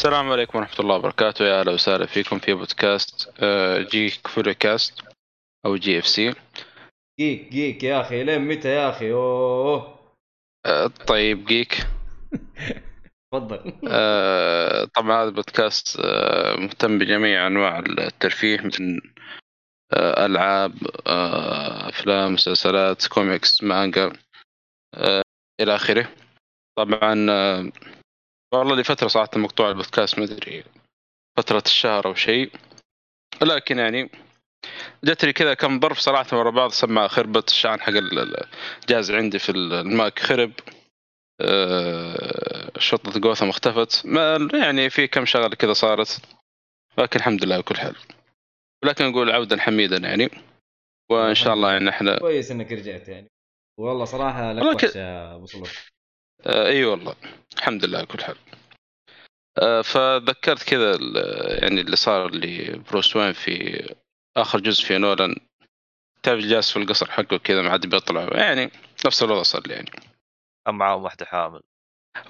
السلام عليكم ورحمة الله وبركاته. يا أهلا وسهلا فيكم في بودكاست آه، جيك فولي كاست أو جي إف سي. جيك جيك يا أخي لين متى يا أخي؟ أوه. آه، طيب جيك. تفضل. آه، طبعا هذا البودكاست مهتم بجميع أنواع الترفيه مثل ألعاب أفلام مسلسلات كوميكس مانجا إلى آخره. طبعا والله لي فترة صراحة مقطوع البودكاست ما أدري فترة الشهر أو شيء. لكن يعني جتني كذا كم ظرف صراحة ورا بعض سماعة خربت الشحن حق ال- الجهاز عندي في الماك خرب. آه، شرطة جوثم اختفت. ما يعني في كم شغلة كذا صارت. لكن الحمد لله بكل حال. ولكن نقول عودا حميدا يعني. وإن شاء الله يعني إحنا كويس إنك رجعت يعني. والله صراحة لك ابو صلوح آه إي والله. الحمد لله بكل حال. آه فذكرت كذا ال- يعني اللي صار لبروس وين في آخر جزء في نولان. تعرف جالس في القصر حقه كذا ما عاد بيطلع. يعني نفس الوضع صار لي يعني. كان معاهم واحدة حامل.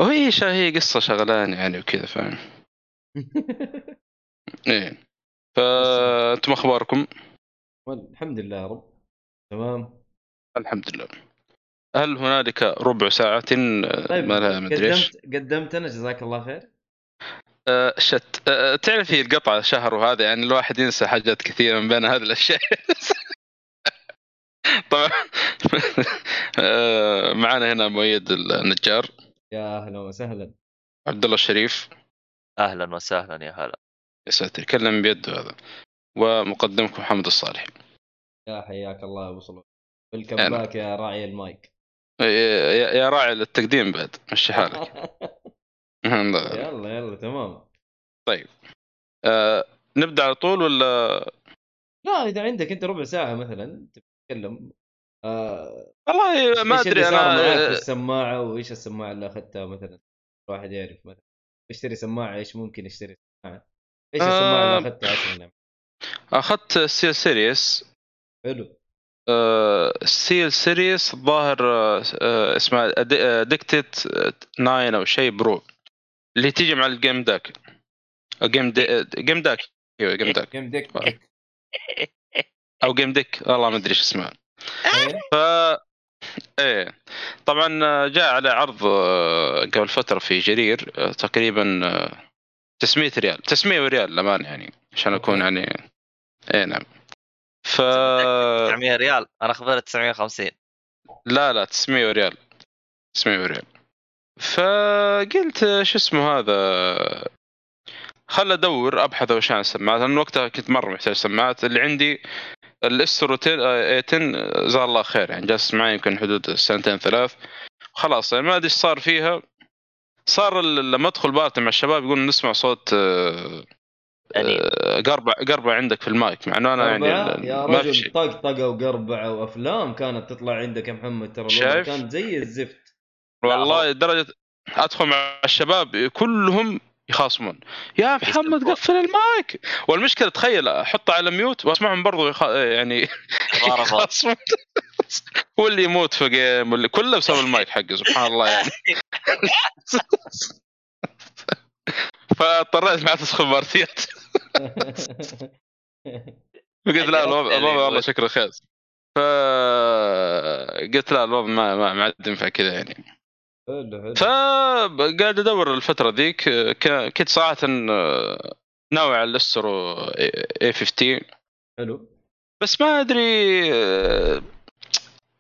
وهي شا هي قصة شغلان يعني وكذا فاهم؟ إيه. فأنتم أخباركم؟ الحمد لله يا رب. تمام. الحمد لله. هل هنالك ربع ساعة؟ طيب ما لها مدري إيش؟ قدمت قدمت أنا جزاك الله خير. آه، شت. آه، تعرف هي القطعة شهر وهذا يعني الواحد ينسى حاجات كثيرة من بين هذه الأشياء. طبعا. آه، معنا هنا مؤيد النجار. يا أهلا وسهلا. عبد الله الشريف. أهلا وسهلا يا هلا. يا ساتر يتكلم بيده هذا. ومقدمكم محمد الصالح. يا حياك الله يا أبو صلوح. ويلكم باك يا راعي المايك. يا يا راعي للتقديم بعد مشي حالك. يلا يلا تمام. آه، نبدأ على طول ولا؟ لا إذا عندك أنت ربع ساعة مثلا تتكلم آه والله ما أدري أنا بالسماعة وإيش السماعة اللي أخذتها مثلا؟ الواحد يعرف مثلا. يشتري سماعة إيش ممكن يشتري سماعة؟ إيش السماعة آه. اللي أخذتها أصلا؟ أخذت سيل سيريس حلو. ستيل سيريس الظاهر آه، آه، اسمها ديكتت 9 أو شيء برو اللي تيجي مع الجيم داك جيم. جيم داك أيوه جيم داك ديك أو جيم ديك والله ما أدري إيش اسمها. إيه؟ ف إيه. طبعا آه، جاء على عرض آه، قبل فترة في جرير آه، تقريبا آه، 900 ريال. 900 ريال للأمانة يعني عشان أكون. يعني إيه نعم. ف 900 ريال. أنا اخذت 950 لا لا 900 ريال 900 ريال فقلت شو اسمه هذا؟ خل أدور أبحث وش عن السماعات. لأن وقتها كنت مرة محتاج سماعات. اللي عندي الإسترو 10 جزاه الله خير. يعني جالس معي يمكن حدود سنتين ثلاث. خلاص يعني ما أدري إيش صار فيها. صار لما أدخل party مع الشباب يقولون نسمع صوت آه،. آه، قربع قربع عندك في المايك مع إنه أنا يعني؟ يا رجل طقطقه وقربعه وأفلام كانت تطلع عندك يا محمد ترى شايف؟ كان زي الزفت والله لدرجه أدخل مع الشباب كلهم يخاصمون يا محمد. قفل المايك والمشكلة تخيل أحطه على mute وأسمعهم برضو يخ... يعني. يخاصمون واللي يموت في game واللي كله بسبب المايك حقه سبحان الله يعني فاضطريت ما ادخل بارتيات قلت لا الوضع الوضع والله شكله خيس فقلت لا الوضع ما ما ما عاد ينفع كذا يعني. حلو حلو. فقاعد أدور الفترة ذيك كنت صراحة ناوي على الاسترو A 50 حلو. بس ما أدري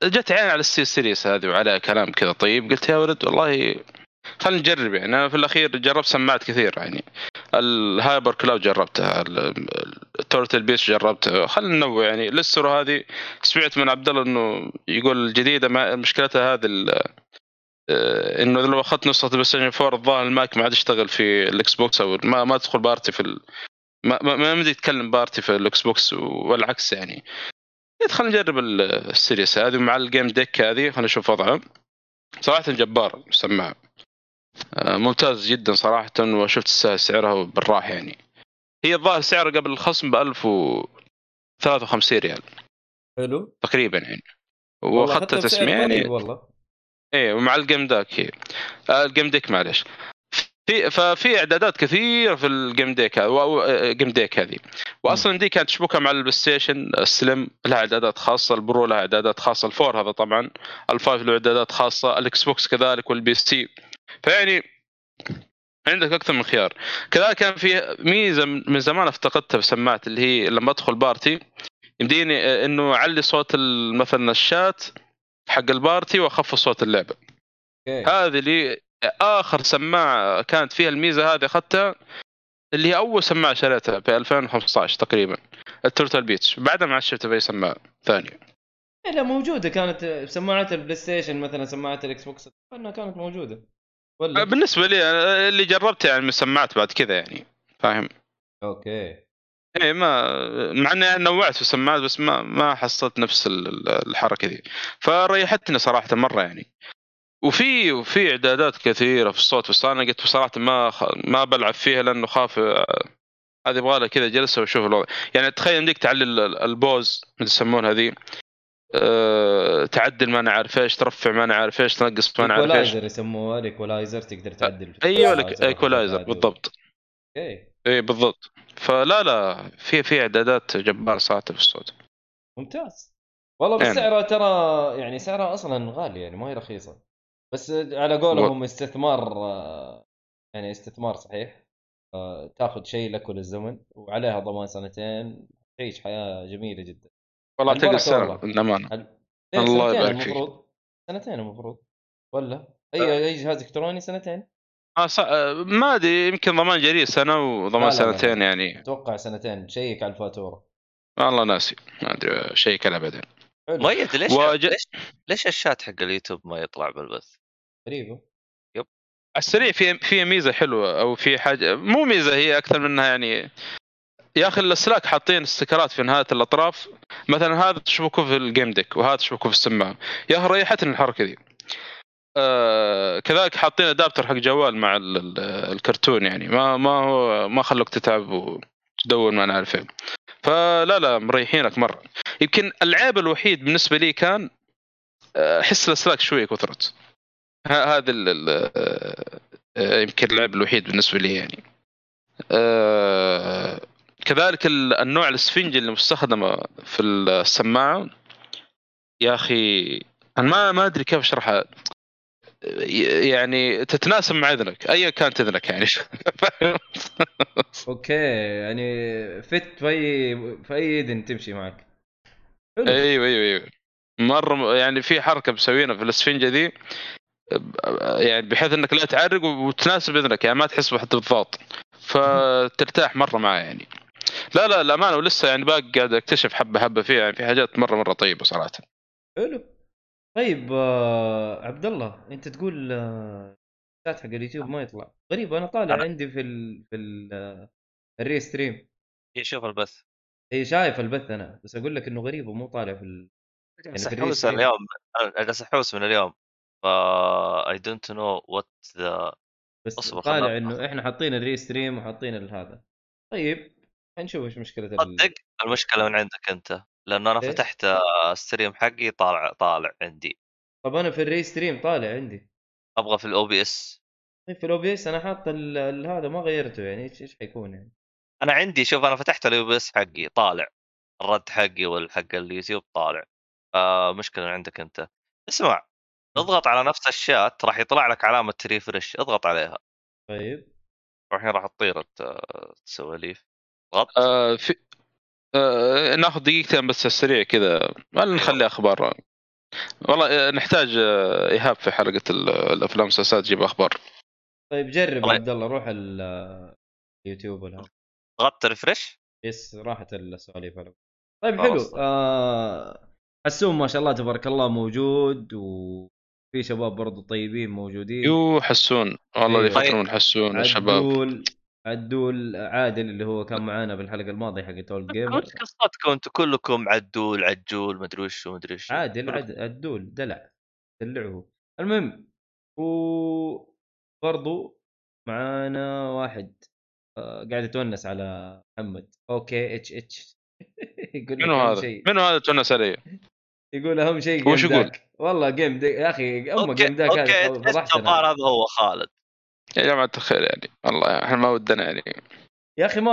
جت عين على الستيل سيريس هذه وعلى كلام كذا طيب. قلت يا ولد والله خلينا نجرب يعني. أنا في الأخير جربت سماعات كثير يعني. الهايبر كلاود جربتها ال Turtle Beach جربتها خلينا ننوع يعني ال Astro هذه سمعت من عبد الله إنه يقول الجديدة ما مشكلتها هذه آه، إنه لو أخذت نسخة ال PlayStation 4 الظاهر المايك ما عاد يشتغل في ال Xbox أو ما ما تدخل party في. ما ما ما يمدي يتكلم party في ال Xbox والعكس يعني. خلينا نجرب ال- ال Series هذه مع ال GameDAC هذه خلينا نشوف وضعه صراحة جبار السماعه ممتاز جدا صراحة وشفت سعرها بالراحة يعني. هي الظاهر سعرها قبل الخصم ب 1053 ريال. حلو. تقريبا يعني. بسعر تسميع يعني. والله. إيه ومع ال GameDAC هي. آه ال GameDAC معلش في ففي إعدادات كثيرة في ال GameDAC آه، GameDAC هذه. واصلا دي كانت تشبكها مع ال PlayStation ال Slim لها إعدادات خاصة ال Pro لها إعدادات خاصة ال four هذا طبعا. ال five له إعدادات خاصة ال Xbox كذلك وال PC. فيعني عندك أكثر من خيار. كذلك كان في ميزة من زمان افتقدتها في سماعه اللي هي لما أدخل party يمديني آه، إنه أعلي صوت مثلا الشات حق ال party واخفض صوت اللعبة. أوكي. هذه اللي آخر سماعة كانت فيها الميزة هذه أخذتها اللي هي أول سماعة شريتها في 2015 تقريبا ال Turtle Beach بعدها ما في اي سماعة ثانية. إيه لا موجودة. كانت سماعات ال PlayStation مثلا سماعات ال Xbox إنها كانت موجودة. ولا؟ بالنسبة لي أنا اللي جربته يعني من سماعات بعد كذا يعني فاهم؟ أوكي. إيه ما مع إني نوعت في السماعات بس ما ما حصلت نفس ال- ال- الحركة دي. فريحتني صراحة مرة يعني. وفي وفي إعدادات كثيرة في الصوت بس أنا قلت بصراحه ما خ... ما بلعب فيها لأنه خاف آه، هذه يبغى لها كذا جلسة وشوف الوضع. يعني تخيل يمديك تعلي ال- ال bass اللي يسمونها هذه أه... تعدل ما أنا عارف إيش ترفع ما أنا عارف إيش تنقص ما أنا عارف إيش. equalizer يسموها ال equalizer تقدر تعدل. أيوه ال equalizer ال equalizer. بالضبط. أوكي. إي بالضبط. فلا لا في في إعدادات جباره صراحة في الصوت ممتاز. والله بس يعني. سعرها ترى يعني سعرها أصلا غالي يعني ما هي رخيصة. بس على قولهم استثمار آه، يعني استثمار صحيح. آه، تاخذ شيء لك وللزمن وعليها ضمان سنتين تعيش حياة جميلة جدا. والله اعتقد سنة. للأمانة. ليه الله سنتين يبارك فيك. المفروض سنتين المفروض. ولا؟ أي أي جهاز إلكتروني سنتين؟ آه ص... آه، ما أدري يمكن ضمان جريء سنة وضمان لا، لا، لا. سنتين يعني. أتوقع سنتين. شيك على الفاتورة. والله ناسي. ما أدري شيء كذا بعدين مؤيد ليش وج- ليش ليش الشات حق اليوتيوب ما يطلع بالبث؟ غريبة. على السريع في في ميزة حلوة أو في حاجة مو ميزة هي أكثر منها يعني يا أخي السلاك حاطين استكرات في نهاية الأطراف. مثلا هذا تشبكه في الجيم ديك وهذا تشبكه في السماعة. يا أخي ريحتني الحركة دي. آه كذلك حاطين ادابتر حق جوال مع ال- ال- الكرتون يعني. ما ما هو ما خلوك تتعب وتدور ما أنا عارف إيه. فلا لا مريحينك مرة. يمكن العيب الوحيد بالنسبة لي كان آه، أحس الأسلاك شوية كثرت. هذا آه، يمكن العيب الوحيد بالنسبة لي يعني. آه، كذلك ال- النوع الاسفنجي اللي مستخدمه في السماعة. يا أخي أنا ما ما أدري كيف اشرحها يعني تتناسب مع إذنك ايا كانت إذنك يعني؟ أوكي يعني فت في اي في أي إذن تمشي معك. حلو. أيوه أيوه أيوه. مرة يعني في حركة مسوينها في الاسفنجة دي يعني بحيث إنك لا تعرق وتناسب إذنك يعني ما تحس بحتى بالضغط. فترتاح مرة معاه يعني. لا لا الامانه ولسه يعني باقي قاعد أكتشف حبة حبة فيها يعني في حاجات مرة مرة طيبة صراحة. حلو. طيب آه عبد الله أنت تقول آه حق اليوتيوب ما يطلع. غريب أنا طالع أنا- عندي في ال في ال آه، الري ستريم. شوف البث. اي شايف البث أنا. بس أقول لك إنه غريب ومو طالع في ال... ال Restream. اليوم أنا جالس أحوس من اليوم. ف I don't know what the بس طالع إنه إحنا حاطين ال Restream وحاطين ال- هذا. طيب. حنشوف إيش مشكلة. صدق؟ المشكلة من عندك أنت لأنه أنا ليش؟ فتحت آه، ال stream حقي طالع طالع عندي. طب أنا في ال Restream طالع عندي. أبغى في ال OBS. طيب في ال OBS أنا حاط هذا ما غيرته يعني إيش إيش حيكون يعني؟ أنا عندي شوف أنا فتحت ال OBS حقي طالع الرد حقي والحق اليوتيوب طالع آه مشكلة من عندك أنت. اسمع اضغط على نفس الشات راح يطلع لك علامة ريفرش اضغط عليها. طيب. الحين راح تطير السواليف ضغط آه في آه ناخذ دقيقتين بس السريع كذا. ولا نخلي أخبار. والله آه، نحتاج آه، إيهاب في حلقة ال- الأفلام والمسلسلات تجيب أخبار. طيب جرب الله- عبد الله روح ال- يوتيوب ولا. ضغطت refresh yes راحت السواليف طيب. حلو. آه حسون ما شاء الله تبارك الله موجود وفي شباب برضو طيبين موجودين. yo حسون. والله اللي أيوة. يفكرون حسون يا شباب عدول عادل اللي هو كان معانا بالحلقة الماضية حقت old gamer وش قصتكم أنتم كلكم عدول عجول مدري وش ومدري وش. عادل عد- عدول دلع دلعه. المهم وبرضو معانا واحد آه، قاعد يتونس على محمد. أوكي إتش إتش. يقول منو هذا؟ منو هذا تونس علي؟ يقول أهم شيء وش جيم يقول؟ والله جيم داك يا أخي أوكي جيم داك أوكي الظاهر هذا هو خالد. يا جماعة الخير يعني. والله إحنا ما ودنا يعني. يا أخي ما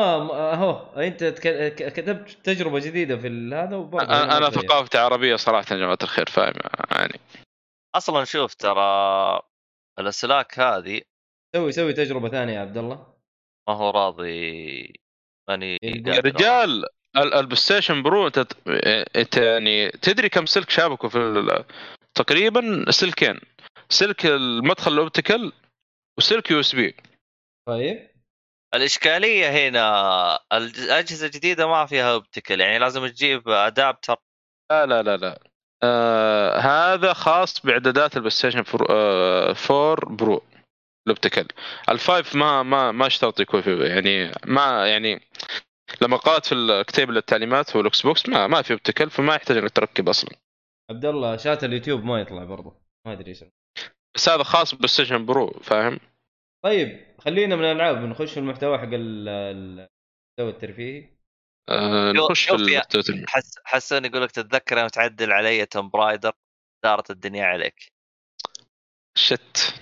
أهو أنت كتبت تجربة جديدة في هذا أنا أنا. ثقافتي عربية صراحة يا جماعة الخير فاهم؟ يعني. أصلا شوف ترى الأسلاك هذه سوي سوي تجربة ثانية يا عبد الله. ما هو راضي ماني يا. رجال. ال- ال PlayStation Pro أنت يعني تدري كم سلك شابكوا في ال- تقريبا سلكين. سلك المدخل ال optical وسلك USB. طيب. الإشكالية هنا الأجهزة الجديدة ما فيها optical يعني لازم تجيب adapter لا لا لا لا. آه هذا خاص بإعدادات ال PlayStation four آه 4 Pro ال optical ال five ما ما ما اشترط يكون فيه يعني ما يعني لما قرأت في الكتيب التعليمات هو ال Xbox ما ما في optical فما يحتاج إنك تركب أصلا. عبد الله chat ال YouTube ما يطلع برضه ما أدري إيش. بس هذا خاص Station Pro فاهم؟ طيب خلينا من الألعاب نخش في المحتوى حق ال- ال- المحتوى الترفيهي. آه نخش في. حس حسون يقول لك تتذكر يوم تعدل علي Tomb Raider؟ دارت الدنيا عليك. shit.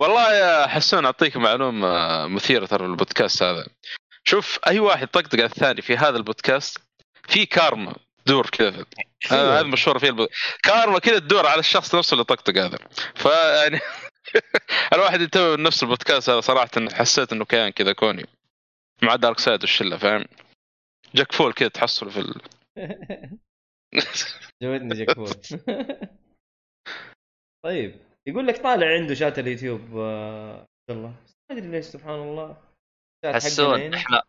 والله يا حسون أعطيك معلومة مثيرة ترى البودكاست هذا. شوف أي واحد طقطق على الثاني في هذا البودكاست في كارما. تدور كذا. هذا هذا مشهور فيه. الب... كارما كذا تدور على الشخص نفسه اللي طقطق هذا. فيعني الواحد ينتبه من نفس البودكاست هذا صراحة إنه حسيت إنه كيان كذا كوني. مع dark side والشلة فاهم؟ جاك فول كذا تحصله في ال... جودني جاك فول طيب يقول لك طالع عنده chat ال YouTube آه، عبد الله. ما أدري ليش سبحان الله. حسون. إحنا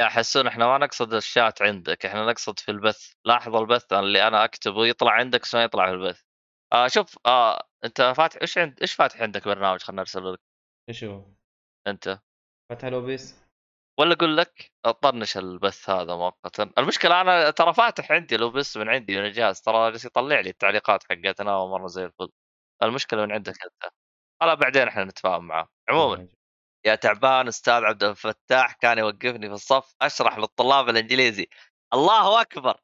يا حسون إحنا ما نقصد الشات عندك إحنا نقصد في البث. لاحظ البث اللي أنا أكتبه يطلع عندك بس ما يطلع في البث. آه شوف آه أنت فاتح إيش عند إيش فاتح عندك برنامج؟ خلنا نرسل لك. إيش هو؟ أنت. فتح الأوبيس. ولا أقول لك طنش البث هذا مؤقتا. المشكلة أنا ترى فاتح عندي لو بس من عندي من الجهاز ترى جالس يطلع لي التعليقات حقتنا ومرة زي الفل. المشكلة من عندك أنت. لا بعدين إحنا نتفاهم معاه عموما. يا تعبان أستاذ عبد الفتاح كان يوقفني في الصف أشرح للطلاب الإنجليزي. الله أكبر!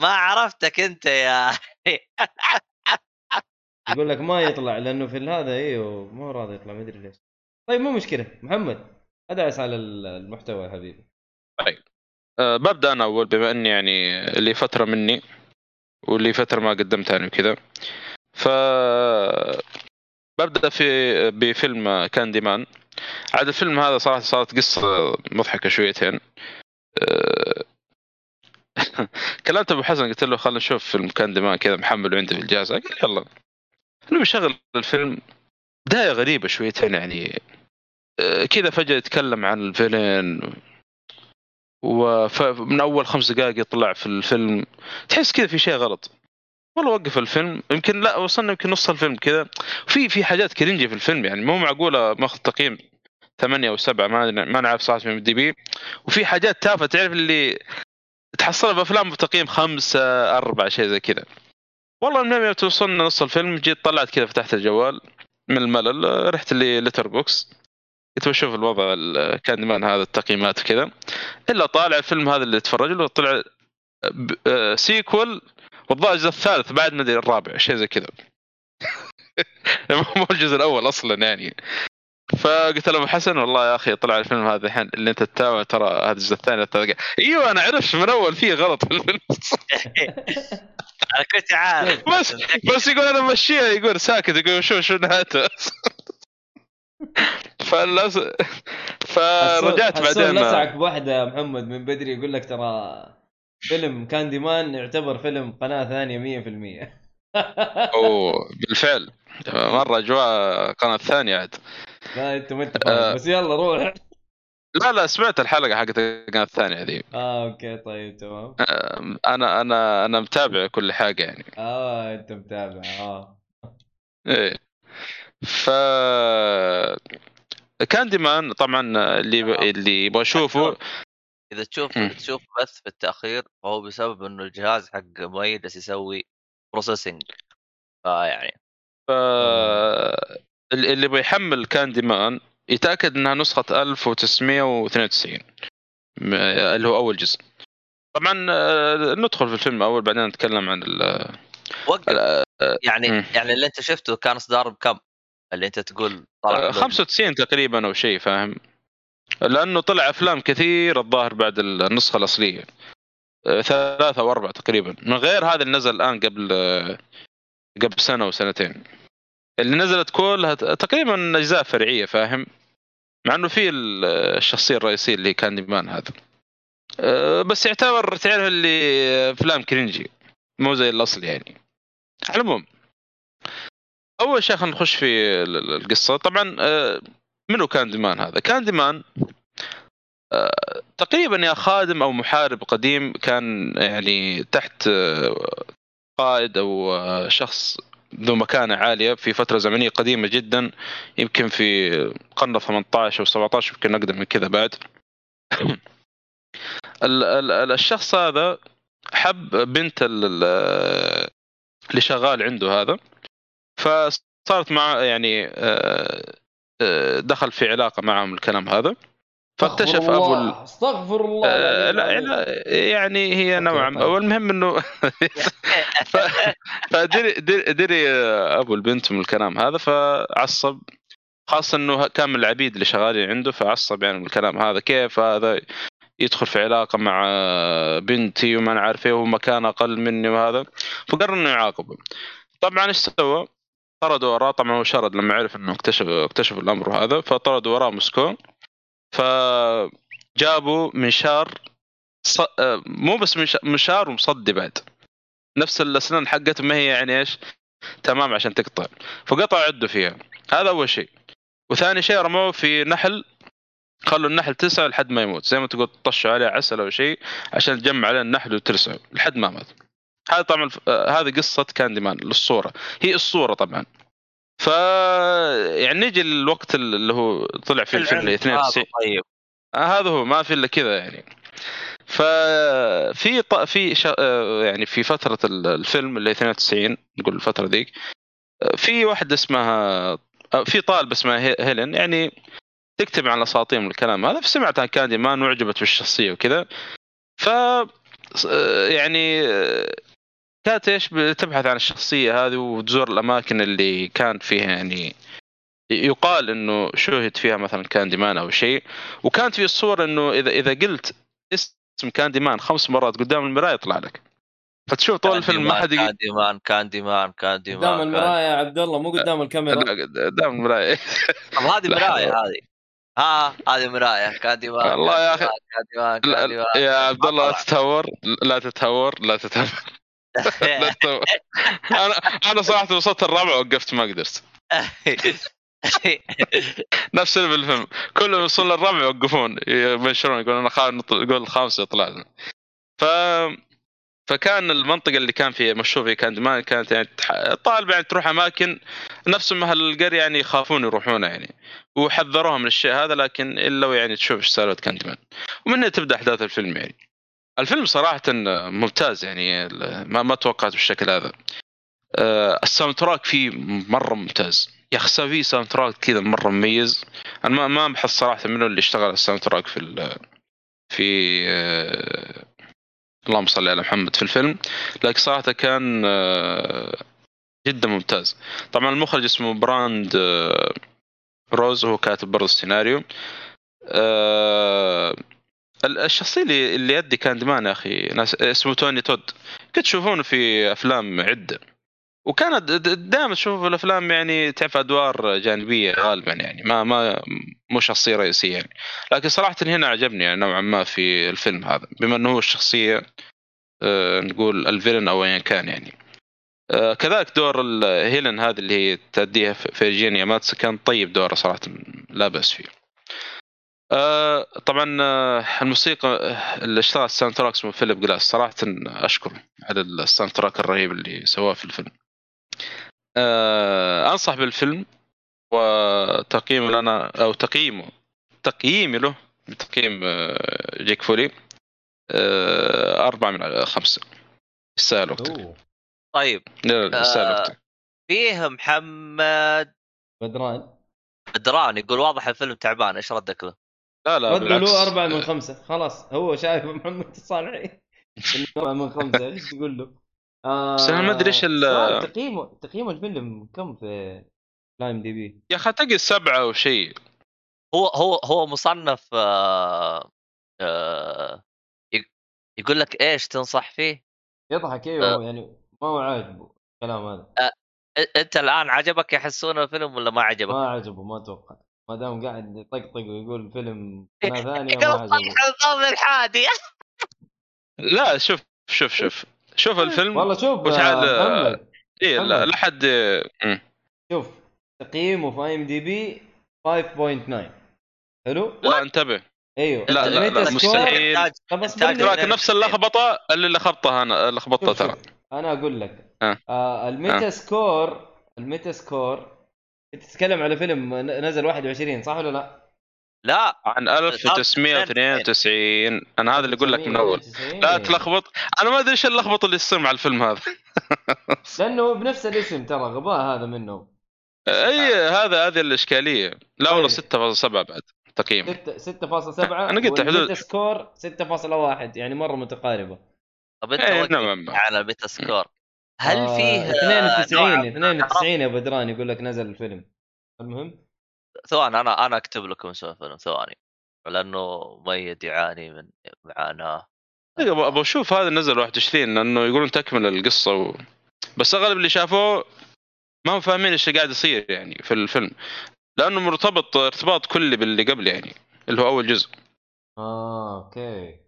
ما عرفتك أنت يا يقول لك ما يطلع لأنه في هذا إيوه مو راضي يطلع ما أدري ليش. طيب مو مشكلة. محمد أدعس على ال- المحتوى يا حبيبي. أه ببدأ أنا أول بما إني يعني اللي فترة مني واللي فترة ما قدمت يعني وكذا. ف ببدأ في بفيلم كاندي مان. عاد الفيلم هذا صراحة صارت قصة مضحكة شويتين. أه كلمت أبو حسن قلت له خلينا نشوف فيلم كاندي مان كذا محمله عندي في الجهاز. قال يلا. انه بيشغل الفيلم. بداية غريبة شويتين يعني. أه كذا فجأة يتكلم عن الفيلن. ومن أول خمس دقائق يطلع في الفيلم. تحس كذا في شيء غلط. والله وقف الفيلم. يمكن لا وصلنا يمكن نص الفيلم كذا. في في حاجات كرنجي في الفيلم يعني. مو معقولة ماخذ تقييم. ثمانية أو سبعة ما ما نعرف صراحة في IMDb. وفي حاجات تافهة تعرف اللي تحصلها بأفلام بتقييم خمسة أربعة شيء زي كذا. والله يوم توصلنا نص الفيلم جيت طلعت كذا فتحت الجوال من الملل رحت لي Letterboxd كنت بشوف الوضع ال- Candyman هذا التقييمات وكذا. إلا طالع الفيلم هذا اللي تفرج له طلع sequel والظاهر الجزء الثالث بعد ما أدري الرابع شيء زي كذا. مو الجزء الأول أصلا يعني. فقلت له ابو حسن والله يا أخي طلع الفيلم هذا الحين اللي أنت تتابع ترى هذا الجزء الثاني أيوه أنا عرفت من أول فيه غلط في الفيلم. أنا كنت عارف بس بس يقول أنا مشيها يقول ساكت يقول شو شو نهايته؟ فالناس فرجعت بعدين لسعك بواحده يا محمد من بدري يقول لك ترى فيلم كاندي مان يعتبر فيلم قناة ثانية 100% أوه بالفعل. مرة أجواء القناه الثانية عاد. لا انت ما انت فاهم آه. بس يلا روح. لا لا سمعت الحلقة حقت القناة الثانية ذي. آه أوكي طيب تمام. آه، أنا أنا أنا متابع كل حاجة يعني. آه انت متابع آه. إيه. ف كاندي مان طبعا اللي اللي يبغى يشوفه. إذا تشوف. تشوف بث في التأخير فهو بسبب إنه الجهاز حق مؤيد يسوي processing فيعني. ف اللي اللي يبغى يحمل Candyman يتأكد إنها نسخة 1992 م- اللي هو أول جزء. طبعا آه، ندخل في الفيلم أول بعدين نتكلم عن ال- ال- يعني مم. يعني اللي أنت شفته كان إصدار بكم؟ اللي أنت تقول طلع آه، 95 تقريبا أو شيء فاهم؟ لأنه طلع أفلام كثير الظاهر بعد النسخة الأصلية. آه، ثلاثة أو أربعة تقريبا. من غير هذا اللي نزل الآن قبل آه، قبل سنة وسنتين اللي نزلت كلها تقريبا أجزاء فرعية فاهم؟ مع إنه في ال- الشخصية الرئيسية اللي كان ديمان هذا. آه، بس يعتبر تعرف اللي افلام كرنجي. مو زي الأصل يعني. على العموم. أول شيء خلينا نخش في ال- ال- القصة. طبعا آه، منو كان ديمان هذا؟ كان ديمان آه، تقريبا يا خادم أو محارب قديم كان يعني تحت قائد أو شخص ذو مكانة عالية في فترة زمنية قديمة جدا يمكن في القرن 18 أو 17 يمكن اقدم من كذا بعد. ال- ال- ال- الشخص هذا حب بنت ال- ال- اللي شغال عنده هذا فصارت مع يعني آه، آه، دخل في علاقة معهم الكلام هذا. فاكتشف أبو ال- الله أستغفر الله آه، لا يعني هي نوعا ما. طيب. والمهم إنه ف... فدري دري, دري أبو البنت من الكلام هذا فعصب خاصة إنه كان من العبيد اللي شغالين عنده فعصب يعني من الكلام هذا كيف هذا يدخل في علاقة مع بنتي وما أنا عارف إيه ومكان أقل مني وهذا. فقرر إنه يعاقبه. طبعا إيش سوى؟ طردوا وراه طبعا هو شرد لما عرف إنه اكتشف اكتشف الأمر وهذا فطردوا وراه مسكوه فجابوا منشار ص... آه، مو بس منش- منشار ومصدي بعد. نفس الأسنان حقته ما هي يعني إيش؟ تمام عشان تقطع. فقطع عده فيها. هذا أول شيء. وثاني شيء رموه في نحل. خلوا النحل تسعى لحد ما يموت. زي ما تقول طشوا عليه عسل أو شيء عشان تجمع عليه النحل وترسعه لحد ما مات. هذا طبعا آه، هذه قصة كانديمان للصورة. هي الصورة طبعا. ف يعني نجي للوقت اللي هو طلع فيه الفيلم اللي 92 طيب. آه هذا هو ما في إلا كذا يعني. ففي ط... في ش... آه، يعني في فترة ال- الفيلم اللي 92 نقول الفترة ذيك آه، في واحدة اسمها في طالبه اسمها هي- هيلين يعني تكتب عن الأساطير من الكلام هذا فسمعت عن كاندي مان وعجبت بالشخصية وكذا. ف يعني كانت إيش بتبحث عن الشخصية هذه وتزور الأماكن اللي كان فيها يعني يقال إنه شوهد فيها مثلا Candyman أو شيء. وكانت في الصور إنه اذا إذا قلت اسم Candyman خمس مرات قدام المراية يطلع لك. فتشوف طول الفيلم ما حد يقول Candyman Candyman Candyman قدام المراية يا عبد الله مو قدام الكاميرا. لا، قدام المراية. طب هذه مراية. هذه. ها هذه مراية. كاندي مان والله يا مان يا عبد الله لا طلع. تتهور لا تتهور لا تتهور لا تتهور. أنا أنا صراحة وصلت الرابع وقفت ما قدرت. نفس اللي بالفيلم. كل ما يوصلون للرابع يوقفون. يبشرون يقولون أنا. يقول الخامس يطلع ف فكان المنطقة اللي كان فيها مشهور فيها كان ما كانت يعني الطالب يعني تروح أماكن نفس أهل القريه يعني يخافون يروحونها يعني. وحذروها من الشيء هذا لكن إلا ويعني تشوف إيش سالفه Candyman ومن هنا تبدأ أحداث الفيلم يعني. الفيلم صراحة ممتاز يعني ما ما توقعت بالشكل هذا. آه، ال soundtrack فيه مرة ممتاز. يا أخي سوى فيه soundtrack كذا مرة مميز. أنا ما ما ابحث صراحة منه اللي اشتغل ال soundtrack في في آه، اللهم صل على محمد في الفيلم. لكن صراحة كان آه، جدا ممتاز. طبعا المخرج اسمه برنارد روز هو كاتب برضه السيناريو. ال- الشخصية اللي اللي يأدي Candyman يا أخي. ناس اسمه توني تود. كنت تشوفونه في أفلام عدة. وكانت دائما تشوفه في الأفلام يعني تعرف أدوار جانبية غالبا يعني. ما ما مو شخصية رئيسية يعني. لكن صراحة هنا عجبني يعني نوعا ما في الفيلم هذا. بما إنه هو الشخصية آه، نقول ال villain أو ايا كان يعني. آه، كذلك دور ال- هيلين هذه اللي هي تأديها في- فيرجينيا مادسن كان طيب دوره صراحة لا بأس فيه. آه، طبعا آه، الموسيقى آه، اللي اشتغلت soundtracks من فيليب جلاس. صراحة أشكره على ال soundtrack الرهيب اللي سواه في الفيلم. آه، أنصح بالفيلم وتقييمه لنا أو تقييمه تقييمي له بتقييم جيك فولي آه، أربعة من خمسة. يستاهل وقتك. طيب. يستاهل وقتك. فيه محمد بدران. بدران يقول واضح الفيلم تعبان إيش ردك له؟ لا لا ردوا له أربعة من خمسة خلاص هو شايف محمد الصالحي أربعة من خمسة إيش تقول له؟ آه بس أنا ما ال- سؤال، تقييمه تقييم الفيلم كم في لايم دي بي؟ يا أخي تلقى سبعة أو شيء هو هو هو مصنف آه آه يق- يقول لك إيش تنصح فيه؟ يضحك أيوه يعني ما هو عاجبه الكلام هذا أ- أنت الآن عجبك يحسون الفيلم ولا ما عجبك؟ ما عجبه ما أتوقع ما دام قاعد يطقطق ويقول فيلم ثانية ما صح الضم الحادي لا شوف شوف شوف شوف الفيلم والله شوف وتعال- آه، محمد إيه لا محمد. لا حد مم. شوف تقييمه في IMDb 5.9 حلو؟ لا انتبه أيوه لا، لا، لا، مستحيل. تراك نفس اللخبطة اللي لخبطها أنا لخبطتها ترى أنا أقول لك آه. آه ال Meta آه. score ال Metascore انت تتكلم على فيلم نزل 21 صح ولا لا؟ لا. عن 1992 أنا هذا اللي أقول لك من أول. 1990. لا تلخبط. أنا ما أدري إيش اللخبطة اللي تصير مع الفيلم هذا. لأنه بنفس الاسم ترى غباء هذا منه. أي هذا هذه الإشكالية. لا والله طيب. 6.7 بعد. تقييم. 6 6.7 أنا قلت حدود- score 6.1 يعني مرة متقاربة. طب أنت إيه، نعم،. على ال Metascore. هل آه، فيه آه، 92 نوع- 92 يا بدران يقول لك نزل الفيلم. المهم؟ ثواني أنا أنا أكتب لكم اسم الفيلم ثواني. لأنه ميد يعاني من معاناة. دقيقة، أبغى أبغى أشوف هذا نزل 21 لأنه يقولون تكمل القصة و... بس أغلب اللي شافوه ما هم فاهمين إيش اللي قاعد يصير يعني في الفيلم. لأنه مرتبط ارتباط كلي باللي قبل يعني اللي هو أول جزء. آه أوكي.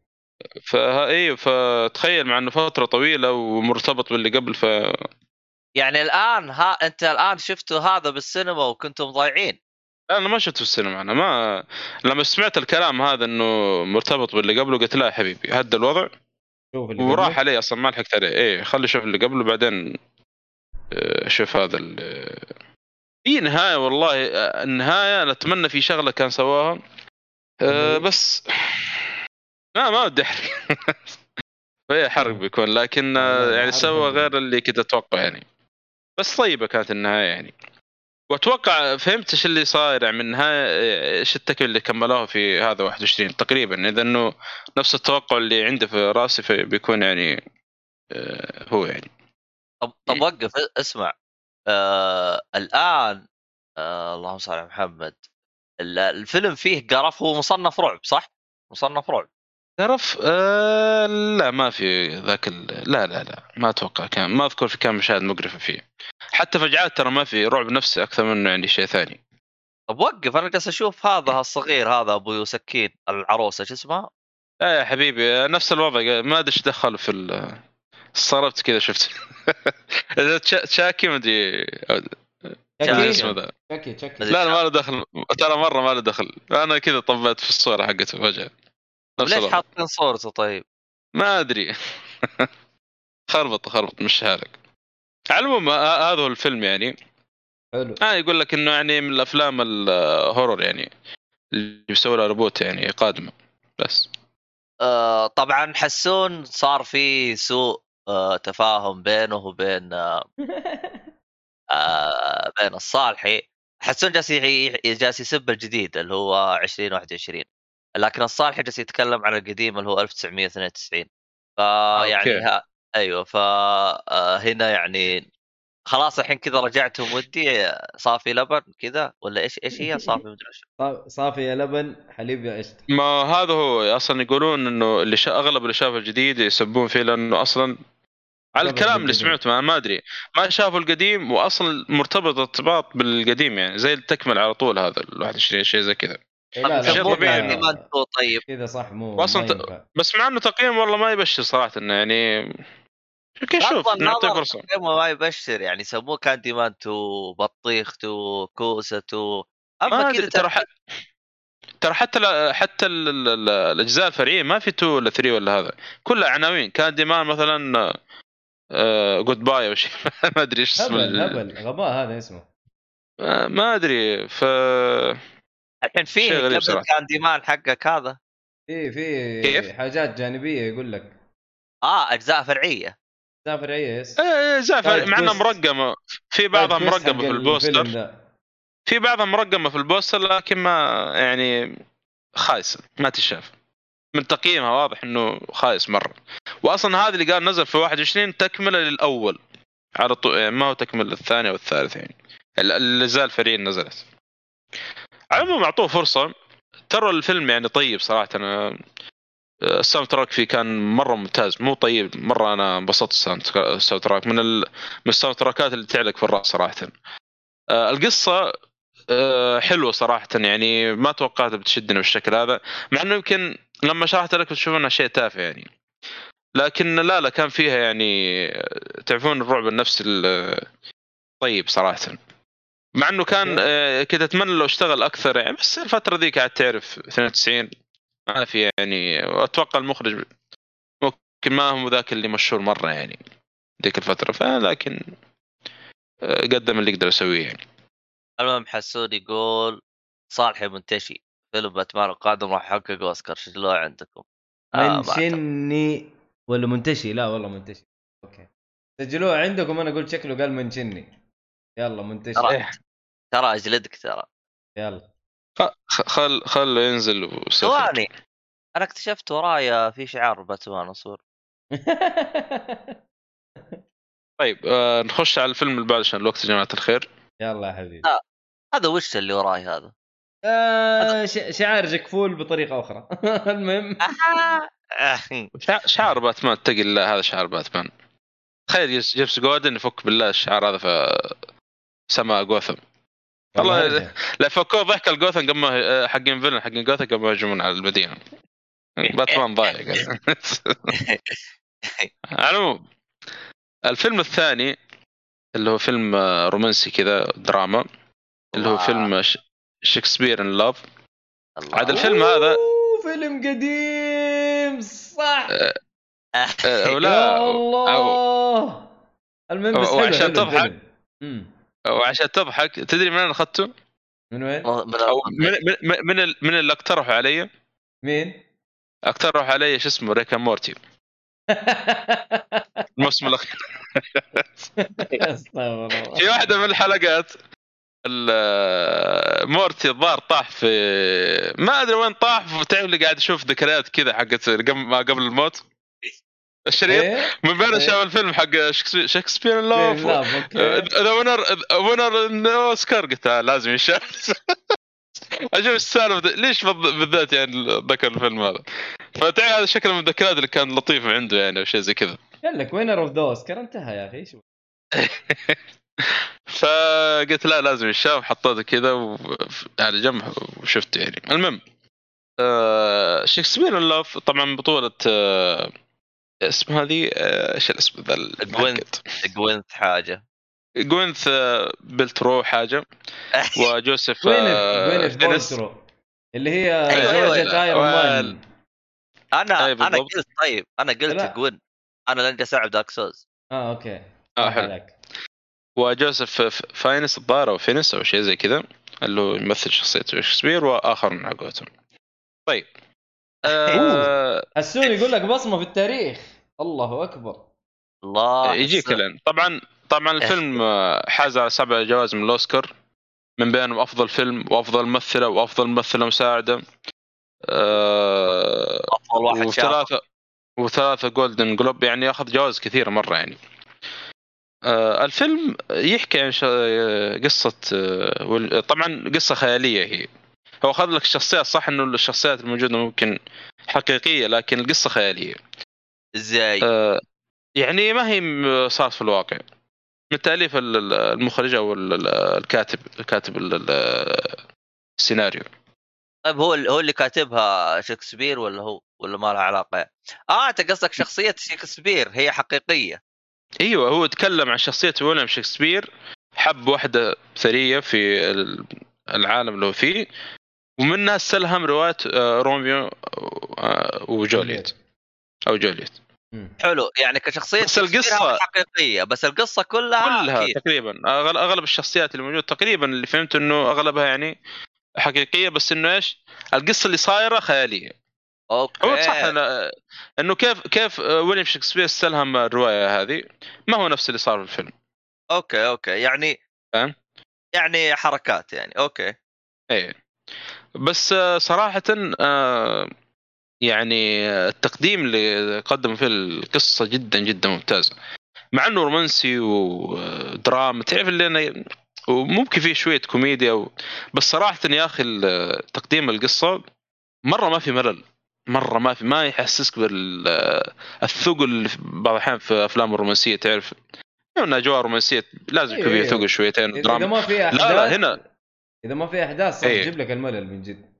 فا اي فتخيل مع إنه فترة طويلة ومرتبط باللي قبل ف يعني الآن ها أنت الآن شفتوا هذا بالسينما وكنتم ضايعين. أنا ما شفته في السينما أنا ما لما سمعت الكلام هذا إنه مرتبط باللي قبله قلت لا يا حبيبي هدى الوضع. شوف اللي وراح قبله. عليه أصلا ما لحقت عليه. إيه خلي شوف اللي قبله بعدين آه، شوف هذا ال- في نهاية والله آه، النهاية أنا أتمنى في شغلة كان سواها. آه، بس ما ما ودي احرق فهي حرق بيكون لكن آه، لا، يعني سوى. غير اللي كنت أتوقع يعني. بس طيبة كانت النهاية يعني. وأتوقع فهمت إيش اللي صاير؟ يعني من النهاية إيش التكملة اللي كملوها في هذا 21 تقريبا؟ إذا إنه نفس التوقع اللي عندي في راسي في بيكون يعني آه، هو يعني. طب طب وقف اسمع. آه الآن آه اللهم صل على محمد. ال- الفيلم فيه قرف هو مصنف رعب صح؟ مصنف رعب. تعرف آه لا ما في ذاك ال... لا لا لا ما أتوقع كان ما أذكر في كان مشاهد مقرفة فيه. حتى فجعات ترى ما في رعب نفسي أكثر منه يعني شيء ثاني. طب وقف أنا جالس أشوف هذا الصغير هذا أبو سكين العروسة شو اسمها؟ لا يا حبيبي نفس الوضع ما أدري إيش دخل في ال... استغربت كذا شفت. تشاكي ما أدري تشاكي؟ اسمه ذا. تشاكي تشاكي. لا لا ما له دخل. ترى مرة ما له دخل. أنا كذا طبيت في الصورة حقته فجأة. ليش الوضع. حاطين صورته طيب؟ ما أدري. خربط خربط مش لك على العموم هذا هو الفيلم يعني. حلو. آه يقول لك إنه يعني من الأفلام الهورر يعني اللي بيسوي لها ريبوت يعني قادمة. بس. آه طبعا حسون صار في سوء آه تفاهم بينه وبين آه آه بين الصالحي. حسون جالس جالس يسب الجديد اللي هو 2021 لكن الصالحي جالس يتكلم عن القديم اللي هو 1992 فيعني أوكي. ها أيوه. فهنا يعني خلاص الحين كذا رجعتم ودي صافي لبن كذا ولا إيش إيش هي؟ صافي مدري صافي يا لبن حليب يا قشطة. ما هذا هو أصلا يقولون إنه اللي شا... أغلب اللي شافوا الجديد يسبون فيه لأنه أصلا على الكلام اللي. سمعته ما, ما أدري. ما شافوا القديم واصلا مرتبط ارتباط بالقديم يعني زي التكمل على طول هذا ال 21 شيء زي كذا. إيه، كذا- طبيعي يعني طيب. كذا صح مو ينفع. بس مع إنه تقييم والله ما يبشر صراحة إنه يعني أوكي شوف نعطيه فرصة. تقييمه ما يبشر يعني سموه Candyman 2 بطيخ 2 كوسة 2 ما اما كذا ترى. ترى حتى ل... حتى ال... ال... ال- الأجزاء الفرعيه ما في 2 ولا 3 ولا هذا. كلها عناوين. Candyman مثلا goodbye أو شيء. ما أدري إيش اسم هبل هبل غباء هذا اسمه. آه، ما أدري ف الحين في شيء غريب قبل صراحة. Candyman حقك هذا. في في كيف؟ حاجات جانبية يقول لك. آه أجزاء فرعية. لا فرعية yes. آه، أجزاء فرع- side مع انها. مرقمة. في بعضها كويست مرقمة في البوستر. في بعضها مرقمة في البوستر لكن ما يعني خايسه ما تشاف. من تقييمها واضح إنه خايس مرة. واصلا هذا اللي قال نزل في 21 تكملة للأول. على طول ما هو تكملة للثاني أو الثالث يعني. ال- الاجزاء الفرعيه نزلت. العموم أعطوه فرصة. ترى الفيلم يعني طيب صراحة. أنا ال soundtrack فيه كان مرة ممتاز. مو طيب مرة أنا انبسطت ال soundtrack. من. من ال soundtrack ات اللي تعلق في الرأس صراحة. آه، القصة آه، حلوة صراحة. يعني ما توقعتها بتشدني بالشكل هذا مع إنه يمكن لما شرحت لك تشوف إنها شيء تافه يعني. لكن لا لا كان فيها يعني آه، تعرفون الرعب النفسي ال- طيب صراحة. مع إنه كان أوكي. آه، كنت أتمنى لو اشتغل أكثر يعني بس الفترة ذيك قاعد تعرف 92 ما في يعني وأتوقع المخرج ممكن ما هو ذاك اللي مشهور مرة يعني ذيك الفترة فلكن آه، قدم اللي يقدر يسويه يعني. المهم حسون يقول صالح منتشي فيلم باتمان القادم راح يحقق أوسكار شكله عندكم؟ آه،. منشني ولا منتشي؟ لا والله منتشي. أوكي. سجلوه عندكم أنا قلت شكله قال منشني يلا منتشي. ترى أجلدك ترى. يلا. خ- خل خله ينزل ثواني. أنا اكتشفت ورايا في شعار باتمان اصور طيب آه نخش على الفيلم اللي بعد عشان الوقت يا جماعة الخير. يلا يا حبيبي. هذا وش اللي وراي هذا؟ آه ش- شعار جاك فول بطريقة أخرى. المهم. شع- شعار باتمان اتقي الله هذا شعار باتمان. تخيل جيمس جوردن يفك بالله الشعار هذا في سماء جوثم. والله. لا فكوه ضحك الجوثم قبل ما حقين فيلن حقين جوثم قبل ما يهجمون على المدينة باتمان ضايع قال. على العموم الفيلم الثاني اللي هو فيلم آه، رومانسي كذا دراما اللي هو. فيلم ش- Shakespeare in Love. عاد الفيلم هذا أوه، فيلم قديم صح آه، يا ولا الله المهم بس وعشان تضحك. وعشان تضحك تدري من اين أخذته؟ من وين؟ من من من من, ال- من اللي اقترحوا علي مين؟ اقترحوا علي شو اسمه ريك اه مورتي الموسم الأخير في واحدة من الحلقات ال- مورتي الظاهر طاح في ما أدري وين طاح تعرف اللي قاعد أشوف ذكريات كذا حقت قبل ما قبل الموت الشريط إيه؟ من بين إيه. شاف الفيلم حق شكسبير لوف ذا وينر وينر أوسكار قلت لازم يشاف. أشوف السالفه ليش بالذات يعني ذكر الفيلم هذا. فتعرف هذا شكل من الذكريات اللي كان لطيف عنده يعني أو شيء زي كذا. قال لك winner of the Oscar انتهى يا أخي شو فقلت لا لازم يشاف حطيته كذا و... على جنب وشفته يعني. المهم آه Shakespeare in Love طبعا بطولة آه اسم هذه آه، إيش الاسم ذا جوينث. جوينث حاجة. جوينث آه، بلترو حاجة. وجوزيف جوينث آه،. بولترو اللي هي أيوة، أيوة، زوجة ايرون مان أنا أي أنا. قلت طيب أنا قلت. جوين أنا لأن جالس العب دارك سوز آه أوكي. آه، صح حلو. وجوزيف فاينس الظاهر أو فينس أو شيء زي كذا اللي هو يمثل شخصية شكسبير وآخر من حقوتهم طيب آه السوري يقول لك بصمة في التاريخ. الله أكبر. الله يجيك حسن. الآن. طبعا طبعا الفيلم آه، حاز على سبع جوائز من الأوسكار من بينهم أفضل فيلم وأفضل ممثلة وأفضل ممثلة مساعدة. آه أفضل واحد شاف. وثلاثة وثلاثة جولدن جلوب يعني ياخذ جوائز كثيرة مرة يعني. آه الفيلم يحكي عن ش- آه، قصة آه، طبعا قصة خيالية هي. هو أخذ لك الشخصيات صح إنه الشخصيات الموجودة ممكن حقيقية لكن القصة خيالية. إزاي؟ آه، يعني ما هي صارت في الواقع. من تأليف ال- ال- المخرج أو ال- ال- الكاتب كاتب ال- ال- السيناريو. طيب هو هو اللي كاتبها شكسبير ولا هو ولا ما لها علاقة؟ آه أنت قصدك شخصية شكسبير هي حقيقية. أيوه هو تكلم عن شخصية ويليام شكسبير حب واحدة ثرية في ال- العالم اللي هو فيه ومنها استلهم رواية آه، روميو آه، وجوليت أو جوليت. حلو. يعني كشخصية بس القصة- شكسبير حقيقية بس القصة كلها كلها كيف. تقريبا. أغل- أغلب الشخصيات اللي موجودة تقريبا اللي فهمت إنه أغلبها يعني حقيقية بس إنه إيش؟ القصة اللي صايرة خيالية. أوكي. هو صح أنا إنه كيف كيف ويليام شكسبير استلهم الرواية هذه؟ ما هو نفس اللي صار في الفيلم. أوكي أوكي. يعني فاهم؟ يعني حركات يعني. أوكي. إيه. بس صراحة آه، يعني التقديم اللي قدم في القصة جدا جدا ممتازه مع إنه رومانسي ودراما تعرف اللي أنا وممكن فيه شوية كوميديا و... بس صراحة يا أخي تقديم القصة مرة ما في ملل. مرة ما في ما يحسسك بالثقل بعض الأحيان في أفلام الرومانسية تعرف؟ ان أجواء رومانسية لازم يكون فيها أيوة. ثقل شويتين إذا دراما. ما في احداث لا لا هنا إذا ما في أحداث صح إيه. تجيب لك الملل من جد.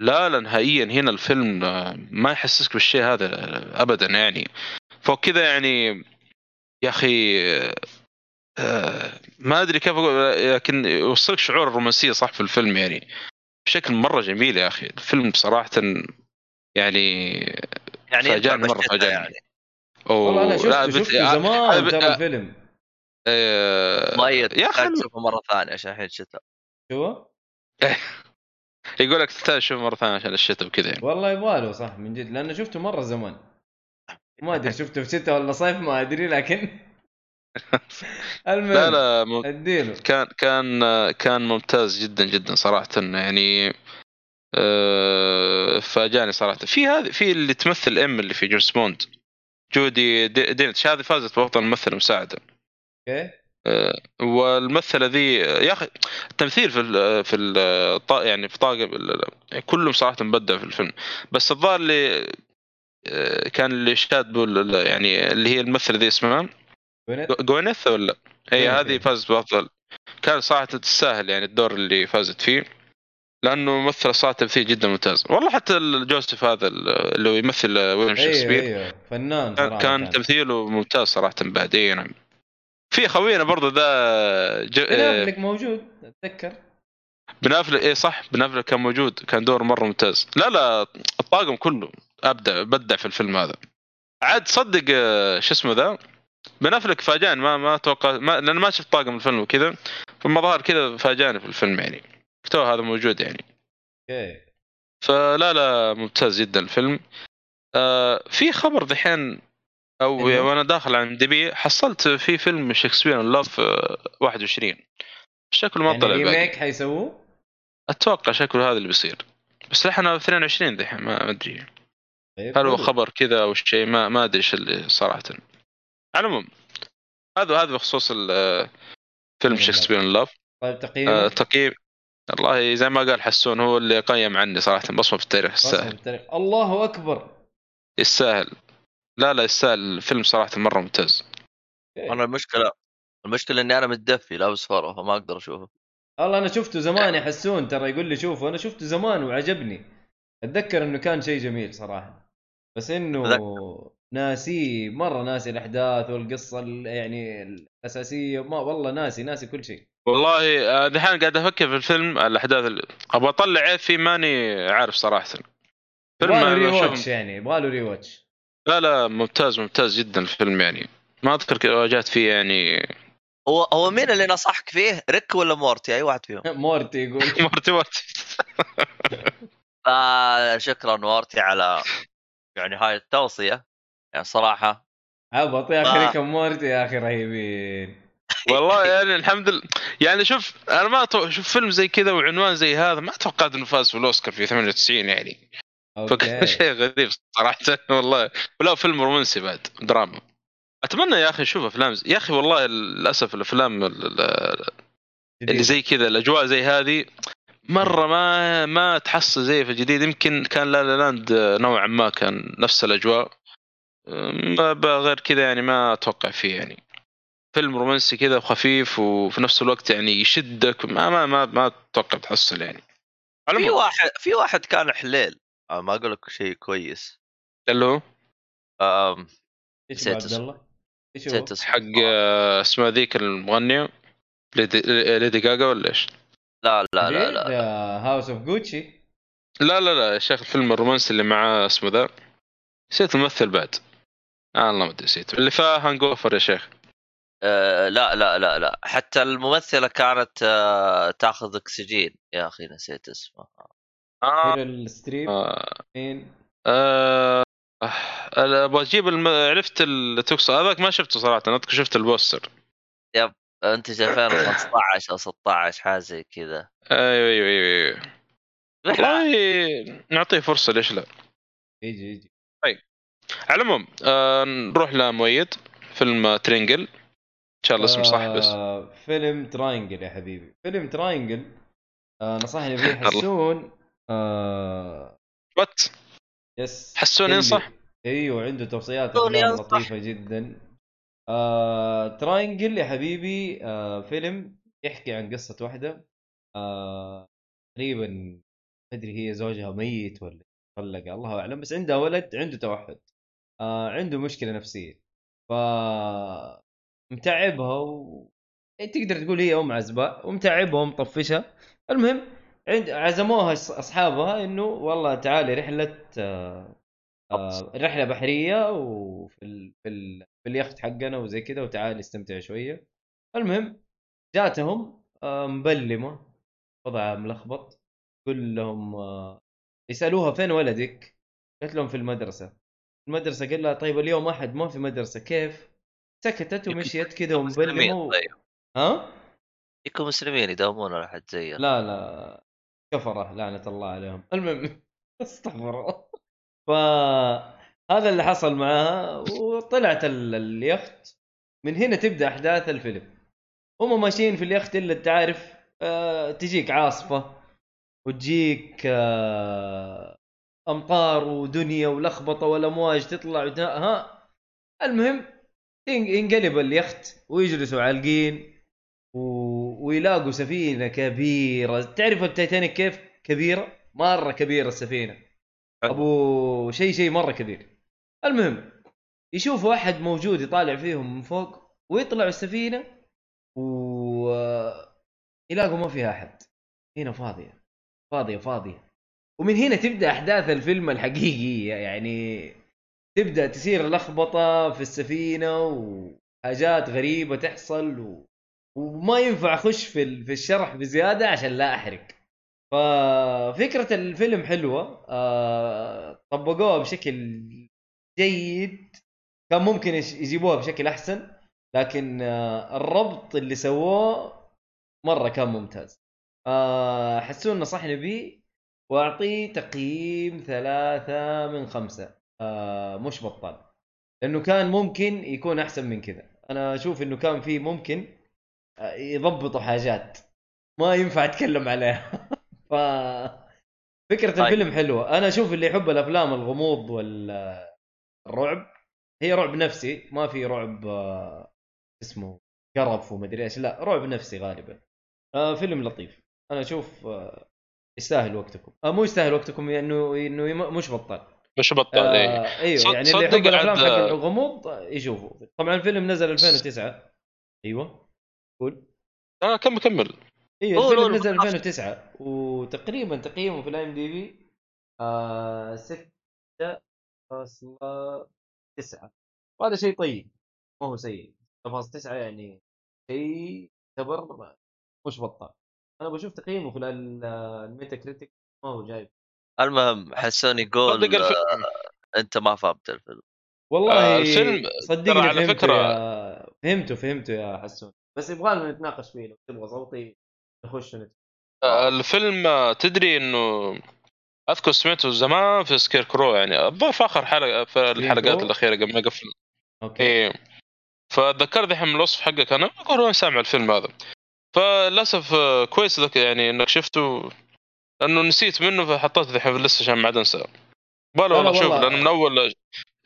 لا لا نهائيا هنا الفيلم آه، ما يحسسك بالشيء هذا آه، ابدا يعني. فوق كذا يعني يا أخي آه، ما أدري كيف أقول لكن يوصلك شعور الرومانسية صح في الفيلم يعني. بشكل مرة جميل يا أخي. الفيلم بصراحه يعني يعني فاجأني بالشتاء فاجأني. يعني. والله أنا لا، شفته بت- شفته آه، زمان ترى الفيلم ميت يا أخي مرة ثانية عشان الحين الشتاء شو؟ يقول لك تحتاج تشوف مرة ثانية عشان الشتاء وكذا يعني. والله يبغاله صح من جد لأنه شفته مرة زمان. ما أدري شفته في شتاء ولا صيف ما أدري لكن المهم لا لا مم- أديله. كان كان كان ممتاز جدا جدا صراحة يعني آه، فاجأني صراحة. في هذه في اللي تمثل إم اللي في جيمس بوند. جودي دي- دينش هذه فازت بأفضل ممثله مساعده أوكي. والممثله ذي يا أخي التمثيل في ال في ال يعني في طاقم كلهم صراحة مبدع في الفيلم. بس الظاهر اللي آه، كان اللي شاد يعني اللي هي الممثلة ذي اسمها؟ جوينث ولا؟ هي جوينث، هذه إيه. فازت بأفضل. كان صراحة تستاهل يعني الدور اللي فازت فيه لأنه ممثل صراحة تمثيل جدا ممتاز. والله حتى الجوزيف هذا اللي هو يمثل ويليام أيوه شكسبير أيوه فنان كان, كان تمثيله ممتاز صراحة بعد اي نعم في خوينا برضه ذا ج... بن آه، أفلك موجود أتذكر. بن أفلك اي صح بن أفلك كان موجود كان دور مرة ممتاز. لا لا الطاقم كله أبدع بدع في الفيلم هذا. عاد صدق آه، شو اسمه ذا؟ بن أفلك فاجأني ما ما أتوقع ما لأن ما شفت طاقم الفيلم وكذا فالمظاهر كذا فاجأني في الفيلم يعني. تو هذا موجود يعني. أوكي. فلا لا ممتاز جدا الفيلم. آه في خبر ذحين. وأنا داخل IMDb حصلت في فيلم Shakespeare in Love 21 شكله ما يعني طلع remake حيسووه؟ أتوقع شكله هذا اللي بيصير. بس إحنا 22 ذحين ما أدري. طيب هل هو. خبر كذا أو شيء؟ ما ما أدري إيش اللي صراحة. على العموم هذا هذا بخصوص ال- فيلم الله. Shakespeare in Love. طيب آه تقييمك تقييم. والله زي ما قال حسون هو اللي قيم عني صراحة. بصمة في التاريخ يستاهل التاريخ. الله أكبر. يستاهل لا لا يستاهل الفيلم صراحة مرة ممتاز. أوكي. أنا المشكلة المشكلة إني أنا متدفي لابس فرو فما أقدر أشوفه. والله أنا شفته زمان يحسون ترى يقول لي شوفه أنا شفته زمان وعجبني. أتذكر إنه كان شيء جميل صراحة. بس إنه ناسي مرة ناسي الأحداث والقصة ال- يعني الأساسية. ما والله ناسي ناسي كل شيء. والله آه، دحين قاعد أفكر في الفيلم الأحداث اللي أبغى أطلع عيب فيه ماني عارف صراحة. فيلم يبغى له ري يعني يبغى له rewatch لا لا ممتاز ممتاز جدا الفيلم يعني. ما أذكر كذا واجهت فيه يعني. هو هو مين اللي نصحك فيه؟ ريك ولا مورتي؟ أي واحد فيهم. مورتي يقول. مورتي مورتي آه شكرا مورتي على يعني هاي التوصية. يعني صراحة. عبط يا أخي آه. ريكا مورتي يا أخي رهيبين. والله يعني الحمد لله. يعني شوف أنا ما شوف فيلم زي كذا وعنوان زي هذا ما توقعت إنه فاز في الاوسكار في 98 يعني. فكان شيء غريب صراحة والله. ولا فيلم رومانسي بعد دراما. أتمنى يا أخي أشوف أفلام. يا أخي والله للأسف الأفلام ال- ال- اللي زي كذا الأجواء زي هذه مرة ما ما تحصل زي في الجديد يمكن كان La La Land نوعا ما كان نفس الأجواء. غير كذا يعني ما أتوقع فيه يعني. فيلم رومانسي كذا وخفيف وفي نفس الوقت يعني يشدك ما ما ما, ما أتوقع تحصل يعني. في واحد في واحد كان حليل. آه ما أقول لك شيء كويس. اللي هو؟ إيش نسيت اسمه. الله؟ إيش نسيت؟ اسمه. حق آه، اسمها ذيك المغنية؟ ليدي, ليدي جاجا ولا إيش؟ لا لا لا لا. House of Gucci. لا لا لا يا شيخ الفيلم الرومانسي اللي معاه اسمه The. نسيت الممثل بعد. آه الله ما أدري نسيت اللي فيها Hangover يا شيخ. آه لا لا لا لا. حتى الممثلة كانت آه تأخذ أكسجين. يا أخي نسيت اسمه. ميريل ستريب آه. مين؟ آه. أنا أبغى أجيب الم... عرفت تقصد هذاك ما شفته صراحة أنا شفت البوستر. انتج 2015 أو 16 حاجة زي كذا. أيوه أيوه أيوه, أيوة. والله نعطيه فرصة ليش لا؟ يجي يجي. على العموم آه نروح لمؤيد فيلم Triangle. إن شاء الله اسمه صح بس. آه، فيلم Triangle يا حبيبي. فيلم Triangle آه نصحني فيه حسون. آه What? Yes حسون ينصح أيوه عنده توصيات أفلام. لطيفة جدا. آه تراينجل يا حبيبي. آه فيلم يحكي عن قصة واحدة. آه تقريبا أدري هي زوجها ميت ولا طلق الله أعلم بس عندها ولد عنده توحد. آه عنده مشكلة نفسية. ف متعبها و... تقدر تقول هي أم عزباء ومتعبها ومطفشها المهم عزموها أص- أصحابها إنه والله تعالي رحلة آه، آه، رحلة بحرية وفي ال... في, ال... في اليخت حقنا وزي كذا وتعالي استمتع شوية. المهم جاتهم آه، مبلمة وضعها ملخبط. قل لهم آه، يسألوها فين ولدك؟ قالت لهم في المدرسة. المدرسة قال لها طيب اليوم أحد ما في مدرسة كيف؟ سكتت ومشيت كذا ومبلمة و... طيب. ها؟ يكون مسلمين يداومون على حد زي لا لا. كفرة لعنة الله عليهم. المهم استغفر الله فهذا اللي حصل معاها وطلعت ال- اليخت. من هنا تبدأ أحداث الفيلم. هم ماشيين في اليخت إلا انت عارف آه تجيك عاصفة وتجيك آه أمطار ودنيا ولخبطة والامواج تطلع ها؟ المهم ين- ينقلب اليخت ويجلسوا عالقين و... ويلاقوا سفينة كبيرة. تعرف التايتانيك كيف؟ كبيرة. مرة كبيرة السفينة. حلو. أبو شيء شيء مرة كبير. المهم يشوفوا احد موجود يطالع فيهم من فوق ويطلعوا السفينة و يلاقوا ما فيها أحد. هنا فاضية. فاضية فاضية. ومن هنا تبدأ أحداث الفيلم الحقيقيه يعني تبدأ تصير لخبطة في السفينة وحاجات غريبة تحصل و... وما ينفع أخش في في الشرح بزيادة عشان لا أحرق. ففكرة الفيلم حلوة. آه طبقوها بشكل جيد. كان ممكن يجيبوها بشكل أحسن. لكن آه الربط اللي سووه مرة كان ممتاز. آه حسون نصحني به واعطيه تقييم ثلاثة من خمسة. آه مش بطال. لأنه كان ممكن يكون أحسن من كذا. أنا أشوف إنه كان فيه ممكن يضبطوا حاجات. ما ينفع أتكلم عليها. ف فكرة طيب. الفيلم حلوة. أنا أشوف اللي يحب الأفلام الغموض والرعب هي رعب نفسي ما في رعب آه، اسمه قرف ومدري إيش. لا رعب نفسي غالبا. آه فيلم لطيف. أنا أشوف آه يستاهل وقتكم. آه مو يستاهل وقتكم انه انه يم- مش بطال. مش بطال إيه. آه أيوه صد- يعني اللي يحب الأفلام حق الغموض آه، يشوفوا طبعا الفيلم نزل 2009 أيوه. قول. آه كمل كمل. أيوه الفيلم نزل بالضبط. 2009 وتقريبا تقييمه في ال IMDb آه 6.9 وهذا شيء طيب ما هو سيء. 6.9 يعني شيء يعتبر مش بطال. أنا بشوف تقييمه في ال- ال Metacritic ما هو جايب. المهم حسون يقول. آه، أنت ما فهمت الفيلم. والله آه، الفيلم صدقني على يا... فهمته فهمته يا حسون بس يبغى لنا نتناقش فيه لو تبغى صوتي نخش. آه، الفيلم آه، تدري إنه أذكر سمعته زمان في Screen Crew يعني الظاهر في آخر حلقة في الحلقات؟ الأخيرة قبل ما يقفل okay إيه فذكرت الحين من الوصف حقك أنا أقول وين سامع الفيلم هذا فللأسف آه، كويس ذاك يعني إنك شفته لأنه نسيت منه فحطيته الحين في اللسته عشان ما عاد انسى بالي لا والله شوف. لأنه من أول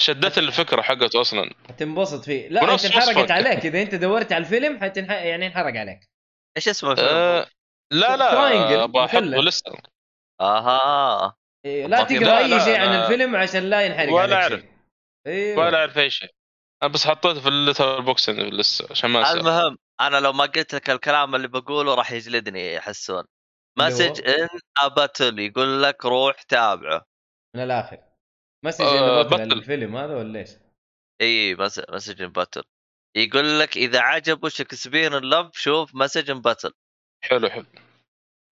شدت الفكرة حقته أصلا حتنبسط فيه لا انت انحرقت. عليك إذا أنت دورت على الفيلم حتنح... يعني انحرق عليك إيش اسم الفيلم؟ آه لا لا أبغى احطه. لسه آها إيه لا تقرأ لا، أي لا، شيء عن لا. الفيلم عشان لا ينحرق ولا. شيء أيوه ولا أعرف أي شيء أنا بس حطيته في ال Letterboxd لسه عشان ما انسى المهم أنا لو ما قلت لك الكلام اللي بقوله راح يجلدني حسون Message؟ in a Bottle يقول لك روح تابعه من الآخر مسج آه، بطل بطل. الفيلم هذا ولا إيش؟ إي Mess- Message in a Bottle يقول لك إذا عجبه Shakespeare Love شوف Message in a Bottle حلو حلو.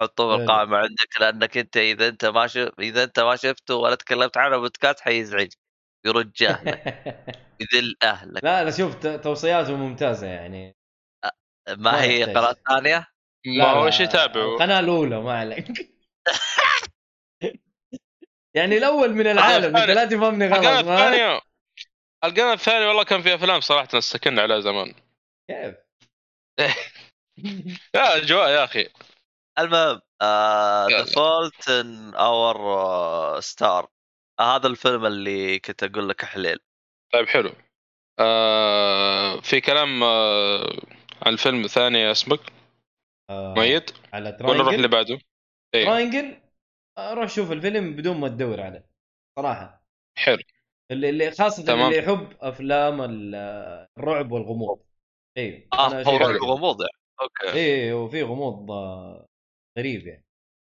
حطه حلو. بالقائمه عندك لأنك أنت إذا أنت ما شف... إذا أنت ما شفته ولا تكلمت عنه بودكاست حيزعج. يرج أهلك. يذل أهلك. لا لا شوف ت- توصياته ممتازة يعني. ما, ما هي. قناة ثانية؟ ما هو شيء تابعه. القناة الأولى ما عليك. يعني الأول من العالم انت لا تفهمني القناه غلط ما الثانية القناة الثانية والله كان في أفلام صراحة استكنا عليها زمان. كيف؟ يا أجواء يا أخي. المهم The. Fault in Our Star هذا الفيلم اللي كنت أقول لك حليل. طيب حلو. آه في كلام آه عن الفيلم الثاني اسمك؟ آه، ميت؟ على ولا نروح اللي بعده؟ إيه. Triangle روح شوف الفيلم بدون ما تدور عليه صراحة. حلو. اللي, اللي خاصة تمام. اللي يحب أفلام ال- الرعب والغموض. اي آه هو رعب غموض يعني. Okay. إيه وفي غموض آه، غريب يعني.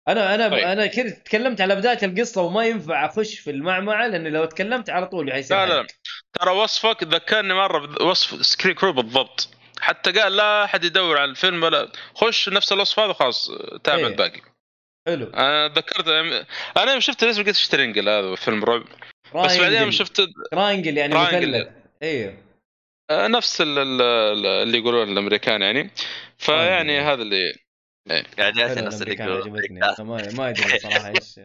أنا أنا طيب. أنا كنت تكلمت على بداية القصة وما ينفع أخش في المعمعة لأن لو تكلمت على طول حيصير لا لا. ترى وصفك ذكرني مرة بوصف Screen Crew بالضبط. حتى قال لا أحد يدور على الفيلم ولا خش نفس الوصف هذا خلاص تابع إيه. الباقي. حلو. أنا تذكرت أنا يوم شفت الاسم قلت إيش Triangle هذا فيلم رعب. بس بعدين يوم شفت Triangle يعني. مثلث. أيوه آه، نفس ال- ال- ال- اللي يقولون الأمريكان يعني. فيعني. هذا اللي يعني جاتني حلو نفس اللي يقولون ما أدري صراحة إيش.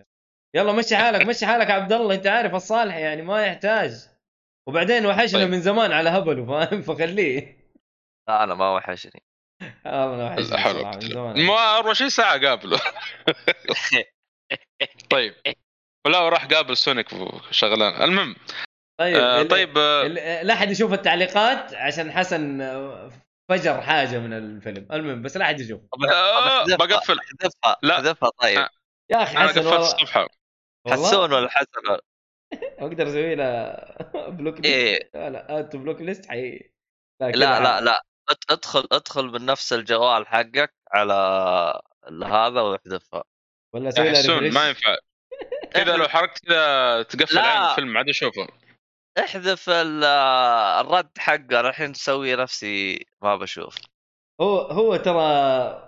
يلا مشي حالك مشي حالك يا عبد الله أنت عارف الصالح يعني ما يحتاج. وبعدين وحشنا طيب. من زمان على هبله فاهم؟ فخليه. لا أنا ما وحشني. والله أنا وحشني قوة. زمان. ما 24 ساعة قابله. طيب. ولا راح قابل سونيك وشغلان المهم طيب آه طيب آه، لا أحد يشوف التعليقات عشان حسن آه، فجر حاجة من الفيلم. المهم بس لا أحد يشوف. آه، بقفل. احذفها لا. احذفها طيب. آه. يا أخي أنا حسن قفلت والله. الصفحة. حسون ولا حسن؟ أقدر أسوي له block list إيه. لا لا add block list حي لا لا لا. لا. أدخل أدخل من نفس الجوال حقك على هذا واحذفها ولا أسوي يا له حسون refresh ما ينفع. كذا لو حركت كذا تقفل لا. عين الفيلم عاد أشوفه. احذف ال- الرد حقه الحين مسوي نفسي ما بشوف. هو هو ترى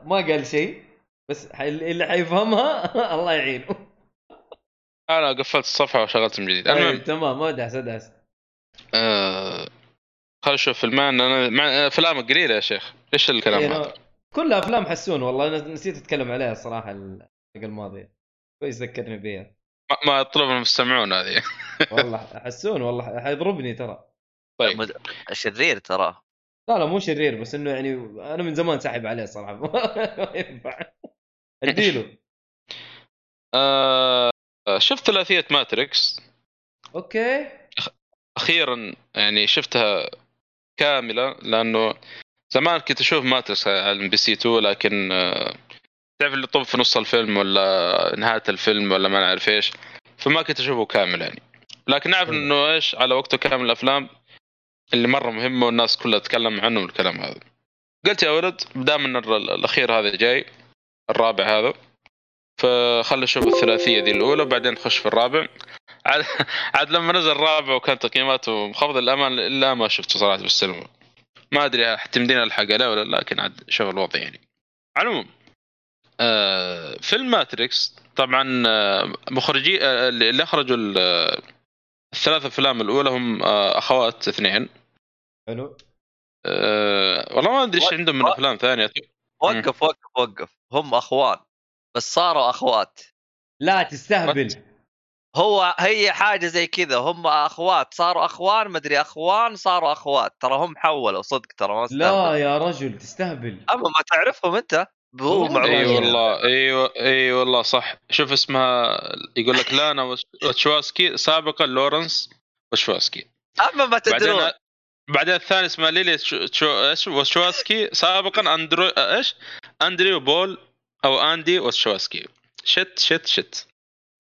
ما قال شيء بس اللي حيفهمها الله يعينه أنا قفلت الصفحة وشغلت من جديد. طيب المهم تمام ادعس ادعس آه. خل نشوف فيلمان أنا مع أفلام قليلة يا شيخ. إيش الكلام إيه، هذا؟ كلها أفلام حسون والله أنا نسيت أتكلم عليها الصراحه الحلقة الماضية. كويس ذكرني بيها. ما- ما يطلب المستمعون هذه. والله حسون والله حيضربني ترى. طيب. شرير ترى. لا لا مو شرير بس إنه يعني أنا من زمان ساحب عليه صراحة. ما ينفع. أديله. آه شفت ثلاثية Matrix؟ Okay. أخيرا يعني شفتها كاملة لأنه زمان كنت أشوف Matrix على MBC 2 لكن آه، تعرف اللي طب في نص الفيلم ولا نهاية الفيلم ولا ما نعرف إيش فما كنت أشوفه كامل يعني. لكن نعرف. إنه إيش على وقته كامل الأفلام اللي مرة مهمة والناس كلها تتكلم عنه والكلام هذا. قلت يا ولد دام إن ال- الأخير هذا جاي الرابع هذا فخل نشوف الثلاثية ذي الأولى وبعدين نخش في الرابع. عاد, عاد لما نزل الرابع وكانت تقييماته مخفضة الامان الا ما شفته صراحة في السينما. ما أدري حتمدينا الحق عليه ولا لا لكن عاد شوف الوضع يعني. على العموم آه فيلم ماتريكس طبعا آه مخرجي آه اللي أخرجوا ال- الثلاث أفلام الأولى هم آه أخوات اثنين. حلو. آه والله ما أدري إيش عندهم من أفلام ثانية. وقف وقف وقف. هم أخوان بس صاروا أخوات. لا تستهبل. هو هي حاجة زي كذا هم أخوات صاروا أخوان مدري أخوان صاروا أخوات ترى هم حولوا صدق ترى ما لا. يا رجل تستهبل. أما ما تعرفهم أنت هو معروف. إي والله. أيوه إي والله صح. شوف اسمها يقول لك لانا وشواسكي سابقا لورنس وشواسكي. أما ما تدرون. بعدين بعدين الثاني اسمه ليلي تشو... إيش؟ وشواسكي سابقا اندرو إيش؟ أندريو بول أو أندي وشواسكي. Shit shit shit.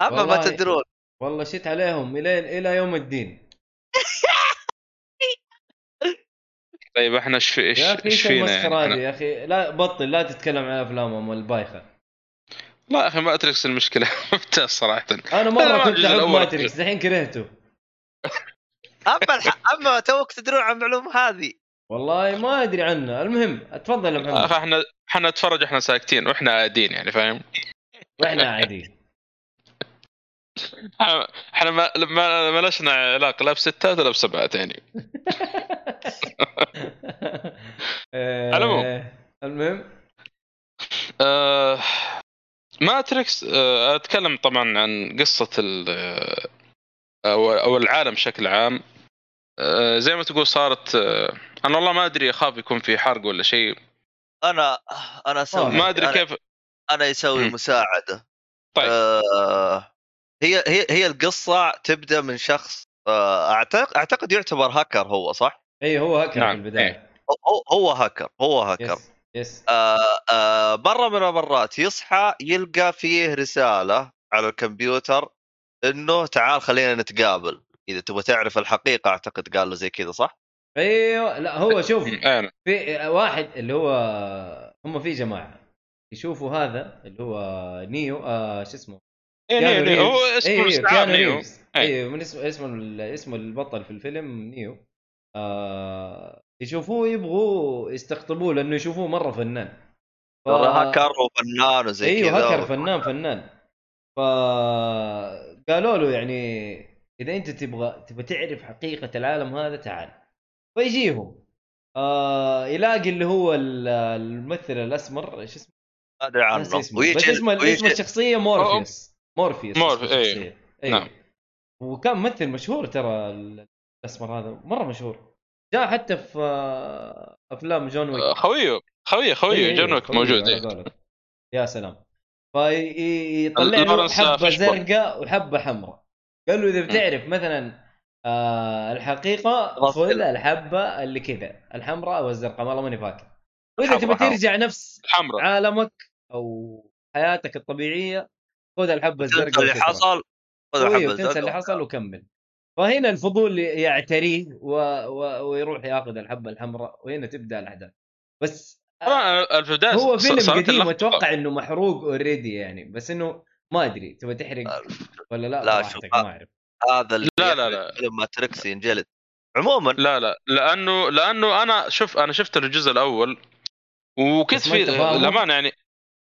أما ما. تدرون. والله shit عليهم إلى إلى يوم الدين. طيب إحنا إيش في إيش إيش فينا يعني؟ يا أخي؟ لا بطل لا تتكلم عن أفلامهم البايخه لا يا أخي Matrix المشكلة ممتاز صراحة. أنا مرة كنت احب Matrix الحين كرهته. أما الح... أما توك تدرون عن المعلومه هذه. والله ما أدري عنه. المهم اتفضل يا محمد. إحنا إحنا نتفرج إحنا ساكتين وإحنا قاعدين يعني فاهم؟ وإحنا قاعدين إحنا ما ما ما لشنا علاقة لا بستات ولا بسبعات يعني. آه، المهم؟ آه ماتريكس آه أتكلم طبعا عن قصة ال آه، أو أو العالم بشكل عام. زي ما تقول صارت أنا والله ما أدري أخاف يكون في حرق ولا شيء. أنا أنا أسوي ما أدري كيف. أنا يسوي. مساعدة. طيب. آه هي هي هي القصة تبدأ من شخص آه اعتقد أعتقد يعتبر هاكر هو صح؟ إي هو هكر نعم، في البدايه هو هو هاكر هو hacker. yes yes. آه آه مرة من المرات يصحى يلقى فيه رسالة على الكمبيوتر إنه تعال خلينا نتقابل. إذا تبغى تعرف الحقيقة أعتقد قال له زي كذا صح؟ أيوه لا هو شوف أنا. في واحد اللي هو هم في جماعة يشوفوا هذا اللي هو نيو آه شو اسمه؟ إيه كيانو نيو نيو هو. اسمه أيوه الاستعار كيانو نيو. أيوه من اسمه اسمه ال- اسمه البطل في الفيلم نيو. آه يشوفوه يبغوا يستقطبوه لأنه يشوفوه مرة فنان. ف... هاكر وفنان وزي أيوه كذا هاكر فنان فنان. فقالوا له يعني إذا أنت تبغى تبغى تعرف حقيقة العالم هذا تعال. فيجيهم. آه يلاقي اللي هو ال- الممثل الأسمر إيش اسمه؟ ما أدري عنه. اسمه. ويجي بس اسمه الشخصية مورفيوس. مورفيوس مورف- اسم إيه. الشخصية. أيوه نعم. وكان ممثل مشهور ترى الأسمر هذا مرة مشهور جاء حتى في آه، أفلام John Wick خويه خويه خويه إيه، John Wick موجود إيه. يا سلام فيطلع له حبة. زرقاء وحبة حمراء قال له إذا بتعرف مثلا آه الحقيقة خذ. الحبة اللي كذا الحمراء أو الزرقاء والله ماني فاكر وإذا تبي. ترجع نفس حمراء عالمك أو حياتك الطبيعية خذ الحبة الزرقاء تنسى اللي. حصل خذ الحبة تنسى الزرقاء اللي حصل وكمل. فهنا الفضول يعتريه و... و... ويروح ياخذ الحبة الحمراء وهنا تبدأ الأحداث. بس البدايه هو فيلم قديم اللقطة- أتوقع إنه محروق اوريدي يعني بس إنه ما أدري تبغى تحرق ولا لا؟ لا، شوف، ما أعرف. هذا اللي لا، لا، لا. فيلم ماتريكس ينجلد. عموما لا لا لأنه لأنه أنا شوف أنا شفت الجزء الأول وكنت في؟ الامانه يعني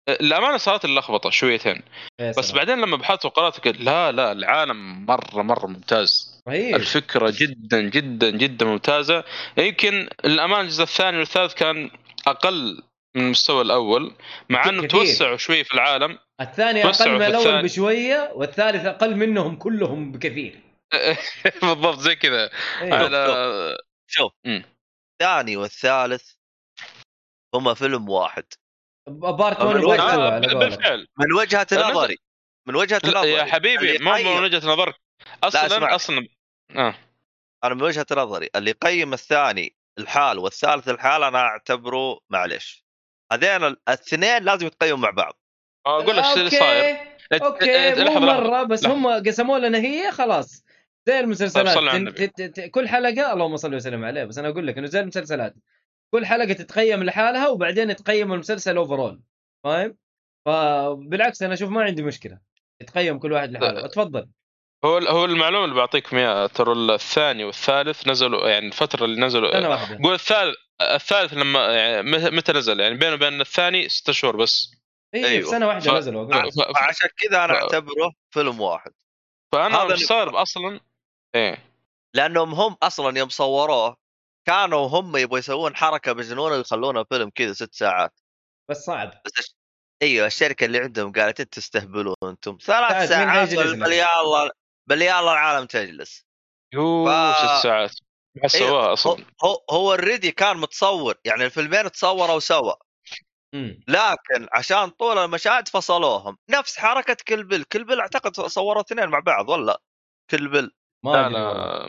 الأمانة صارت اللخبطة شويتين بس. بعدين لما بحثت وقرأت قلت لا لا العالم مرة مرة ممتاز رهيب الفكرة جدا جدا جدا ممتازة يمكن الأمانة الجزء الثاني والثالث كان أقل من المستوى الأول مع إنه كثير. توسعوا شوي في العالم الثاني أقل من الأول. بشوية والثالث أقل منهم كلهم بكثير بالضبط زي كذا أيوه. على شوف. الثاني والثالث هما فيلم واحد part من 1 وين؟ و part 2 آه، بالفعل من وجهة لا، نظري من وجهة نظري يا حبيبي مو من وجهة نظرك أصلا. أصلا آه أنا من وجهة نظري اللي يقيم الثاني الحال والثالث الحال أنا أعتبره معلش هذين الاثنين لازم يتقيموا مع بعض أقول لك إيش اللي. صاير okay مو لحظة لحظة مرة بس. هم قسموا لنا هي خلاص زي المسلسلات طيب، صل على تن- النبي. ت- ت- كل حلقة اللهم صل وسلم عليه بس أنا أقول لك إنه زي المسلسلات كل حلقة تتقيم لحالها وبعدين تقيم المسلسل overall فاهم؟ فبالعكس أنا أشوف ما عندي مشكلة. يتقيم كل واحد لحاله. اتفضل. هو هو المعلومة اللي بعطيكم اياها ترى الثاني والثالث نزلوا يعني الفترة اللي نزلوا سنة واحدة. قول الثالث الثالث لما يعني متى نزل؟ يعني بينه وبين الثاني ستة شهور بس. اي أيوه. سنة واحدة ف- نزلوا. ف- ف- فعشان كذا أنا ف- أعتبره فيلم واحد. فأنا هذا اللي- مستغرب أصلا. إيه. لأنهم هم أصلا يوم صوروه كانوا هم يبغوا يسوون حركة بجنونه ويخلونه فيلم كذا ست ساعات. بس صعب. بس الش- أيوه الشركة اللي عندهم قالت أنتم تستهبلون أنتم. ثلاث ساعات بل لنا؟ بل الله العالم تجلس. يوه ف- ست ساعات. ما أيوه، سواها هو أصلا. هو, هو already كان متصور. يعني الفيلمين تصوروا سوا. امم لكن عشان طول المشاهد فصلوهم. نفس حركة Kill Bill Kill Bill أعتقد صوروا اثنين مع بعض ولا؟ Kill Bill ما لا. لا.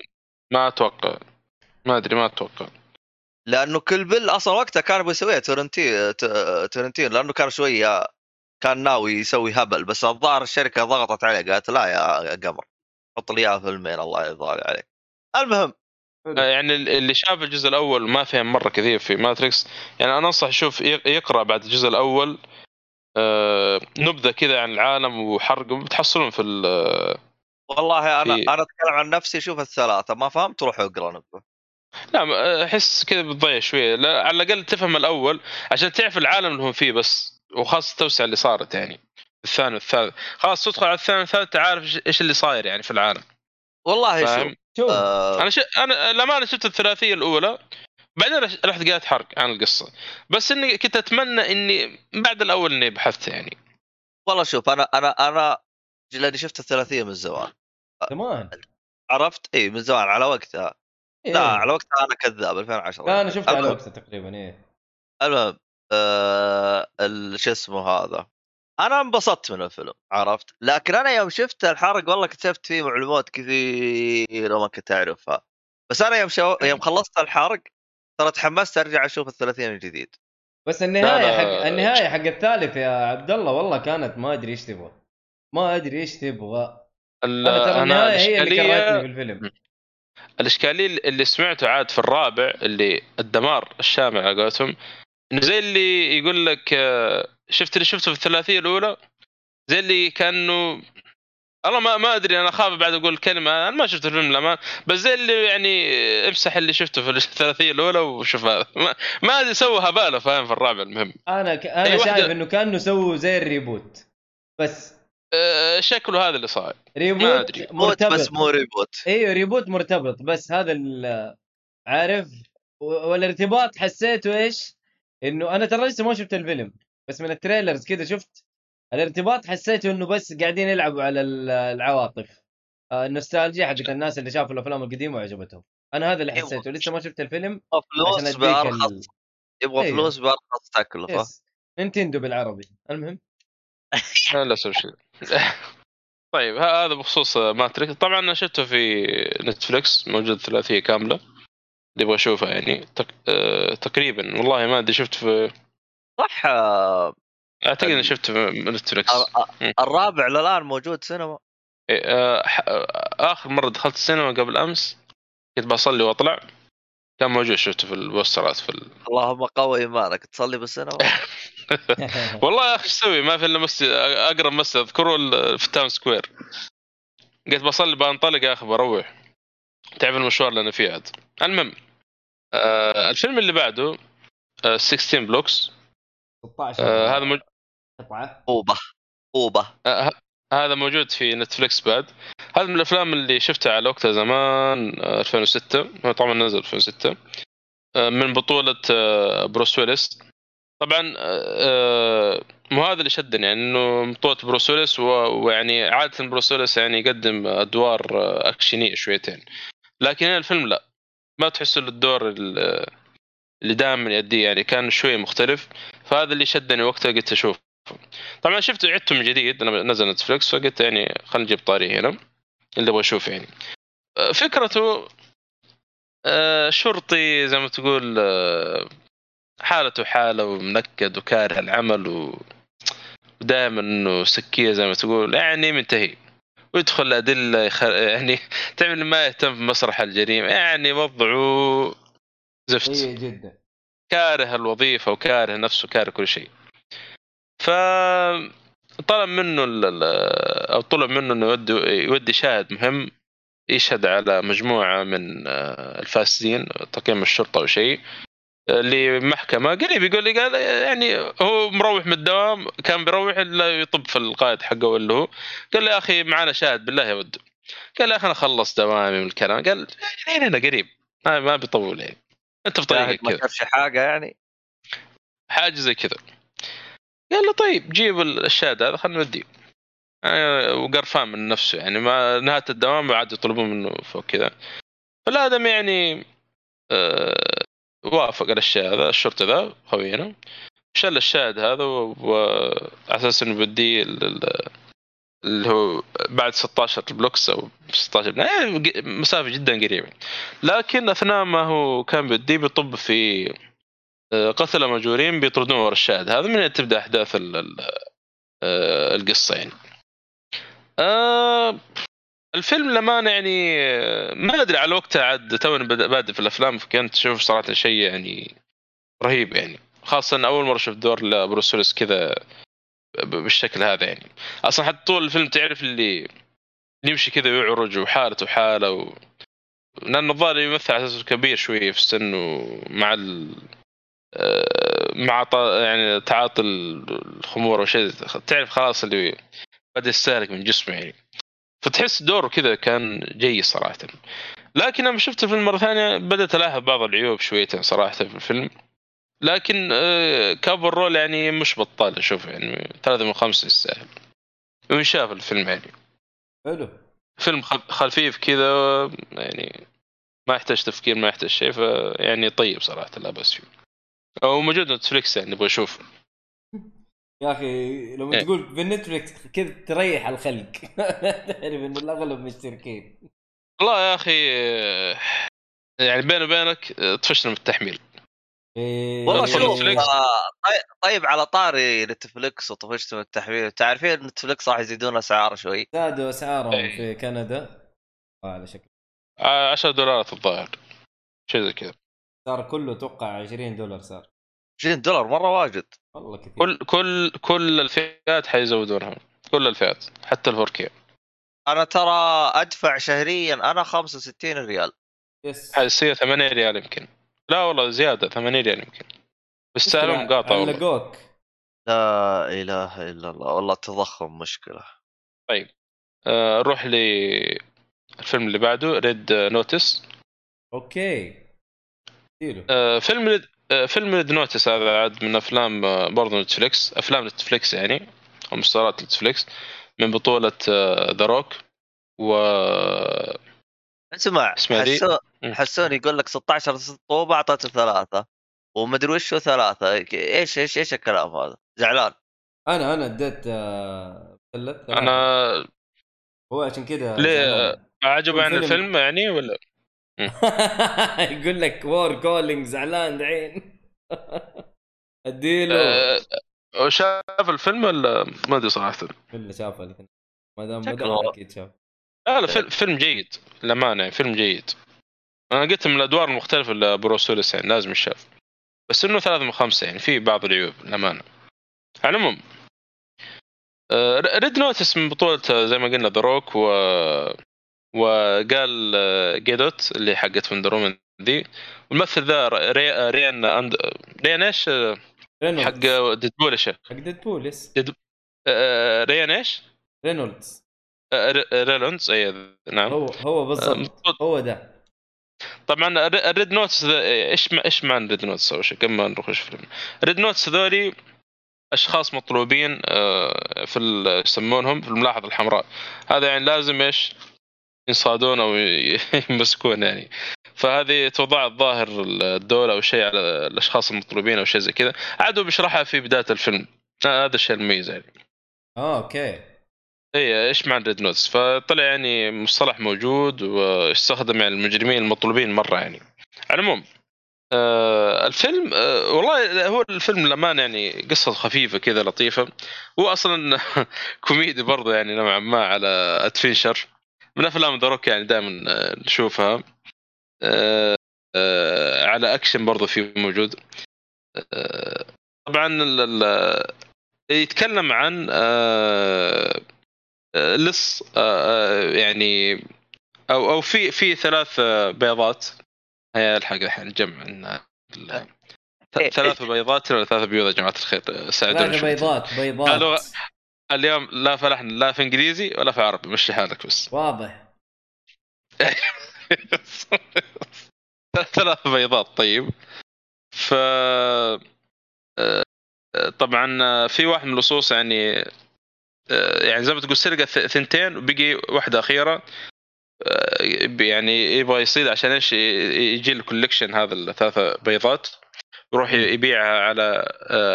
ما أتوقع. ما أدري ما أتوقع. لأنه Kill Bill أصلا وقتها كان يبغى يسويها تورنتي ت- تورنتينو لأنه كان شوية كان ناوي يسوي هبل بس الظاهر الشركة ضغطت عليه قالت لا يا قمر حط لي إياها فيلمين الله يرضى عليك. المهم. آه، يعني اللي شاف الجزء الأول ما فهم مرة كثير في ماتريكس يعني أنا أنصح يشوف يقرأ بعد الجزء الأول آه، نبذة كذا عن العالم وحرق بتحصلون في ال- والله أنا في- أنا أتكلم عن نفسي شوف الثلاثة ما فهمت روح اقرأ نبذة. لا ما- أحس كذا بتضيع شوية. لا على الأقل تفهم الأول عشان تعرف العالم اللي هم فيه بس وخاصة التوسعه اللي صارت يعني الثاني والثالث. خلاص تدخل على الثاني والثالث تعرف إيش- إيش اللي صاير يعني في العالم. والله شوف فاهم؟ شوف آه أنا ش... أنا لما أنا شفت الثلاثية الأولى بعدين رح- رحت قريت حرق عن القصة. بس إني كنت أتمنى إني بعد الأول إني بحثت يعني. والله شوف أنا أنا أنا لأني شفت الثلاثية من زمان. كمان عرفت؟ إي من زمان على وقتها. إيه. لا على وقتها أنا كذاب 2010 لا أنا شفته على المهم- وقته تقريبا إيه. المهم آه شو اسمه هذا. أنا انبسطت من الفيلم عرفت؟ لكن أنا يوم شفت الحرق والله اكتشفت فيه معلومات كثيرة ما كنت أعرفها. بس أنا يوم شو... يوم خلصت الحرق ترى تحمست أرجع أشوف الثلاثين من جديد. بس النهاية لا. حق النهاية حق الثالث يا عبد الله والله كانت ما أدري إيش تبغى. ما أدري إيش تبغى. ال- أنا ترى النهاية هي اللي كرهتني في الفيلم. الإشكالية اللي سمعته عاد في الرابع اللي الدمار الشامل على قولتهم إنه زي اللي يقول لك آه، شفت اللي شفته في الثلاثية الأولى؟ زي اللي كأنه والله ما ما أدري أنا أخاف بعد أقول كلمة أنا ما شفت الفيلم للأمان بس زي اللي يعني امسح اللي شفته في الثلاثية الأولى وشوف هذا. ما, ما أدري سوى هبالة فاهم في الرابع المهم. أنا ك... أنا واحدة- شايف إنه كأنه سووا زي الريبوت بس. شكله هذا اللي صار reboot ما أدري. موت مرتبط. بس مو reboot إيوه reboot مرتبط. بس هذا ال- عارف؟ والارتباط حسيته إيش؟ إنه أنا ترى لسه ما شفت الفيلم بس من ال trailers كذا شفت. الارتباط حسيته إنه بس قاعدين يلعبوا على ال- العواطف. آه، النوستالجيا حقت الناس اللي شافوا الأفلام القديمة وعجبتهم. أنا هذا اللي أيوة. حسيته. لسه ما شفت الفيلم فلوس بأرخص. ال... يبغى أيوه. فلوس بأرخص تكلفه yes. Nintendo بالعربي. المهم. آه، لا أسوي شيء طيب هذا بخصوص Matrix. طبعا أنا شفته في Netflix موجود ثلاثية كاملة اللي يبغى أشوفها يعني. تق... آه، تقريبا والله ما أدري شفت في صح؟ آه، أعتقد إني شفت في Netflix مم. الرابع للآن موجود سينما؟ إيه، آه، آه، آخر مرة دخلت السينما قبل أمس كنت بصلي وأطلع. كان موجود شفته في البوسترات في ال... اللهم قوي إيمانك تصلي بالسينما والله يا أخي إيش أسوي؟ ما في إلا مسجد أقرب مسجد أذكره ال- في Town Square قلت بصلي بنطلق يا أخي بروح. تعرف المشوار اللي أنا فيه عاد. المهم آه الفيلم اللي بعده آه 16 Blocks 16 آه هذا موج... قطعه قوبه قوبه آه هذا موجود في Netflix بعد. هذا من الأفلام اللي شفتها على وقتها زمان آه 2006 هو طبعا نزل 2006 آه من بطولة آه بروس ويلس طبعا آه مو هذا اللي شدني يعني إنه بطولة بروس ويلس ويعني عادة بروس ويلس يعني يقدم أدوار آه، أكشنية شويتين. لكن هنا الفيلم لا. ما تحس الدور ال- اللي دائما يأديه يعني كان شوي مختلف. فهذا اللي شدني وقتها قلت أشوف. طبعا شفته عدته من جديد لما نزل نتفلكس فقلت يعني خلينا نجيب طاري هنا اللي أبغى أشوف يعني. آه، فكرته آه، شرطي زي ما تقول آه، حالته حالة ومنكد وكاره العمل و ودائما إنه سكية زي ما تقول يعني منتهي. ويدخل ادله يخ... يعني تعمل ما يهتم بمسرح الجريمة يعني وضعه زفت. جدا. كاره الوظيفة وكاره نفسه وكاره كل شيء. ف طلب منه أو طلب منه إنه يودي يودي شاهد مهم يشهد على مجموعة من آه، الفاسدين تقييم الشرطة أو شيء آه، لمحكمة. قريب يقول لي قال يعني هو مروح من الدوام كان بيروح إلا يطب في القائد حقه ولا هو. قال لي يا أخي معنا شاهد بالله يا ود. قال يا أخي أنا خلص دوامي من الكلام. قال يعني هنا قريب ما بيطول يعني أنت في طريقك ما شافش حاجة يعني؟ حاجة زي كذا. له طيب جيب الشاهد هذا خلينا نوديه. يعني وقرفان من نفسه يعني ما نهاية الدوام بعد يطلبون منه فوق كذا. فالادم يعني آه وافق على الشيء هذا الشرطي ذا خوينا. شل الشاهد هذا وعلى أساس إنه ال- اللي هو بعد 16 Blocks أو 16 يعني ق- مسافة جدا قريبة. لكن أثناء ما هو كان بديه بيطب في قتلة مأجورين بيطردون ورا الشاهد. هذا من تبدأ أحداث آه، القصة يعني آه، الفيلم للأمانة يعني آه، ما أدري على وقتها عاد توني بادئ في الأفلام فكنت أشوف صراحة شيء يعني رهيب يعني. خاصة إن أول مرة شفت دور لبروس كذا بالشكل هذا يعني. أصلا حتى طول الفيلم تعرف اللي يمشي كذا ويعرج وحالته حاله و... لأنه الظاهر يمثل على أساس كبير شوية في السن ومع ال... مع. يعني تعاطي الخمور أو شيء تعرف خلاص اللي بدأ يستهلك من جسمه يعني. فتحس دوره كذا كان جيد صراحة. لكن لما شفت الفيلم مرة ثانية بدأت ألاحظ بعض العيوب شويتين صراحة في الفيلم. لكن آه، ك overall يعني مش بطال أشوف يعني. ثلاثة من خمسة يستاهل. وينشاف الفيلم يعني. حلو. فيلم خف- خفيف كذا يعني ما يحتاج تفكير ما يحتاج شيء فيعني طيب صراحة لا بأس فيه. وموجود نتفليكس يعني نبغى نشوف يا أخي لما إيه. تقول بالنتفلكس كذا تريح الخلق. تعرف ان الأغلب مشتركين. والله يا أخي يعني بيني وبينك طفشنا من التحميل. إيه. والله شوف نتفليكس. آه، طي- طيب على طاري نتفلكس وطفشت من التحميل. تعرفين نتفلكس راح يزيدون أسعار شوي؟ زادوا أسعارهم إيه. في كندا. على شكل. 10 دولارات الظاهر. شيء زي كذا. صار كله أتوقع 20 دولار صار. 20 دولار مرة واجد. والله كثير. كل كل كل الفئات حيزودونها كل الفئات حتى ال 4K أنا ترى أدفع شهريا أنا 65 ريال. yes. حيصير 8 ريال يمكن. لا والله زيادة 8 ريال يمكن. بس سعرهم قاطع على قولك. لا إله إلا الله. والله التضخم مشكلة. آه، نروح للفيلم اللي بعده Red Notice okay. آه، فيلم آه، فيلم Red Notice هذا عاد من أفلام آه، برضو نتفليكس أفلام نتفليكس يعني أو مسلسلات نتفليكس من بطولة ذا روك و اسمع؟ حسو... حسوني يقول لك 16 طوبه أعطيته ثلاثة. ومدري وش هو ثلاثة؟ إيش إيش إيش الكلام هذا؟ زعلان. أنا أنا أديت أنا هو عشان كذا ليه؟ زعلان. عجب عن الفيلم يعني ولا؟ يقول لك وور كولينج زعلان دعين أديله. آه، شاف الفيلم ولا ما أدري صراحة؟ اللي شافه الاثنين ما دام أكيد شاف. لا لا فيلم, فيلم جيد يعني فيلم جيد. أنا قلت من الأدوار المختلفة لبروس ويلس يعني لازم يشاف. بس إنه ثلاثة من خمسة يعني في بعض العيوب للأمانة. على العموم آه، Red Notice من بطولة زي ما قلنا The Rock و وقال آه، جادوت اللي حقت Wonder Woman ذي والممثل ذا ري... آه، ريان أند... ريان إيش؟ آه، رينولدز. حق Deadpool إيش؟ حق Deadpool yes آه، ريان إيش؟ رينولدز. آه، ري- رينولدز اي نعم. هو هو بالضبط. هو ده. طبعا الر- ال Red Notice إيش ما إيش معنى ال Red Notice أول شيء قبل ما نروح نشوف الفيلم. ال Red Notice ذولي أشخاص مطلوبين في يسمونهم؟ في الملاحظة الحمراء. هذا يعني لازم إيش؟ ينصادون أو يمسكون يعني. فهذه توضع الظاهر الدولة أو شيء على الأشخاص المطلوبين أو شيء زي كذا. عادوا بيشرحها في بداية الفيلم. هذا الشيء المميز يعني. آه okay. اي إيش معنى Red Notice فطلع يعني مصطلح موجود واستخدم يعني المجرمين المطلوبين مرة يعني. على العموم آه الفيلم آه والله هو الفيلم للأمانة يعني قصة خفيفة كذا لطيفة. هو أصلا كوميدي برضه يعني نوعا ما على adventure من أفلام ذا يعني دائما نشوفها. آه آه على أكشن برضه في موجود. آه طبعا ال- ال- يتكلم عن آه آه، لص آه، آه، يعني أو أو في في ثلاث آه، بيضات. هي ألحق الحين نجمع ث- ثلاث بيضات ولا ثلاث بيوض يا جماعة الخير؟ آه، ساعدونا ثلاثة شوي. بيضات بيضات. اليوم لا فلحنا لا في إنجليزي ولا في عربي. مشي حالك بس. واضح. ثلاث بيضات طيب. ف آه، طبعا في واحد من اللصوص يعني آه، يعني زي ما تقول سرقة ثنتين وبقي واحدة أخيرة. آه، يعني يبغى يصيد عشان إيش؟ يجي الكوليكشن هذا الثلاثة بيضات. يروح يبيعها على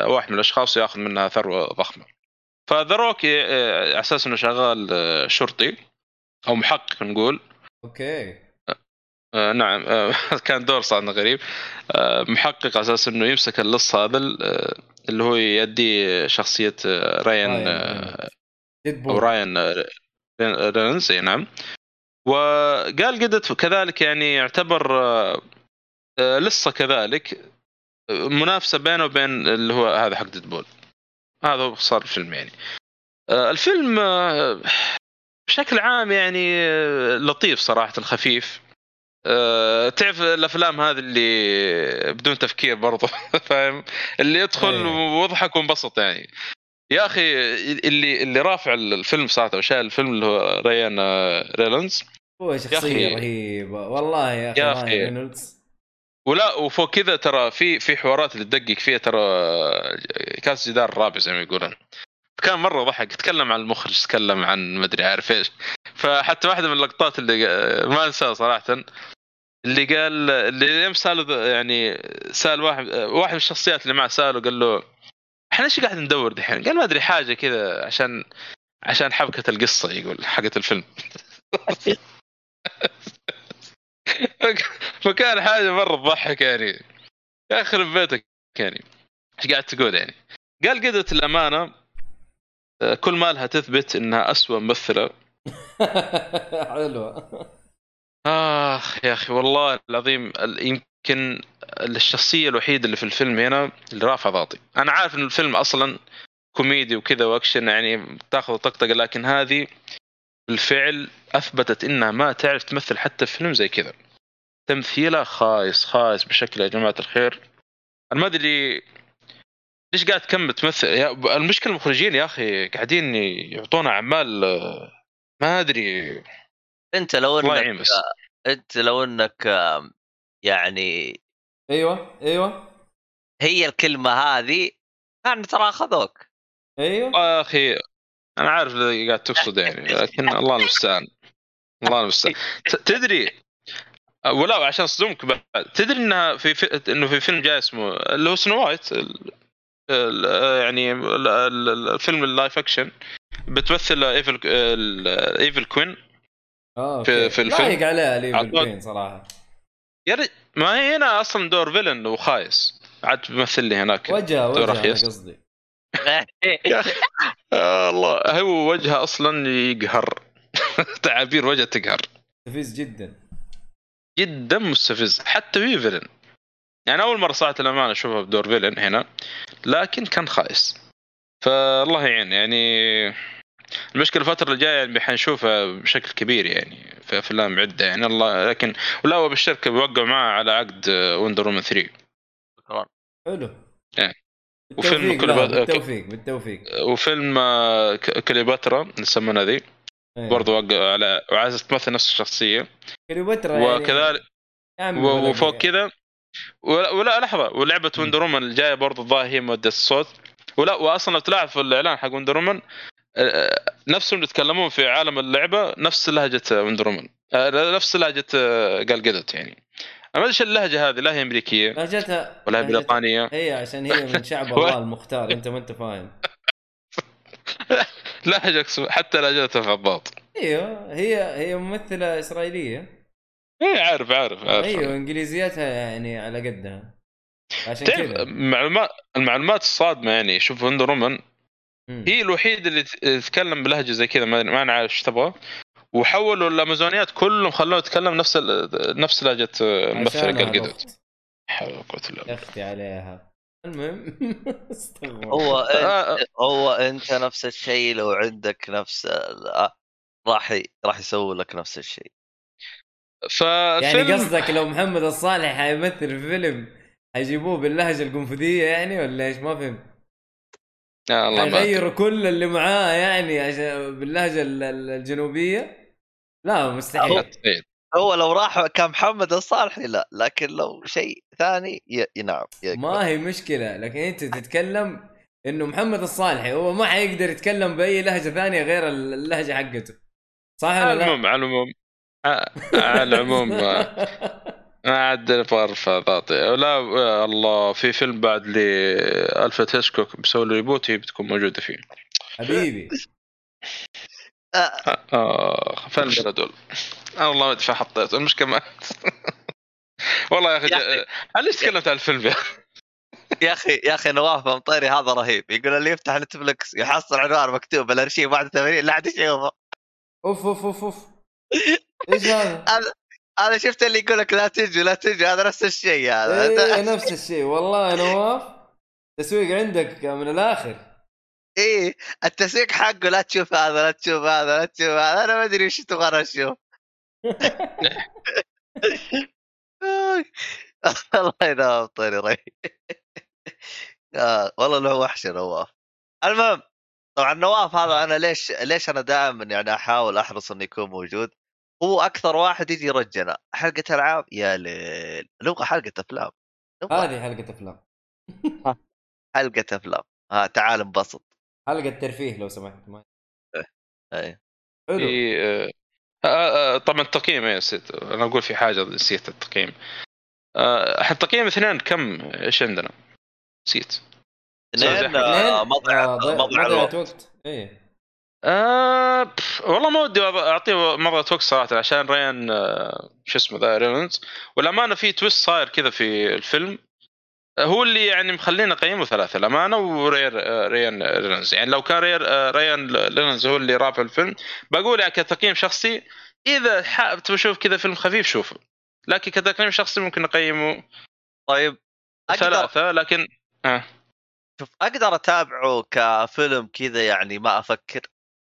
واحد من الأشخاص وياخذ منها ثروة ضخمة. ف The Rock على أساس إنه شغال آه، شرطي أو محقق نقول. Okay. آه نعم آه كان دور صار غريب. آه محقق على أساس إنه يمسك اللص هذا آه اللي هو يؤدي شخصية آه آه أو رايان آه، رين- رينولدز نعم. وقال جادوت كذلك يعني يعتبر آه، آه، لسه كذلك آه، منافسة بينه وبين اللي هو هذا حق ديدبول. هذا هو باختصار الفيلم يعني. آه، الفيلم آه، بشكل عام يعني آه، لطيف صراحة خفيف. تعرف الأفلام هذه اللي بدون تفكير برضه فاهم؟ اللي يدخل أيه. واضحك وانبسط يعني. يا أخي اللي اللي رافع الفيلم صراحة وشايل الفيلم اللي هو ريان ريلانز هو شخصية رهيبة. والله يا أخي يا أخي. ولا وفوق كذا ترى في في حوارات اللي تدقق فيها ترى كاس جدار الرابع زي ما يقولون. كان مرة ضحك. تكلم عن المخرج تكلم عن مدري عارف إيش. فحتى واحدة من اللقطات اللي ما أنساها صراحة. اللي قال اللي يوم سألوا يعني سأل واحد واحد من الشخصيات اللي معه ساله قال له إحنا إيش قاعد ندور دحين؟ قال ما أدري حاجة كذا عشان عشان حبكة القصة يقول حقت الفيلم. فكان حاجة مرة تضحك يعني. يا أخي يخرب بيتك يعني. إيش قاعد تقول يعني؟ قال قدرة الأمانة آه، كل ما لها تثبت إنها أسوأ ممثلة. حلوة آخ يا أخي والله العظيم ال- يمكن الشخصية الوحيدة اللي في الفيلم هنا اللي رافعه ضغطي. أنا عارف إن الفيلم أصلا كوميدي وكذا وأكشن يعني تاخذ طقطقة لكن هذه بالفعل أثبتت إنها ما تعرف تمثل حتى في فيلم زي كذا. تمثيلها خايس خايس بشكل يا جماعة الخير. أنا ما أدري ليش قاعد تكمل تمثل؟ يا المشكلة المخرجين يا أخي قاعدين يعطونا أعمال آه، ما أدري. أنت لو انك بس. أنت لو إنك يعني أيوه أيوه. هي الكلمة هذه كان ترى أخذوك. أيوه. يا أخي أنا عارف اللي قاعد تقصد يعني لكن الله المستعان الله المستعان تدري ولا عشان أصدمك بعد تدري إنها في, في إنه في فيلم جاي اسمه اللي هو Snow White ال... ال... يعني ال... ال- الفيلم ال live action بتمثل evil Evil Queen آه في-. في الفيلم. لايق عليها عطوك- Queen صراحة yeah. ما هي هنا أصلا دور villain وخايس عاد بيمثل لي هناك وجهه وجهه. قصدي يا أخي. آه الله. هو وجهه أصلا يقهر. تعابير وجهه تقهر. مستفز جدا. جدا مستفز. حتى في villain. يعني أول مرة صارت الأمانة أشوفها بدور villain هنا لكن كان خايس. فالله يعين. يعني المشكلة الفترة الجاية اللي حنشوفها بشكل كبير يعني في أفلام عدة يعني. الله لكن ولا هو بالشركة بيوقعوا معاه على عقد وندر وومن 3 حلو. إيه. وفيلم بالتوفيق كل له، بعد- بالتوفيق بالتوفيق. وفيلم آه، كليوباترا اللي يسمونها ذي. إيه. برضو على وعايزه تمثل نفس الشخصية. كليوباترا يعني. وكذلك بلد وفوق يعني. كذا ولا, ولا لحظة ولعبة. وندر وومن الجاية برضو الظاهر هي مؤدية الصوت. ولا واصلا لو تلاحظ في الإعلان حق وندر وومن. آه، نفسهم يتكلمون في عالم اللعبة نفس لهجة وندر وومن. آه، نفس لهجة آه، قال يعني. أنا ما أدري اللهجة هذه لا هي أمريكية لهجتها ولا هي لهجتها- بريطانية. هي عشان هي من شعب الله المختار أنت ما أنت فاهم. لهجة حتى لهجتها خضاط أيوه هي هي ممثلة إسرائيلية. اي عارف عارف عارف. أيوه انجليزياتها يعني على قدها. عشان كذا. معلومات المعلومات الصادمة يعني شوف وندر مم. هي الوحيده اللي تتكلم بلهجة زي كذا ما ما أنا عارف إيش تبغى. وحولوا الأمازونيات كلهم خلوه يتكلم نفس ال- نفس لهجة الممثله عشانها قال. حول ولا قوه إلا بالله. أختي عليها. المهم هو آه، انت هو أنت نفس الشيء لو عندك نفس آه، راح راح يسوي لك نفس الشيء. فالفيلم يعني قصدك لو محمد الصالح حيمثل فيلم حيجيبوه باللهجة القنفذية يعني ولا إيش؟ ما فهمت؟ يا الله أدري. كل اللي معاه يعني عشان باللهجة ال- ال- الجنوبية. لا مستحيل. هو لو راح كمحمد الصالحي لا لكن لو شيء ثاني ي... نعم. ما هي مشكلة لكن أنت تتكلم إنه محمد الصالحي هو ما حيقدر يتكلم بأي لهجة ثانية غير اللهجة حقته صح ولا على لا؟ العموم على العموم آه، على العموم آه، ما عاد أبغى ارفع ضغطي لا آه، الله في فيلم بعد لالفريد هيتشكوك بيسوي له reboot هي بتكون موجودة فيه حبيبي آه، آه، آه فين البندول؟ أنا والله ما أدري فين حطيته المشكلة ما والله يا أخي. هل ليش تكلمت عن الفيلم يا أخي؟ يا أخي يا أخي نواف مطيري هذا رهيب. يقول اللي يفتح نتفلكس يحصل عنوان مكتوب الارشيف بعد 80 لا عاد يشوفه أوف أوف أوف أوف. إيش هذا؟ هذا هذا شفت اللي يقول لك لا تجي لا تجي هذا نفس الشيء هذا. إيه نفس الشيء. والله يا نواف تسويق عندك من الآخر. إيه التسويق حقه لا تشوف هذا لا تشوف هذا لا تشوف هذا. أنا ما أدري إيش تبغى أشوف. الله ينام طيري ري. آه، والله له وحش نواف. المهم طبعا نواف هذا أنا ليش ليش أنا دائما يعني أحاول أحرص إنه يكون موجود؟ هو أكثر واحد يجي يرجنا حلقة ألعاب يا ليل. نبغى حلقة أفلام. هذه حلقة أفلام. حلقة أفلام. ها تعال انبسط. حلقه ترفيه لو سمحت ما إيه حلو. في آه، آه، آه، طبعا التقييم إيه، نسيت. أنا أقول في حاجة نسيت التقييم. آه، إحنا التقييم اثنين كم؟ إيش عندنا؟ نسيت. اثنين اثنين؟ مضيعة وقت. إيه. آه والله ما ودي أعطيه مره وقت صراحة عشان ريان آه شو اسمه ذا رينولدز والأمانة في twist صاير كذا في الفيلم. هو اللي يعني مخلينا اقيمه ثلاثة الامانه وريان ريان رينولدز يعني لو كان ريان ريان رينولدز هو اللي رافع الفيلم بقول يعني كتقييم شخصي إذا حابب تشوف كذا فيلم خفيف شوفه. لكن كتقييم شخصي ممكن اقيمه طيب أقدر ثلاثة لكن آه. شوف أقدر أتابعه كفيلم كذا يعني ما أفكر.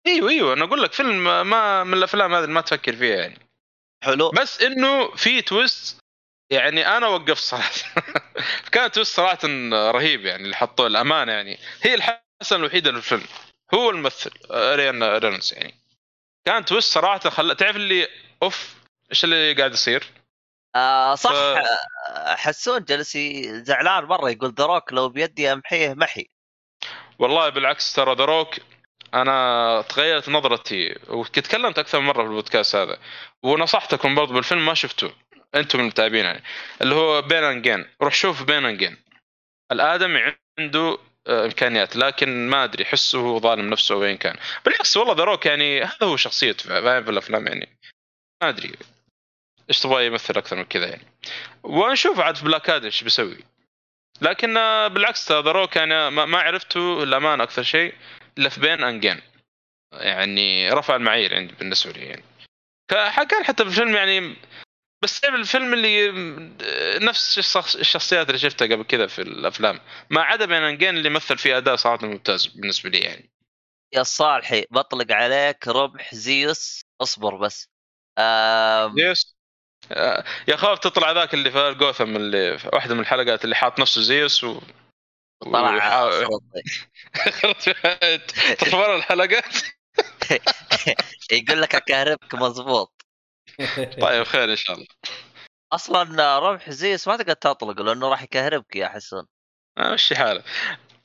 إيوه إيوه أنا أقول لك فيلم ما من الأفلام هذه ما تفكر فيها يعني. حلو. بس إنه في twist يعني أنا وقفت صراحة كان twist صراحة رهيب يعني اللي حطوه الأمانة يعني. هي الحسنه الوحيدة للفيلم هو الممثل ريان رينولدز يعني. كان تويست صراحة خل... تعرف اللي أوف إيش اللي قاعد يصير؟ آه صح. ف- حسون جلس زعلان مرة يقول The Rock لو بيدي أمحيه محي. والله بالعكس ترى The Rock أنا تغيرت نظرتي وتكلمت أكثر من مرة في البودكاست هذا ونصحتكم برضو بالفيلم ما شفتوه. أنتم المتابعين يعني اللي هو Pain & Gain روح شوف Pain & Gain الادمي عنده آه، إمكانيات لكن ما أدري احسه هو ظالم نفسه وين كان. بالعكس والله The Rock يعني هذا هو شخصيته فاهم في الأفلام يعني. ما أدري. إيش تبغى يمثل أكثر من كذا يعني. ونشوف عاد في Black إيش بيسوي. لكن آه، بالعكس The Rock أنا ما عرفته الامانه أكثر شيء إلا في Pain & Gain يعني رفع المعايير عندي بالنسبة لي يعني. كان حتى في الفيلم يعني بس تعرف الفيلم اللي نفس الشخص- الشخصيات اللي شفتها قبل كذا في الأفلام. ما عدا بين انجين اللي مثل فيه أداء صراحة ممتاز بالنسبة لي يعني. يا صالحي بطلق عليك ربح زيوس اصبر بس. آم يس آه، يا خاف تطلع ذاك اللي في جوثم اللي في واحدة من الحلقات اللي حاط نفسه زيوس و طلع. تطور الحلقات. يقول لك أكهربك مضبوط طيب خير إن شاء الله. أصلا ربح زيوس ما تقدر تطلق لأنه راح يكهربك يا حسون. آه، مشي حاله.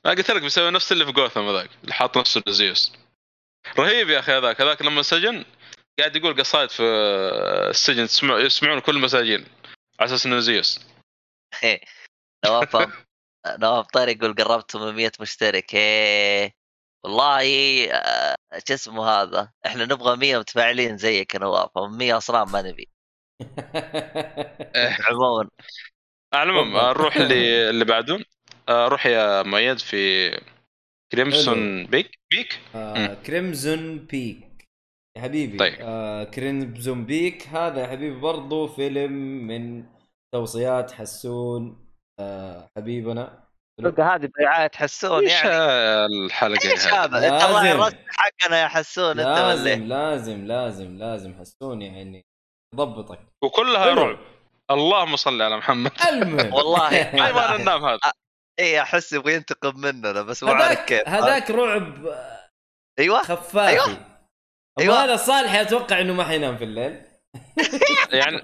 ما قلت لك بيسوي نفس اللي في جوثم هذاك اللي حاط نفسه لزيوس. رهيب يا أخي هذاك. هذاك لما سجن قاعد يقول قصايد في السجن تسمع يسمعون كل المساجين على أساس إنه زيوس. نواف نواف طير يقول قربت 800 مشترك. إيه. والله آه، شو اسمه هذا؟ إحنا نبغى 100 متفاعلين زيك يا نواف 100 أصلا ما نبي. عموما. على العموم. نروح اللي اللي بعده. روح يا مؤيد في كريمسون بيك. بيك؟ آه، كريمزون بيك. يا حبيبي طيب. آه كريمزون بيك هذا يا حبيبي برضو فيلم من توصيات حسون آه حبيبنا. هذه برعايه حسون إيش يعني. الحلقة إيش هذه؟ هذا؟ أنت الله حقنا يا حسون أنت لازم لازم لازم لازم حسون يعني يضبطك. وكلها. رعب. اللهم صل على محمد. المهم. والله ما ننام هذا. إيه احس يبغى ينتقم مننا بس مو عارف هذاك كيف. هذاك رعب أيوه. خفافي. اما أيوة. هذا صالح أتوقع إنه ما حينام في الليل. يعني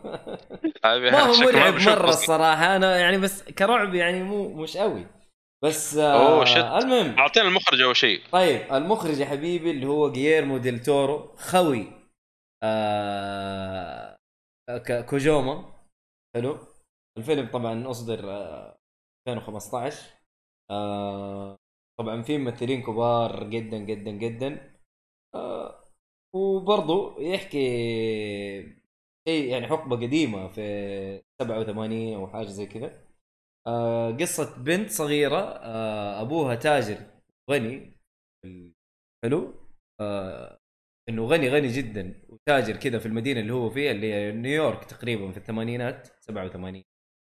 ما هو مرعب مرة الصراحة. أنا يعني بس كرعب يعني مو مش قوي. بس آه شت. المهم. أعطينا المخرج أول شيء. طيب المخرج يا حبيبي اللي هو جيرمو ديل تورو خوي آه كوجوما. حلو. الفيلم طبعا أصدر آه 2015 آه طبعا فيه ممثلين كبار جدا جدا جدا. آه وبرضه يحكي شيء يعني حقبة قديمة في 87 أو حاجة زي كذا. آه قصة بنت صغيرة آه أبوها تاجر غني. حلو؟ آه إنه غني غني جدا وتاجر كذا في المدينة اللي هو فيها اللي هي نيويورك تقريبا في الثمانينات 87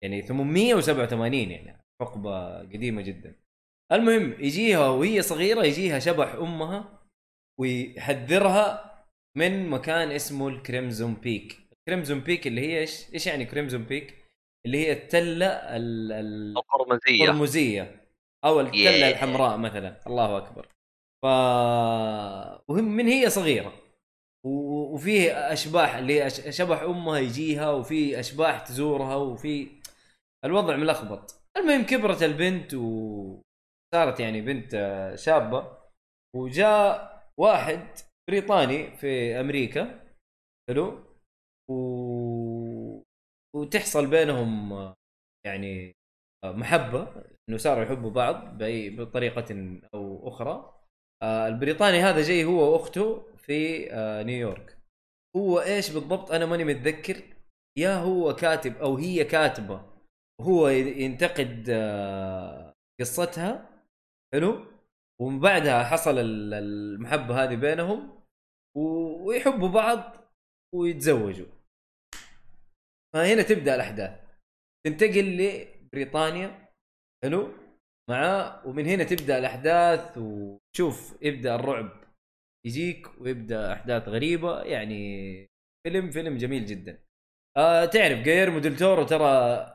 يعني 887 يعني حقبه قديمة جدا. المهم يجيها وهي صغيرة يجيها شبح أمها ويحذرها من مكان اسمه الكريمزون بيك. الكريمزون بيك اللي هي إيش؟ إيش يعني كريمزون بيك؟ اللي هي التلة ال- ال- القرمزية. القرمزية. أو التلة Yeah. الحمراء مثلا. الله أكبر. ف وهم من هي صغيرة. وفيه أشباح اللي شبح أمها يجيها وفي أشباح تزورها وفي الوضع ملخبط. المهم كبرت البنت وصارت يعني بنت آه، شابة. وجاء واحد بريطاني في أمريكا. حلو. و... وتحصل بينهم يعني محبة إنه صاروا يحبوا بعض بطريقة أو أخرى. آه، البريطاني هذا جاي هو وأخته في آه، نيويورك. هو إيش بالضبط؟ أنا ماني متذكر. يا هو كاتب أو هي كاتبة. هو ينتقد آه، قصتها. حلو؟ ومن بعدها حصل ال- المحبة هذه بينهم. ويحبوا بعض ويتزوجوا. فهنا تبدأ الأحداث. تنتقل لبريطانيا حلو؟ معاه ومن هنا تبدأ الأحداث وشوف يبدأ الرعب يجيك ويبدأ أحداث غريبة يعني فيلم فيلم جميل جدا. آه تعرف جايرمو ديل تورو ترى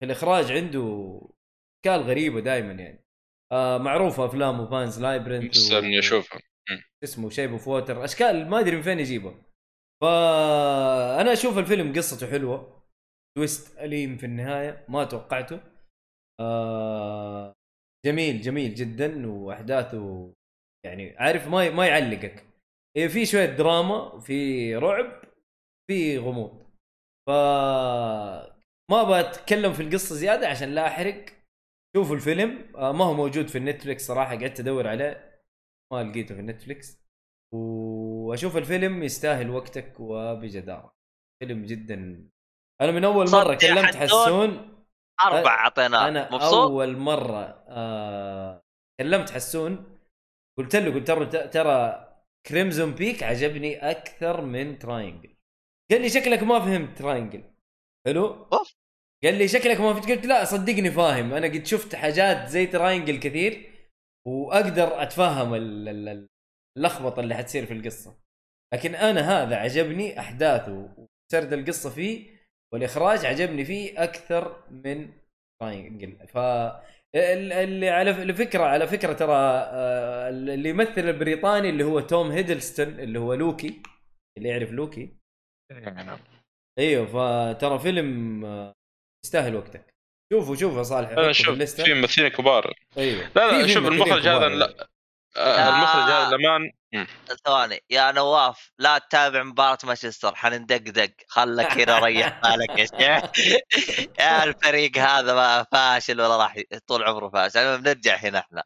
في الإخراج عنده أشكال غريبة دائما يعني. آه معروفة أفلامه Pan's Labyrinth مستني أشوفها. اسمه Shape of Water أشكال ما أدري من فين يجيبها. فأنا أشوف الفيلم قصته حلوة. twist أليم في النهاية ما توقعته. آه جميل جميل جدا وأحداثه يعني عارف ما ما يعلقك. هي في شوية دراما في رعب في غموض. ف ما أبغى أتكلم في القصة زيادة عشان لا أحرق. شوفوا الفيلم. آه ما هو موجود في ال Netflix صراحة قعدت أدور عليه. ما لقيته في ال Netflix وأشوف الفيلم يستاهل وقتك وبجدارة. فيلم جدا. أنا من أول مرة كلمت. حسون. أربع أعطيناه. أنا مبسوط؟ أول مرة آه كلمت حسون. قلت له قلت له ترى Crimson Peak عجبني أكثر من Triangle قال لي شكلك ما فهمت Triangle حلو. قال لي شكلك ما فهمت. قلت لا صدقني فاهم. أنا قد شفت حاجات زي Triangle كثير وأقدر أتفهم ال- ال- ال- اللخبطة اللي حتصير في القصة. لكن أنا هذا عجبني احداثه وسرد القصة فيه والإخراج عجبني فيه أكثر من Triangle ف ال- اللي على الفكرة على فكرة ترى آه، اللي يمثل البريطاني اللي هو توم هيدلستون اللي هو لوكي اللي يعرف لوكي. أيوه فترى فيلم آه، يستاهل وقتك. شوفوا شوفوا يا صالح أنا شوف. في ممثلين كبار. أيوه. لا لا شوف المخرج هذا. لا. آه، المخرج هذا لمان ثواني. يا نواف لا تتابع مباراة مانشستر حندقدق. خلك هنا ريح بالك يا شيخ. يا الفريق هذا ما فاشل ولا راح طول عمره فاشل. المهم نرجع هنا إحنا.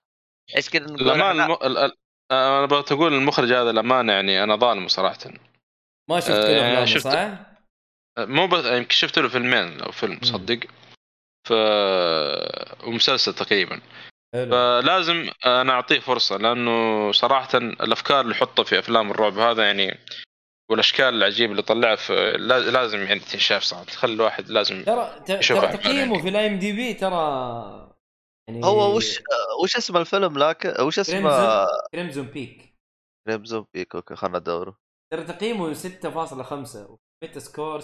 إيش كنا نقول لمان إحنا؟ الم... ال- ال- آه، أنا بغيت أقول المخرج هذا الأمانة يعني أنا ظالمه صراحة. ما شفت آه، كل يعني افلامه شفت- صح؟ آه، مو بس يمكن شفت له فيلمين أو فيلم صدق. ف ومسلسل تقريبا. فلازم أنا أعطيه فرصة لأنه صراحة الأفكار اللي يحطها في أفلام الرعب هذا يعني والأشكال العجيبة اللي طلعها في لازم يعني تنشاف صراحة خلي الواحد لازم ترى ترى تقييمه يعني. في ال IMDb ترى يعني هو وش وش اسم الفيلم لكن وش اسمه؟ Crimson Peak Crimson Peak okay خلنا ندوره ترى تقييمه 6.5 Metascore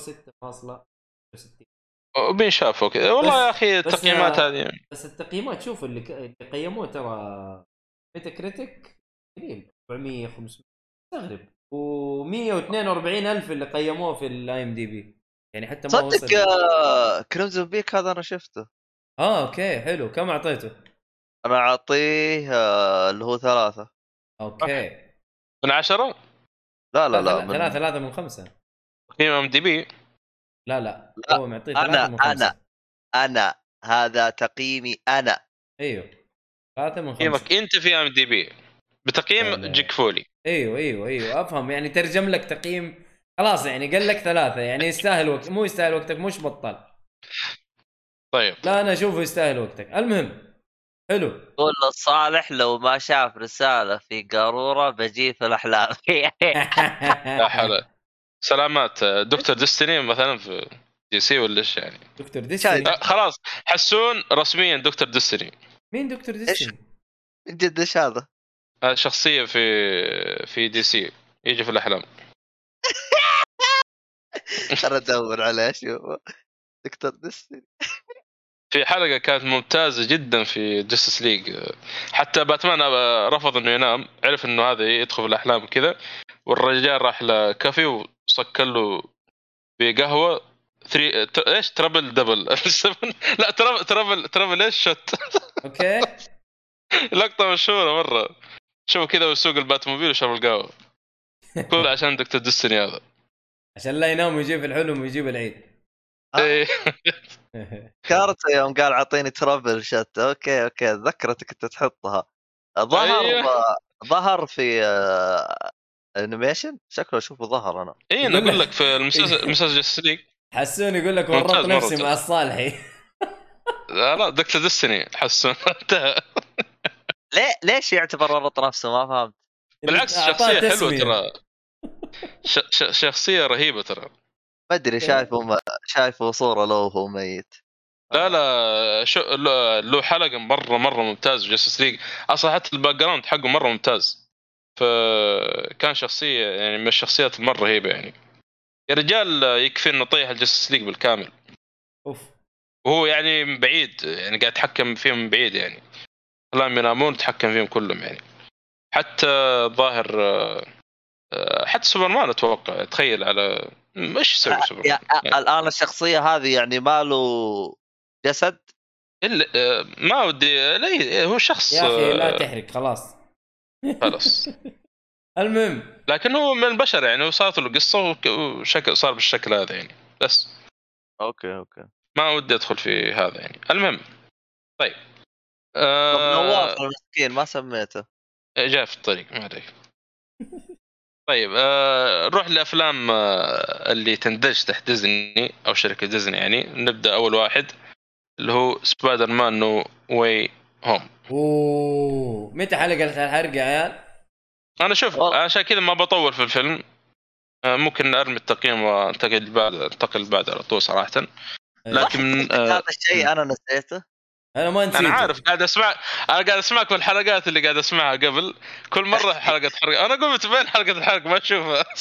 6.60 وبينشاف okay والله يا أخي التقييمات آه، هذه. بس التقييمات شوف اللي, ك... اللي قيموه ترى Metacritic قليل 400 500 استغرب و142 ألف اللي قيموه في ال IMDb يعني حتى ما وصل. صدق آه، Crimson Peak هذا أنا شفته. آه okay حلو. كم أعطيته؟ أنا أعطيه آه، اللي هو ثلاثة. okay. من عشرة؟ لا لا لا ثلاثة من... ثلاثة ثلاثة من خمسة. تقييم IMDb لا لا, لا، هو معطيه أنا- ثلاثة من خمسة أنا. أنا هذا تقييمي أنا. أيوه ثلاثة من خمسة تقييمك أنت في IMDb. بتقييم لا. جيك فولي. أيوه أيوه أيوه أفهم. يعني ترجم لك تقييم خلاص يعني قال لك ثلاثة يعني يستاهل وقت مو يستاهل وقتك مش بطل. طيب. لا أنا أشوفه يستاهل وقتك. المهم حلو. قول لصالح لو ما شاف رسالة في قارورة بجيه في الأحلام. لا حول. سلامات. دكتور ديستني مثلا في دي سي ولا إيش يعني؟ دكتور ديستني. آه، خلاص. حسون رسميا دكتور ديستني. مين دكتور ديستني؟ من جد إيش هذا؟ آه، شخصية في في DC. يجي في الأحلام. ترى ادور عليه شوف Doctor Destiny. في حلقة كانت ممتازة جدا في Justice League حتى باتمان آه، رفض إنه ينام. عرف إنه هذا يدخل في الأحلام كذا. والرجال راح لكافي وسكر له بقهوة. three ت- إيش؟ triple double لا triple triple triple إيش؟ shot okay. لقطة مشهورة مرة. شوف كذا ويسوق ال Batmobile وشرب القهوة. كله عشان Doctor Destiny هذا. عشان لا ينام ويجيب الحلم ويجيب العيد. آه. إيه. كارت يوم قال اعطيني triple shot okay okay. ذكرتك أنت تحطها. ظهر أيوه. ظهر في آه، animation؟ شكله أشوفه ظهر أنا. اي أنا أقول لك في المسلسل المسلسل Justice League حسون يقول لك ورطت مرة. نفسي. مع الصالحي. لا لا دكتور ديستني حسون. انتهى. ليه ليش يعتبر ورط نفسه؟ ما فهمت. بالعكس شخصية حلوة. ترى. ش... ش... شخصية رهيبة ترى. ما أدري شايفه م... شايفه صورة له وهو ميت. لا لا شو له حلقة مره مرة ممتاز. في Justice League أصلا حتى ال background حقه مرة ممتاز. فكان شخصية يعني من الشخصيات المره رهيبه يعني. يا رجال يكفي إنه طيح ال Justice League بالكامل. أوف. وهو يعني من بعيد يعني قاعد يتحكم فيهم من بعيد يعني. خلاهم ينامون تحكم فيهم كلهم يعني. حتى ظاهر آه، آه، حتى سوبرمان أتوقع تخيل على إيش يسوي سوبرمان؟ يا الآن الشخصية هذه يعني ما له جسد؟ آه، ما ودي لا هو شخص يا أخي لا آه، تحرق خلاص. خلاص. المهم. لكن هو من البشر يعني وصارت له قصة وشكل صار بالشكل هذا يعني. بس. okay okay. ما ودي أدخل في هذا يعني. المهم. طيب. طب آه نواف المسكين ما سميته. جاء في الطريق ما عليك طيب آه نروح لأفلام آه اللي تندرج تحت ديزني أو شركة ديزني يعني. نبدأ أول واحد اللي هو Spider-Man No Way هوم. أوه. متى حلقة الحرق يا عيال؟ أنا شوف. عشان كذا ما بطول في الفيلم. آه ممكن أرمي التقييم وأنتقل بعد أنتقل بعد على طول صراحة. لكن آه هذا الشيء أنا نسيته. أنا ما نسيت أنا عارف قاعد اسمع أنا قاعد أسمعك في الحلقات اللي قاعد أسمعها قبل. كل مرة حلقة حرق. أنا قمت بين حلقة الحرق ما اشوفها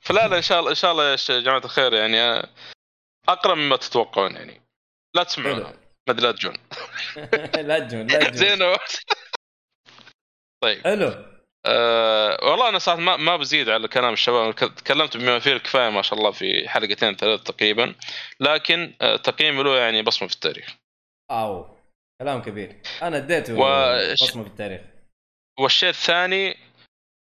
فلا لا إن شاء الله إن شاء الله يا جماعة الخير يعني آه، أقرب مما تتوقعون يعني. لا تسمعونها أدري لا تجون. لا تجون لا تجون. زين طيب. حلو. أه والله أنا صراحة ما, ما بزيد على كلام الشباب. تكلمت بما فيه الكفاية ما شاء الله في حلقتين ثلاث تقريبا. لكن أه تقييمي له يعني بصمة في التاريخ. أو كلام كبير. أنا اديته وش- بصمة في التاريخ. والشيء الثاني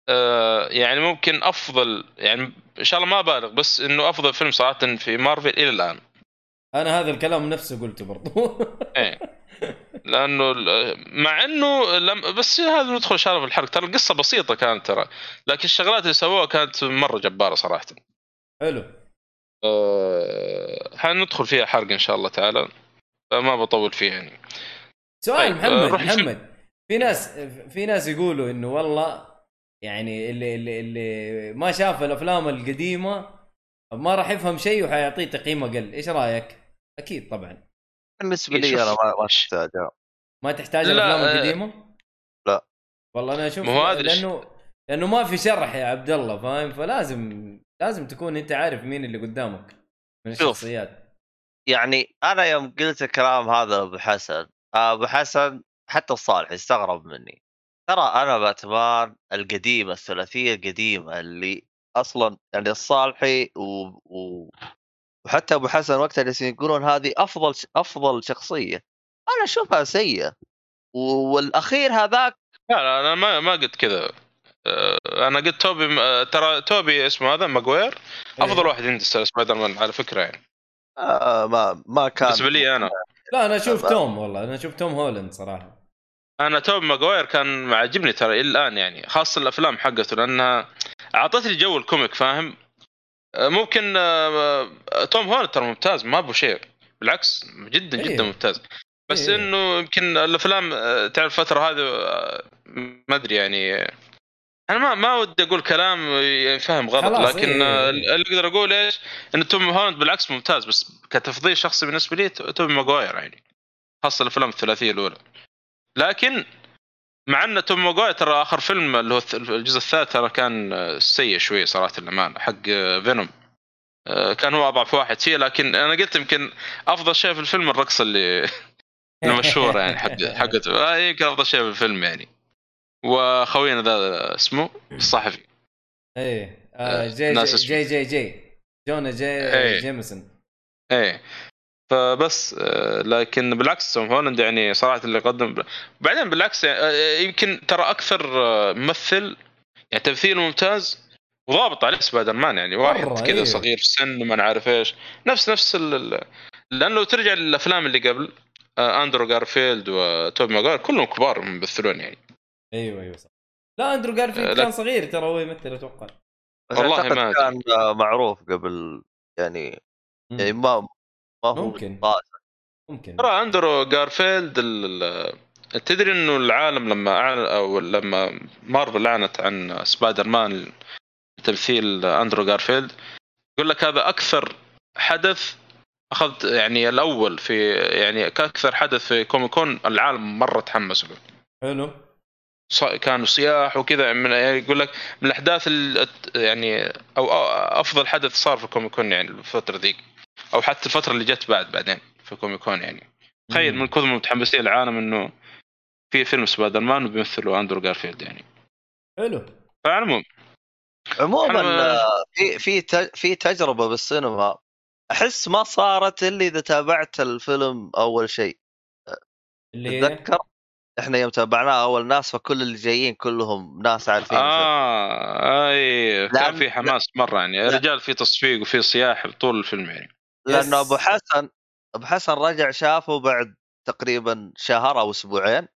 آه يعني ممكن أفضل يعني إن شاء الله ما بالغ بس إنه أفضل فيلم صراحة في مارفل إلى الآن. أنا هذا الكلام نفسه قلته برضو. إيه. لأنه مع إنه لم بس هذا ندخل شارع في الحرق ترى القصة بسيطة كانت ترى. لكن الشغلات اللي سووها كانت مرة جبارة صراحة. حلو. أه حندخل فيها حرق إن شاء الله تعالى. فما بطول فيها يعني. سؤال طيب، محمد روح محمد. في ناس في ناس يقولوا إنه والله يعني اللي اللي اللي ما شاف الأفلام القديمة ما راح يفهم شيء وحيعطيه تقييم أقل. إيش رأيك؟ أكيد طبعا بالنسبة إيه، لي. أنا ما ما احتاجها ما تحتاج لا، الأفلام آه، القديمة لا. والله أنا أشوف. لأنه لأنه ما في شرح يا عبد الله فاهم فلازم لازم تكون أنت عارف مين اللي قدامك من شوف. الشخصيات يعني أنا يوم قلت الكلام هذا لابو حسن آه، أبو حسن حتى الصالح استغرب مني ترى أنا باتمان القديمة الثلاثية القديمة اللي أصلا يعني الصالحي و... و... وحتى أبو حسن وقتها جالسين يقولون هذه أفضل أفضل شخصية. أنا أشوفها سيئة. و- والأخير هذاك لا لا أنا ما ما قلت كذا. أه أنا قلت توبي أه ترى توبي اسمه هذا ماجوير أفضل إيه. واحد عندي سبايدر مان على فكرة يعني. آه ما ما كان. بالنسبة لي أنا. لا أنا أشوف طبعاً. توم والله. أنا أشوف توم هولاند صراحة. أنا توبي ماجوير كان معجبني ترى إلى الآن يعني خاصة الأفلام حقته لأنها أعطتني جو ال comic فاهم؟ ممكن أه توم هولاند ترى ممتاز ما أبو شيء بالعكس جدا جدا أيوه. ممتاز بس إيه. إنه يمكن الأفلام آه، تعرف الفترة هذه آه، ما أدري يعني آه، أنا ما ما ودي أقول كلام يعني فهم غلط لكن إيه. آه، اللي أقدر أقول إيش إن توم هولاند بالعكس ممتاز بس كتفضيل شخصي بالنسبة لي تو- توم ماجواير يعني خاصة الأفلام الثلاثية الأولى لكن مع أن توم ماجواير ترى آخر فيلم اللي هو الجزء الثالث ترى كان آه، سيء شوي صراحة الامانه حق آه، فينوم. آه، كان هو أضعف واحد فيه لكن أنا قلت يمكن أفضل شيء في الفيلم الرقصه اللي المشهورة يعني حق حقته آه، يمكن أفضل شيء في الفيلم يعني. وخوينا ذا اسمه الصحفي إيه آه، جي ناس جي, اسمه. جي جي جي. جونا جي إيه. جيمسون. إيه. فبس آه، لكن بالعكس توم هولاند يعني صراحة اللي قدم بعدين بالعكس يعني، يمكن ترى أكثر ممثل يعني تمثيله ممتاز وضابط عليه سبايدر مان يعني واحد كذا إيه. صغير في السن وما نعرف إيش نفس نفس ال... لأنه لو ترجع للأفلام اللي قبل أندرو جارفيلد وتوب ماجواير كلهم كبار ممثلون يعني أيوه أيوه صح لا أندرو جارفيلد. كان صغير ترى هو يمثل أتوقع والله ما. كان معروف قبل يعني. يعني ما ممكن. ممكن. ترى أندرو جارفيلد تدري إنه العالم لما أعلن أو لما مارفل أعلنت عن سبايدر مان تمثيل أندرو جارفيلد يقول لك هذا أكثر حدث أخذت يعني الأول في يعني كأكثر حدث في Comic Con العالم مرة تحمس له حلو كانوا سياح وكذا من يعني يقول لك من الأحداث ال- يعني أو أو أفضل حدث صار في Comic Con يعني الفترة ذيك. أو حتى الفترة اللي جت بعد بعدين في Comic Con يعني. تخيل. من كثر ما متحمسين العالم إنه في فيلم سبايدر مان وبيمثله أندرو جارفيلد يعني. حلو. فعلى العموم عموما آه، في في ت- في تجربة بالسينما أحس ما صارت إلا إذا تابعت الفيلم أول شيء. اللي هي؟ تتذكر؟ إحنا يوم تابعناه أول ناس فكل اللي جايين كلهم ناس عارفين الفيلم. آه اي كان في حماس مرة يعني. لا. رجال في تصفيق وفي صياح طول الفيلم يعني. لأنه. أبو حسن أبو حسن رجع شافه بعد تقريبا شهر أو أسبوعين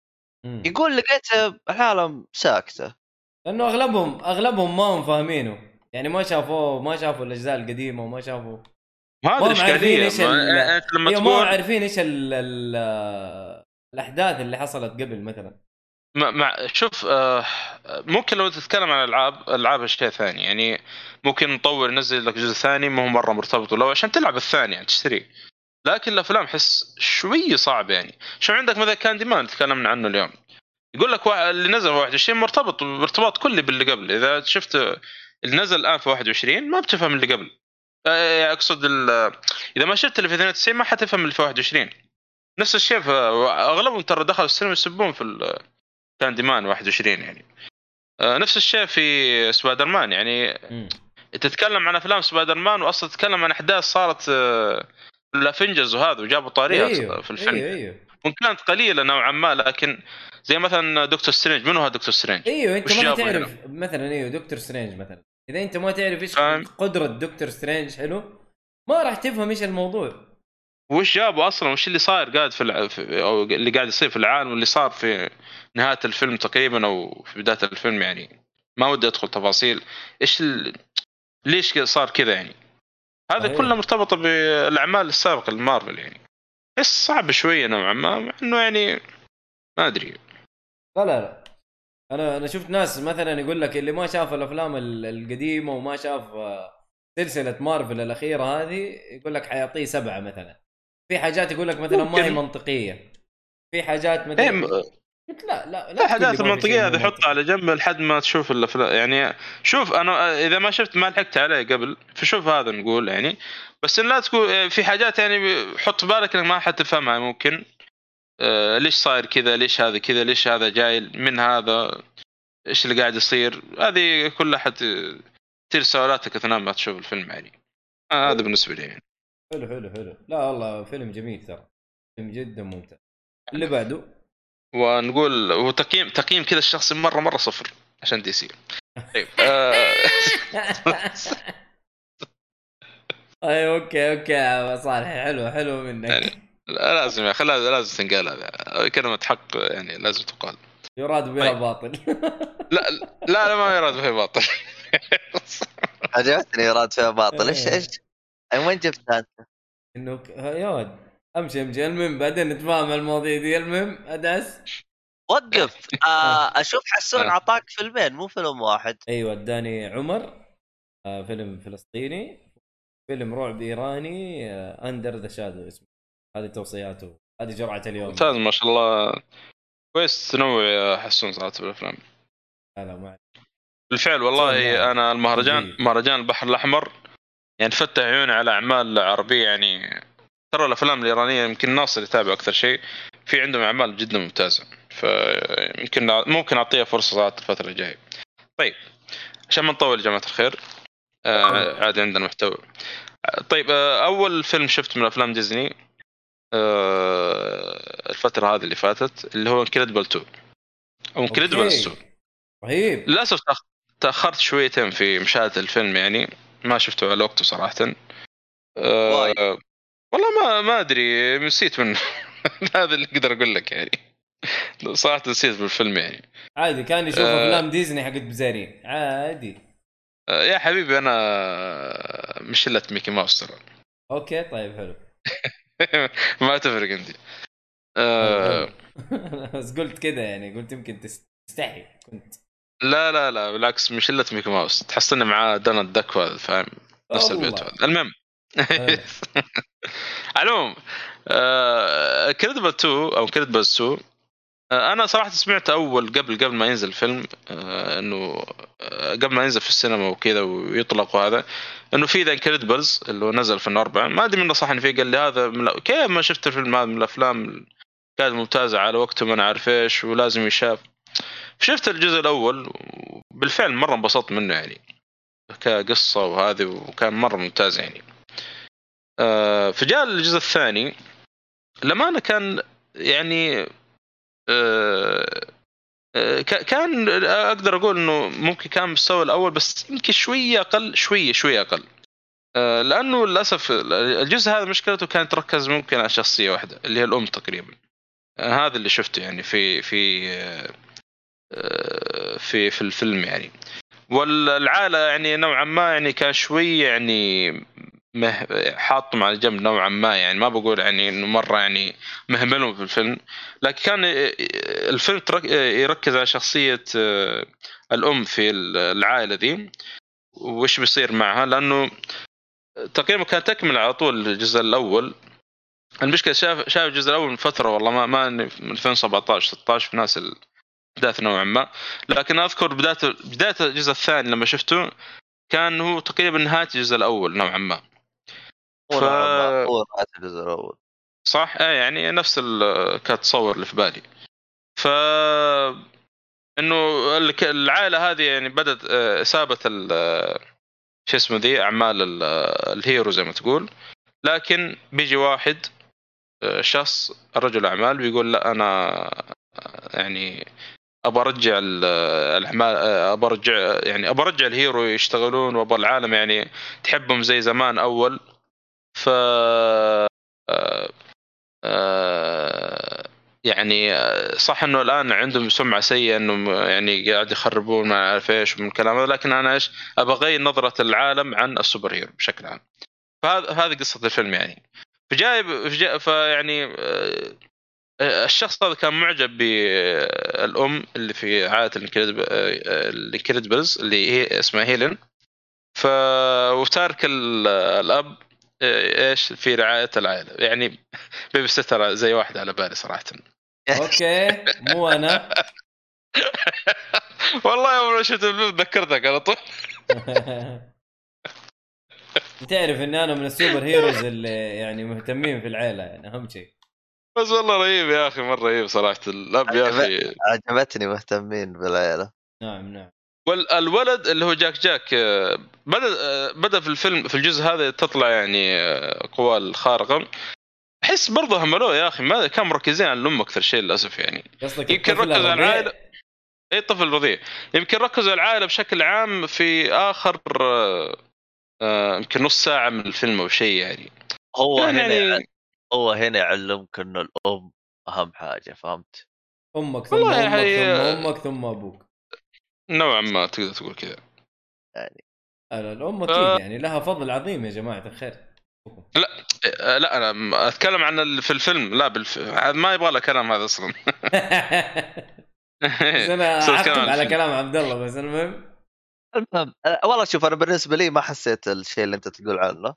مم. يقول لقيت العالم ساكتة. لأنه أغلبهم أغلبهم ما هم فاهمينه. يعني ما شافوه ما شافوا الأجزاء القديمة وما شافوا. ما هم عارفين الاشكاليه إيش ال- ما- لما ما هم تقول. عارفين إيش ال ال الأحداث اللي حصلت قبل مثلا. مع, شوف آه ممكن لو تتكلم عن العاب العاب شيء ثاني يعني ممكن نطور ننزل لك جزء ثاني ما هو مرة مرتبط لو عشان تلعب الثاني يعني تشتريه لكن الأفلام أحس شوية صعب يعني. شوف عندك مثلا كاندي مان؟ تكلمنا عنه اليوم. يقول لك اللي نزل في 21 مرتبط ارتباط كلي باللي قبل. إذا شفت اللي نزل الآن في 21 ما بتفهم اللي قبل. آه، أقصد إذا ما شفت اللي في 92 ما حتفهم اللي في 21 نفس الشيء أغلبهم ترى دخلوا السينما يسبون في Candyman 21 يعني. آه، نفس الشيء في سبايدر مان يعني. تتكلم عن أفلام سبايدر مان وأصلا تتكلم عن أحداث صارت آه، ال Avengers وهذا وجابوا طاريها أيوه في الفيلم أيوه أيوه. وان كانت قليلة نوعا ما لكن زي مثلا دكتور سترينج منو هذا دكتور سترينج؟ أيوه أنت ما تعرف مثلا أيوه دكتور سترينج مثلا. إذا أنت ما تعرف إيش. قدرة دكتور سترينج حلو؟ ما راح تفهم إيش الموضوع. وش جابوا أصلا؟ وش اللي صاير قاعد في, الع... في أو اللي قاعد يصير في العالم واللي صار في نهاية الفيلم تقريبا أو في بداية الفيلم يعني؟ ما ودي أدخل تفاصيل. إيش ال... ليش صار كذا يعني؟ هذا صحيح. كله مرتبطه بالأعمال السابقة لمارفل يعني. بس صعب شوية نوعا ما مع إنه يعني ما أدري. لا لا لا. أنا أنا شفت ناس مثلا يقول لك اللي ما شاف الأفلام ال- القديمة وما شاف سلسلة مارفل الأخيرة هذه يقول لك حيعطيه سبعة مثلا. في حاجات يقول لك مثلا ما هي. منطقية. في حاجات إيه مثلا م- قلت لا لا لا الاحداث المنطقية هذه حطها على جنب لحد ما تشوف الأفلام. يعني شوف أنا إذا ما شفت ما لحقت عليه قبل فشوف هذا نقول يعني. بس إن لا تكون في حاجات يعني حط بالك إنك ما حتفهمها ممكن. آه ليش صاير كذا؟ ليش هذا كذا؟ ليش هذا جاي؟ من هذا؟ إيش اللي قاعد يصير؟ هذه كلها حت تصير سوالاتك أثناء ما تشوف الفيلم يعني. آه هذا بالنسبة لي يعني. حلو حلو حلو. لا والله فيلم جميل ترى. فيلم جدا ممتع. اللي بعده؟ ونقول وتقييم تقييم كذا الشخصي مرة مرة صفر عشان دي سي. طيب آه. اي okay okay. يا صالح حلو حلو منك. يعني لا، لازم يا أخي لازم لازم تنقال هذا كلمة حق يعني لازم تقال. يراد بها طيب. باطل. لا لا لا ما يراد فيه باطل. عجبتني راد فيها باطل. إيش. إيش؟ أي وين جبتها انت؟ إنه يا ولد أمشي أمشي. المهم بعدين نتفاهم على المواضيع دي. المهم ادعس وقف. آه. أشوف حسون آه. اعطاك فيلمين مو فيلم واحد. أيوه أداني عمر. آه فيلم فلسطيني. فيلم رعب إيراني. آه Under the Shadow اسمه. هذه توصياته. هذه جرعة اليوم. ممتاز ما شاء الله. كويس تنوع يا حسون صراحة في الأفلام. لا لا ما بالفعل والله. أنا المهرجان. مهرجان البحر الأحمر. يعني فتح عيوني على أعمال عربية يعني. ترى الأفلام الإيرانية يمكن ناصر يتابع أكثر شيء. في عندهم أعمال جدا ممتازة. فيمكن ممكن اعطيها فرصة صراحة الفترة الجاية. طيب عشان ما نطول يا جماعة الخير آه عاد عندنا محتوى. طيب آه أول فيلم شفته من أفلام ديزني آه الفترة هذه اللي فاتت اللي هو Incredibles 2 أو Incredibles أوكي. 2 رهيب. للأسف تأخرت شويتين في مشاهدة الفيلم يعني. ما شفته على وقته صراحة. أه. والله ما ما أدري نسيت من هذا اللي أقدر أقول لك يعني. صراحة نسيت بالفيلم يعني. عادي كان يشوف. افلام ديزني حقت بزارين عادي. أه يا حبيبي أنا مش إلا ميكي ماوس ترى. أوكي طيب حلو. ما تفرق عندي. أه بس قلت كذا يعني قلت يمكن تس- تستحي كنت. لا لا لا بالعكس مش إلا ميكي ماوس. تحصلني معاه دونالد داك فاهم؟ نفس والله. البيت. هذا المهم. العموم Incredibles 2 أو Incredibles 2 آه، أنا صراحة سمعت أول قبل قبل ما ينزل الفيلم آه، إنه آه، قبل ما ينزل في السينما وكذا ويطلق وهذا إنه في The Incredibles اللي هو نزل في 2004 ما أدري من صح فيه قال لي هذا من كيف ما شفت الفيلم هذا من الأفلام كانت ممتازة على وقته ما أنا عارف إيش ولازم يشاف. شفت الجزء الأول وبالفعل مرة انبسطت منه يعني. كقصة وهذه وكان مرة ممتاز يعني. آه، فجاء الجزء الثاني لما كان يعني آه، آه، كان أقدر أقول إنه ممكن كان مستوى الأول بس يمكن شوية أقل شوية شوية أقل. لأنه للأسف الجزء هذا مشكلته كانت تركز ممكن على شخصية واحدة اللي هي الأم تقريبا. هذا اللي شفته يعني في في في في الفيلم يعني. والعائله يعني نوعا ما يعني كان شوي يعني مه... حاطهم على جنب نوعا ما يعني. ما بقول يعني إنه مرة يعني مهملهم في الفيلم. لكن كان الفيلم. يركز على شخصية آه، الأم في العائلة ذي. وش بيصير معها؟ لأنه تقريبا كان تكمل على طول الجزء الأول. المشكلة شاف شاف الجزء الأول من فترة والله ما ما من 2017 16 في ناس الاحداث نوعا ما. لكن أذكر بدايه بداية الجزء الثاني لما شفته كان هو تقريبا نهاية الجزء الأول نوعا ما. ف- نهاية الجزء الأول. صح؟ إيه يعني نفس ال- كانت تصور اللي في بالي. ف إنه العائلة هذه يعني بدأت آه، سابت ال- شو اسمه ذي أعمال ال- الهيرو زي ما تقول. لكن بيجي واحد آه، شخص رجل أعمال بيقول لا أنا آه، يعني ابى أرجع ال- الاعمال ابى أرجع يعني ابى أرجع ال hero يشتغلون وابى العالم يعني تحبهم زي زمان أول. ف يعني صح إنه الآن عندهم سمعة سيئة انهم يعني قاعد يخربون ما أعرف إيش من الكلام هذا لكن أنا إيش أبغى اغير نظرة العالم عن ال superhero بشكل عام. فهذا قصة الفيلم يعني. فجايب فجا فيعني الشخص هذا كان معجب بالأم اللي في عائلة ال Incredibles اللي هي اسمها هيلين. ف وتارك ال- الأب إيش في رعاية العائلة. يعني babysitter زي واحد على بالي صراحة. أوكي مو أنا. والله يوم ما شفت الفيلم ذكرتك على طول. تعرف إن أنا من السوبر هيروز اللي يعني مهتمين في العيلة يعني اهم شيء بس والله رهيب يا أخي مرة رهيب صراحة. الأب يا أخي. عجبتني مهتمين بالعيلة. نعم نعم. والولد اللي هو جاك جاك بدأ بدأ في الفيلم في الجزء هذا تطلع يعني قواه الخارقه أحس برضه هملوه يا أخي ما كانوا مركزين على الأم أكثر شيء للأسف يعني. قصدك يمكن الطفل ركز على؟ العائلة. اي طفل رضيع يمكن ركزوا على العائلة بشكل عام في آخر آه، يمكن نص ساعة من الفيلم أو شيء يعني. هو هنا يعني هو هنا يعلمك إنه الأم أهم حاجة فهمت؟ أمك ثم والله أمك حي- ثم أمك ثم أبوك. نوعا ما تقدر تقول كذا. لا، الأم أكيد آه. يعني لها فضل عظيم يا جماعة الخير. آه، لا أنا أتكلم عن في الفيلم لا بالف... ما يبغى له كلام هذا أصلا. أنا اعقب على. كلام عبد الله بس المهم. المهم أه، والله شوف أنا بالنسبة لي ما حسيت الشيء اللي أنت تقول عنه. أه،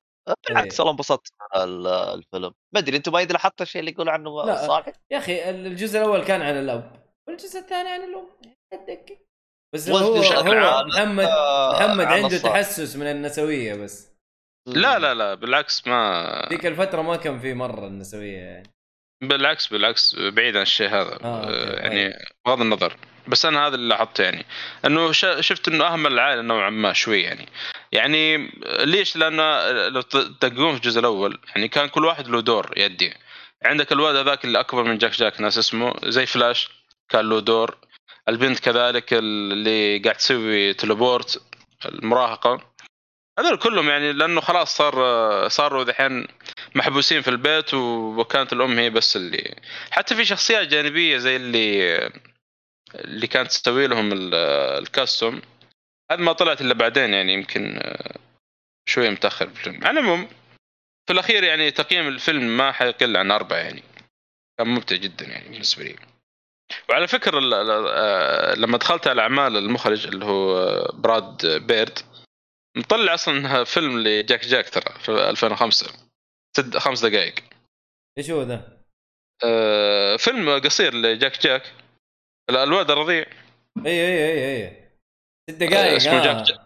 بالعكس إيه. والله انبسطت الفيلم. ما أدري أنتم ما يدري حتى الشيء اللي يقول عنه لا. صالح يا أخي الجزء الأول كان عن الأب والجزء الثاني عن الأم. بس هو هو محمد آه، محمد عن عنده. تحسس من النسوية بس. لا لا لا بالعكس ما ذيك الفترة ما كان في مرة النسوية يعني. بالعكس بالعكس بعيد عن الشيء هذا. آه، آه، يعني بغض النظر. بس أنا هذا اللي لاحظته يعني. إنه ش- شفت إنه أهمل العائله نوعا ما شوي يعني. يعني ليش؟ لأنه لو تدققون في الجزء الأول يعني كان كل واحد له دور يدي. عندك الولد هذاك اللي أكبر من جاك جاك ناس اسمه زي فلاش كان له دور. البنت كذلك اللي قاعد تسوي teleport المراهقة. هذول كلهم يعني لأنه خلاص صار صاروا ذحين محبوسين في البيت وكانت الأم هي بس اللي حتى في شخصيات جانبية زي اللي اللي كانت تسوي لهم ال- الكاستوم. هذا ما طلعت إلا بعدين يعني يمكن آه، شوية متأخر بالفيلم. على العموم في الأخير يعني تقييم الفيلم ما حيقل عن أربعة يعني. كان ممتع جدا يعني بالنسبة لي. وعلى فكرة آه، لما دخلت على أعمال المخرج اللي هو آه، براد بيرد مطلع أصلا فيلم لجاك جاك ترى في 2005 ست خمس دقائق إيش هو ذا؟ آه، فيلم قصير لجاك جاك. لا، الولد الرضيع. اي اي اي اي ست دقائق اسمه آه. جاك جاك.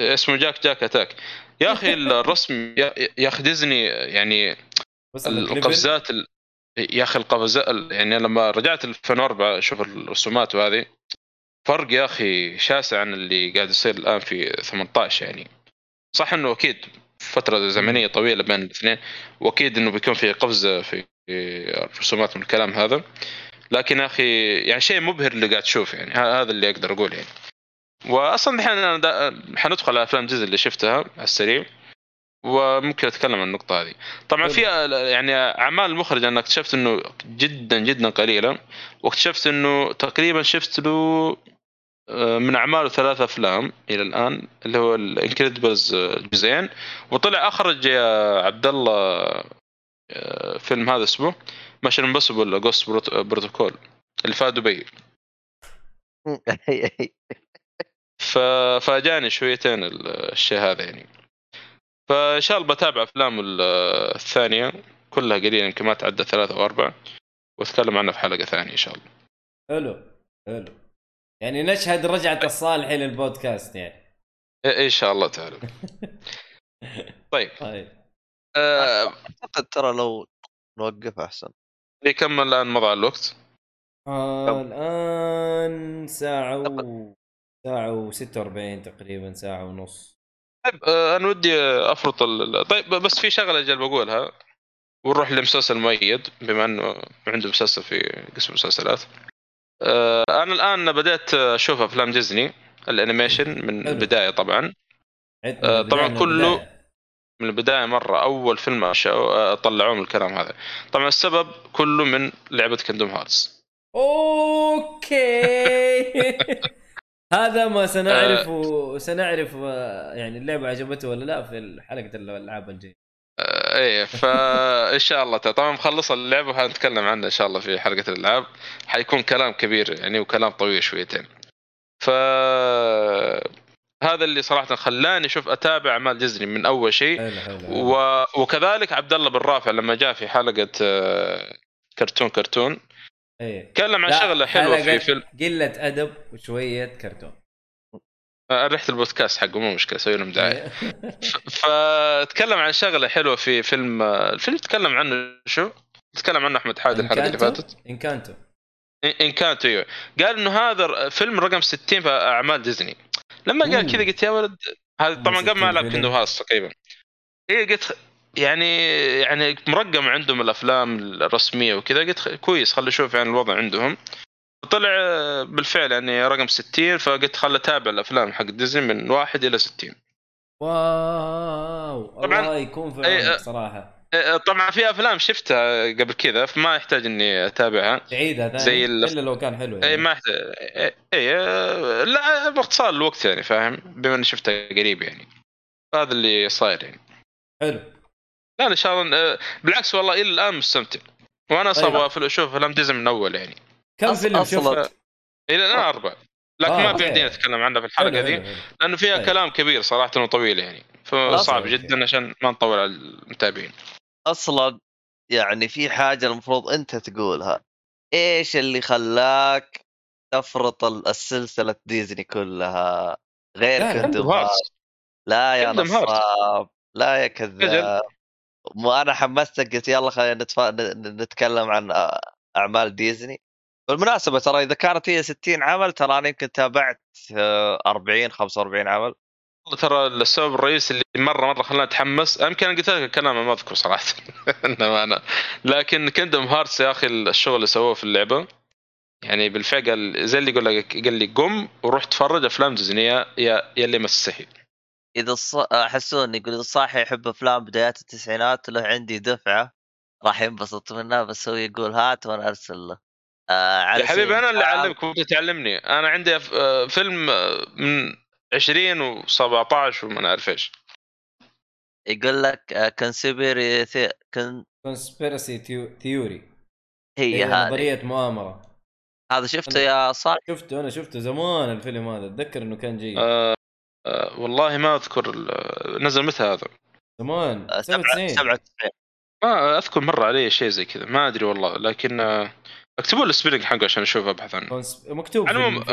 اسمه Jack-Jack Attack يا أخي الرسم يا يا أخي ديزني يعني. القفزات ال... يا أخي القفزات يعني لما رجعت 2004 أشوف الرسومات وهذه فرق يا أخي شاسع عن اللي قاعد يصير الآن في 18 يعني صح إنه أكيد فترة زمنية طويلة بين الاثنين وأكيد إنه بيكون في قفزة في الرسومات من الكلام هذا لكن يا أخي يعني شيء مبهر اللي قاعد تشوف يعني هذا اللي أقدر اقوله يعني واصلا الحين أنا دا- حندخل على أفلام ديزني اللي شفتها على السريع وممكن أتكلم عن النقطة هذه. طبعا في يعني أعمال المخرج أنا اكتشفت إنه جدا جدا قليلة واكتشفت إنه تقريبا شفت له آه، من أعماله ثلاث أفلام إلى الآن اللي هو ال Incredibles جزئين. وطلع أخرج يا عبد الله آه، فيلم هذا اسمه Mission Impossible Ghost Protocol اللي فات دبي. ف- فاجاني شويتين ال- الشيء هذا يعني. فإن شاء الله بتابع أفلام ال- الثانية كلها قليلا يمكن ما تعدى ثلاثة أو أربعة وأتكلم عنها في حلقة ثانية إن شاء الله. حلو حلو. يعني نشهد رجعة الصالحي للبودكاست يعني. إيه، إن شاء الله تعالى. طيب. طيب. آه أعتقد ترى لو نوقف أحسن. كم الآن مضى الوقت؟ آه الآن ساعة و ساعة و46 تقريبا ساعة ونص. طيب آه أنا ودي أفرط ال... طيب بس في شغلة أجل بقولها. ونروح لمسلسل مؤيد بما إنه عنده مسلسل في قسم المسلسلات. آه أنا الآن بدأت أشوف أفلام ديزني الأنيميشن من. البداية طبعا. آه، طبعاً من كله-. من البداية مرة أول فيلم طلعوه من الكلام هذا. طبعا السبب كله من لعبة Kingdom Hearts أوكي. هذا ما آه. سنعرف سنعرف آه، يعني اللعبة عجبته ولا لا في حلقة الألعاب الجاية آه، إيه فإن شاء الله طبعا مخلص اللعبة وحنتكلم عنها إن شاء الله في حلقة الألعاب حيكون كلام كبير يعني وكلام طويل شويتين ف هذا اللي صراحة خلاني أشوف أتابع أعمال ديزني من أول شيء حلو حلو حلو. و... وكذلك عبد الله بن رافع لما جاء في حلقة آه، كرتون كرتون إيه تكلم عن شغلة حلوة في فيلم قلة أدب وشوية كرتون آه، ريحة البودكاست حقه مو مشكلة أسوي لهم دعاية إيه. فتكلم عن شغلة حلوة في فيلم آه، الفيلم تكلم عنه شو؟ تكلم عنه أحمد حادي الحلقة اللي؟ فاتت إنكانتو ان كانت أيوه قال إنه هذا فيلم رقم 60 في أعمال ديزني لما قال. كذا قلت يا ولد هذا طبعا قبل 60 ما ألعب. كيندو هاوس تقريبا إيه قلت يعني يعني مرقم عندهم الأفلام الرسمية وكذا قلت كويس خلي أشوف يعني الوضع عندهم. طلع بالفعل يعني رقم 60 فقلت خل أتابع الأفلام حق ديزني من واحد إلى 60 واو طبعاً- الله يكون في صراحة. آه، طبعا في أفلام شفتها قبل كذا فما يحتاج إني أتابعها. تعيدها ثاني زي ال- إلا لو كان حلو أي يعني. ما يحتاج أي لا باختصار الوقت يعني فاهم؟ بما إني شفتها قريب يعني. هذا اللي صاير يعني. حلو. لا إن شاء الله آه، بالعكس والله إلى الآن مستمتع وأنا أصلا طيب. أبغى أشوف افلام ديزني من اول يعني كم فيلم شفت؟ إلى الآن أربع لكن آه، ما. بيمدينا نتكلم عنها في الحلقة ذي. لأنه فيها طيب. كلام كبير صراحة وطويل يعني فصعب. جدا عشان ما نطول على المتابعين أصلا يعني في حاجة المفروض أنت تقولها إيش اللي خلاك تفرط ال- السلسلة ديزني كلها غير كندم لا يا. نصاب لا يا كذاب مو أنا حمستك قلت يلا خلينا نتف... نتكلم عن أعمال ديزني. بالمناسبة ترى إذا كانت هي 60 عمل ترى أنا يمكن تابعت آه، 40 45 عمل. ترى السبب الرئيسي اللي مرة مرة خلاني أتحمس يمكن قلت لك الكلام ما اذكر صراحة. انما أنا لكن كندم هارتس يا أخي الشغل اللي سووه في اللعبة يعني بالفعل قال زي اللي يقول لك قال لي قم وروح تفرج أفلام ديزني يا يا اللي ما تستحي. إذا الص... أحسون يقول إذا الصاحي يحب أفلام بدايات التسعينات له عندي دفعة راح ينبسط منها بس هو يقول هات وأنا أرسل له. آه يا حبيبي أنا اللي أعلمك وأنت تعلمني. أنا عندي آه، فيلم آه، من 20 و17 وما أعرف إيش. يقول لك كونسبيري. كونسبيرسي ثيوري هي هي هذه. نظرية مؤامرة. هذا شفته يا صالح شفته أنا شفته زمان الفيلم هذا أتذكر إنه كان جيد. آه آه والله ما أذكر نزل متى هذا. زمان آه، سبع سبعة سنين 97 ما أذكر مر علي شيء زي كذا ما أدري والله لكن آه، اكتبوا لي ال spelling حقه عشان أشوف أبحث عنه. مكتوب في, المهم،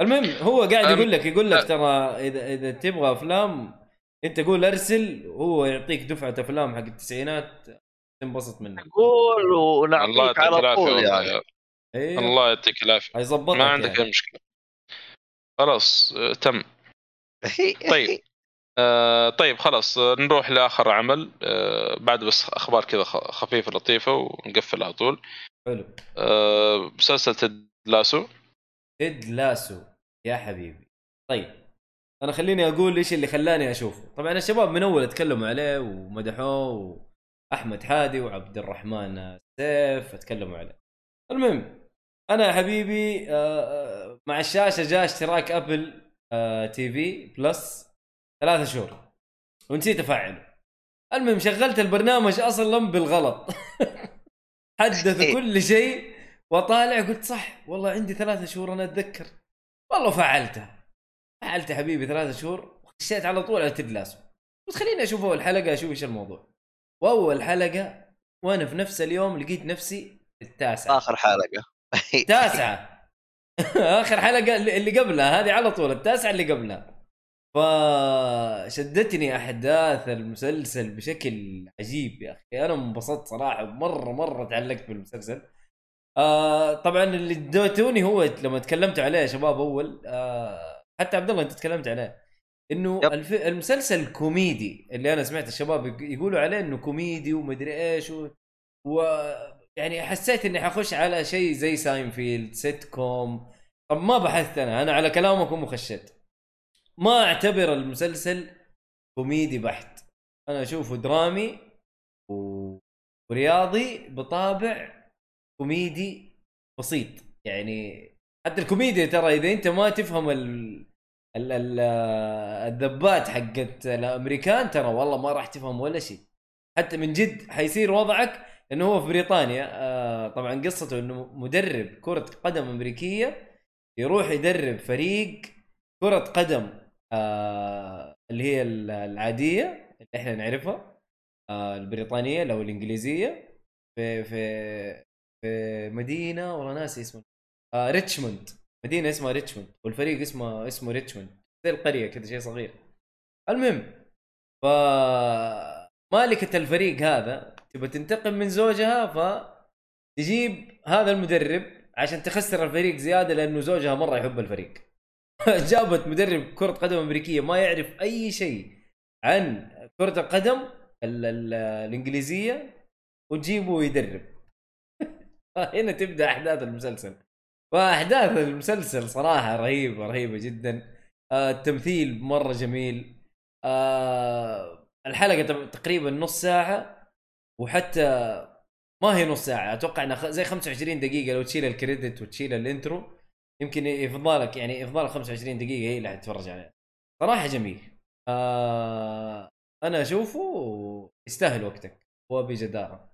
المهم هو قاعد يقول لك يقول لك ترى اذا إذا تبغى أفلام أنت قول أرسل هو يعطيك دفعة أفلام حق التسعينات تنبسط منها. قول الله ونعطيك يعطيك على العافية طول يعني. أيوه الله يعطيك العافية. حيظبطك ما عندك يعني. أي مشكلة. خلاص آه، تم. طيب. آه طيب خلاص آه، نروح لآخر عمل. آه بعد بس أخبار كذا خ- خفيفة لطيفة ونقفل على طول. حلو. آه مسلسل تد لاسو. تيد لاسو يا حبيبي. طيب أنا خليني أقول إيش اللي خلاني أشوفه. طبعا الشباب من أول اتكلموا عليه ومدحوه وأحمد حادي وعبد الرحمن سيف اتكلموا عليه. المهم أنا يا حبيبي آه، آه، مع الشاشة جاء اشتراك Apple TV Plus ثلاثة شهور. ونسيت أفعله المهم شغلت البرنامج أصلا بالغلط. حدث كل شيء وطالع قلت صح والله عندي ثلاثة شهور أنا أتذكر. والله فعلتها فعلت يا حبيبي ثلاثة شهور وخشيت على طول على تيد لاسو بس خليني أشوف أول حلقة أشوف إيش الموضوع. وأول حلقة وأنا في نفس اليوم لقيت نفسي التاسعة. آخر حلقة. التاسعه اخر حلقة اللي قبلها هذه على طول التاسعة اللي قبلها. فشدتني أحداث المسلسل بشكل عجيب يا أخي. أنا انبسطت صراحة مره مرة تعلقت بالمسلسل. آه طبعا اللي دوتوني هو لما تكلمت عليه يا شباب أول آه حتى عبد الله أنت تكلمت عليه. إنه. الف... المسلسل كوميدي اللي أنا سمعت الشباب يق- يقولوا عليه إنه كوميدي ومدري إيش و... و... يعني حسيت إني حخش على شيء زي Seinfeld sitcom طب ما بحثت أنا أنا على كلامكم وخشيت ما أعتبر المسلسل كوميدي بحت. أنا أشوفه درامي و... ورياضي بطابع كوميدي بسيط. يعني حتى الكوميديا ترى إذا أنت ما تفهم ال... ال... ال... الذبات حقت الأمريكان ترى والله ما راح تفهم ولا شيء. حتى من جد حيصير وضعك انه هو في بريطانيا آه طبعا قصته إنه مدرب كرة قدم أمريكية يروح يدرب فريق كرة قدم آه اللي هي ال- العادية اللي إحنا نعرفها آه البريطانية أو الإنجليزية في في في مدينة والله ناسي اسمه آه ريتشموند مدينة اسمها ريتشموند والفريق اسمه اسمه ريتشموند زي القرية كذا شيء صغير. المهم ف مالكة الفريق هذا تبى تنتقم من زوجها ف تجيب هذا المدرب عشان تخسر الفريق زيادة لأنه زوجها مرة يحب الفريق. جابت مدرب كرة قدم أمريكية ما يعرف أي شيء عن كرة القدم ال- ال- الإنجليزية وتجيبه يدرب. هنا تبدأ أحداث المسلسل. فأحداث المسلسل صراحة رهيبة رهيبة جدا. آه التمثيل مرة جميل. آه الحلقة تقريبا نص ساعة. وحتى ما هي نص ساعة. أتوقع انها خ- زي 25 دقيقة لو تشيل الكريدت وتشيل الإنترو يمكن يفضلك يعني يفضلك 25 دقيقة هي اللي حتتفرج عليها صراحة جميل. آه أنا أشوفه يستاهل وقتك. وبجداره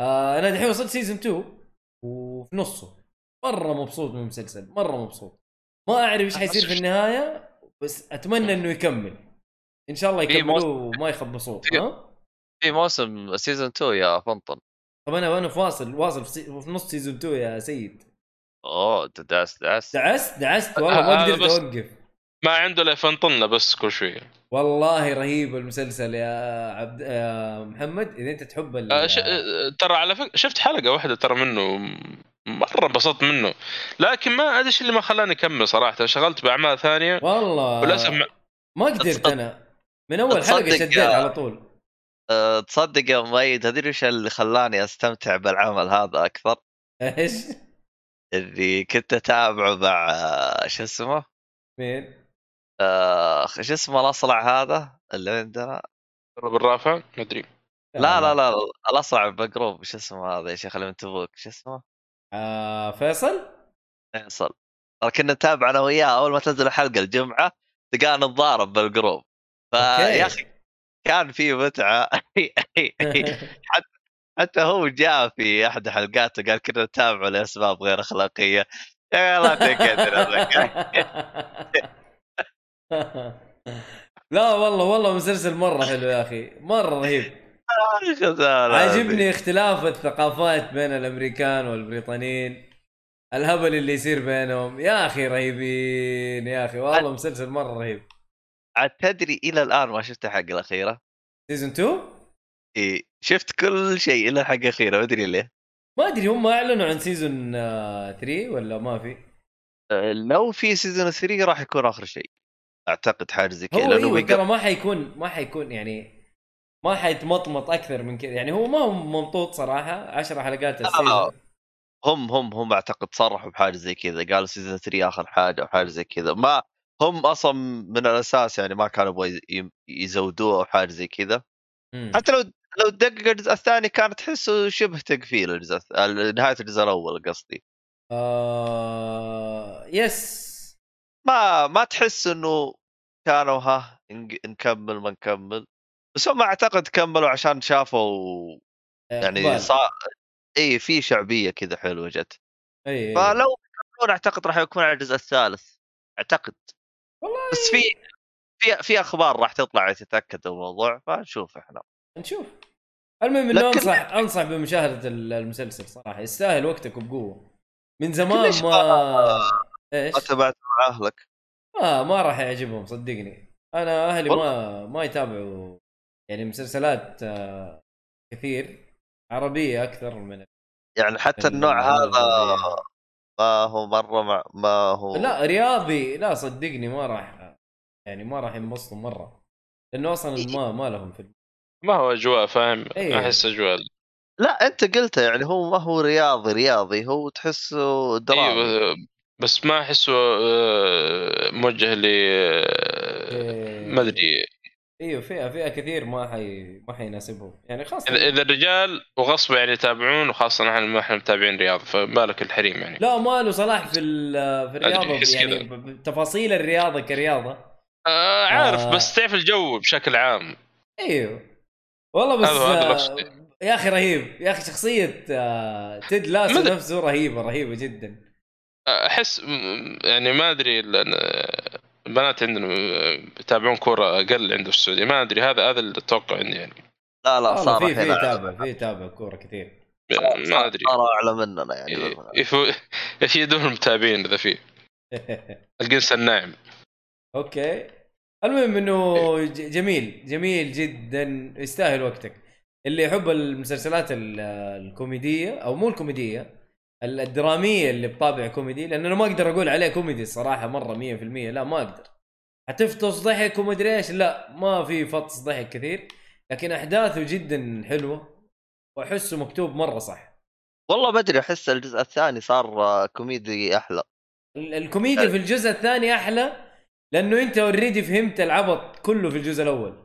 آه أنا دحين وصلت season 2 وفي نصه. مرة مبسوط من المسلسل. مرة مبسوط. ما أعرف إيش حيصير في النهاية بس أتمنى إنه يكمل. إن شاء الله في يكملوه وما يخبصوه. ها؟ في موسم season 2 يا فنطن. طب أنا وأنا فاصل واصل في, سي... في نص season 2 يا سيد. أوه دعست دعست. دعست دعست والله ما هذا قدرت بس- أوقف. ما عنده إلا يفنطلنا بس كل شوية. والله رهيب المسلسل يا عبد يا محمد إذا أنت تحب ال... آه، ش... ترى على فكره شفت حلقة واحدة ترى منه مرة انبسطت منه. لكن ما أدري إيش اللي ما خلاني أكمل صراحة. شغلت بأعمال ثانية. والله وللأسف ما- ما قدرت أنا. من أول حلقة شديت على طول. أه تصدق يا مؤيد هذه إيش اللي خلاني أستمتع بالعمل هذا أكثر؟ إيش؟ اللي كنت أتابعه مع آه، شو اسمه؟ مين؟ آه، شو اسمه الأصلع هذا اللي عندنا؟ بالرافع ما أدري. لا لا لا الأصلع ب group شو اسمه هذا؟ يا شيخ اللي من تبوك شو اسمه؟ آه فيصل؟ فيصل. كنا نتابع أنا وياه أول ما تنزل الحلقة الجمعة تلقانا نتضارب بال group. فيا أخي كان في متعة. حتى هو جاء في أحد حلقاته قال كنا نتابعه لأسباب غير أخلاقية. يا لا تكدر لا والله والله مسلسل مرة حلو يا أخي. مرة رهيب. عاجبني اختلاف الثقافات بين الأمريكان والبريطانيين. الهبل اللي يصير بينهم. يا أخي رهيبين يا أخي. والله مسلسل مرة رهيب. عاد تدري إلى الآن ما شفت الحلقة الأخيرة؟ season 2 إيه شفت كل شيء الا الحلقة الاخيره ما أدري ليه. ما أدري هم أعلنوا عن season 3 ولا ما في؟ أه، لو في season 3 راح يكون آخر شيء. أعتقد حاجة زي كذا هو لأنه بيق- ترى ما حيكون ما حيكون يعني ما حيتمطمط أكثر من كذا. يعني هو ما هو ممطوط صراحة 10 حلقات ال season هم هم هم أعتقد صرحوا بحاجة زي كذا قالوا season 3 آخر حاجة أو حاجة زي كذا. ما هم أصلا من الأساس يعني ما كانوا يبغوا يز- يزودوه أو حاجة زي كذا. حتى لو لو تدقق الجزء الثاني كان تحسه شبه تقفيل الجزء نهاية الجزء الأول قصدي. آه... يس ما ما تحس إنه كانوا ها نكمل ما نكمل. بس هم أعتقد كملوا عشان شافوا يعني إقبال. صار اي في شعبية كذا حلوة جت. اي اي فلو يكملون أعتقد راح يكون على الجزء الثالث. أعتقد. والله بس في في في أخبار راح تطلع تتاكد الموضوع فنشوف إحنا. نشوف. المهم إنه لكن- انصح أنصح بمشاهدة ال- المسلسل صراحة. يستاهل وقتك وبقوه من زمان ما ما- إيش؟ ما تابعت مع اهلك ما ما راح يعجبهم صدقني. أنا أهلي ما ما يتابعوا يعني مسلسلات آه، كثير. عربية أكثر من يعني حتى ال- النوع هذا. ما هو مرة مع ما هو لا رياضي. لا صدقني ما راح يعني ما راح ينبسطوا مرة. لأنه أصلا ما ما لهم في ما هو أجواء فاهم؟ إيه. أحس أجواء لا أنت قلت يعني هو ما هو رياضي رياضي. هو تحسه درامي. أيوه بس ما أحسه آه، موجه ل ما أدري. إيوه فئة فئة كثير ما حي ما حيناسبهم. يعني خاصة إذا إذا الرجال وغصب يعني يتابعون وخاصة نحن ما إحنا متابعين رياض فبالك الحريم يعني. لا ما له صلاح في في الرياضة. يعني تفاصيل الرياضة كرياضة. آه عارف آه. بس تعرف الجو بشكل عام. إيوه. والله بس آه،. يا أخي رهيب. يا أخي شخصية آه، تيد لاسو. نفسه رهيبة رهيبة جدا. أحس يعني ما أدري البنات عندنا يتابعون كوره أقل عنده في السعودية. ما أدري هذا هذا اللي أتوقع عندي يعني. لا لا صار في في تابع في تابع كورة كثير. ما أدري. صار أعلى مننا يعني. يفو- يفيدون المتابعين إذا في. الجنس الناعم أوكي. المهم إنه ج- جميل جميل جدا. يستاهل وقتك. اللي يحب المسلسلات ال- الكوميدية أو مو الكوميدية ال- الدرامية اللي بطابع كوميدي لأن أنا ما أقدر أقول عليه كوميدي الصراحه مرة 100% لا ما أقدر. حتفطس ضحك ومدري إيش لا ما في فطس ضحك كثير لكن أحداثه جدا حلوة وأحسه مكتوب مرة صح. والله بدري أحس الجزء الثاني صار كوميدي أحلى. ال- الكوميديا في الجزء الثاني أحلى لأنه أنت already فهمت العبط كله في الجزء الأول.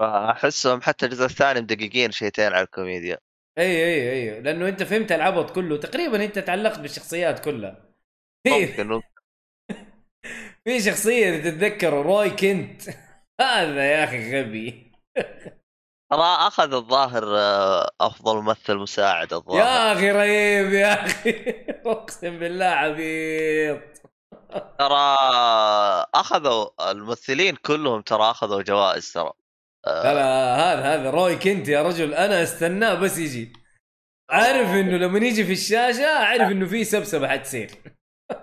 فأحسهم حتى الجزء الثاني مدققين شيتين على الكوميديا. اي اي اي لأنه انت فهمت العبط كله تقريبا انت تعلقت بالشخصيات كلها. في ممكن في شخصية تتذكر روي كنت. هذا يا أخي غبي. ترى أخذ الظاهر آه، أفضل ممثل مساعد الظاهر. يا أخي رهيب يا أخي. أقسم بالله عبيط. ترى أخذوا الممثلين كلهم ترى أخذوا جوائز ترى. لا لا هذا هذا روي كنت يا رجل. أنا أستناه بس يجي. عارف إنه لما يجي في الشاشة أعرف إنه في سبسبة حتصير.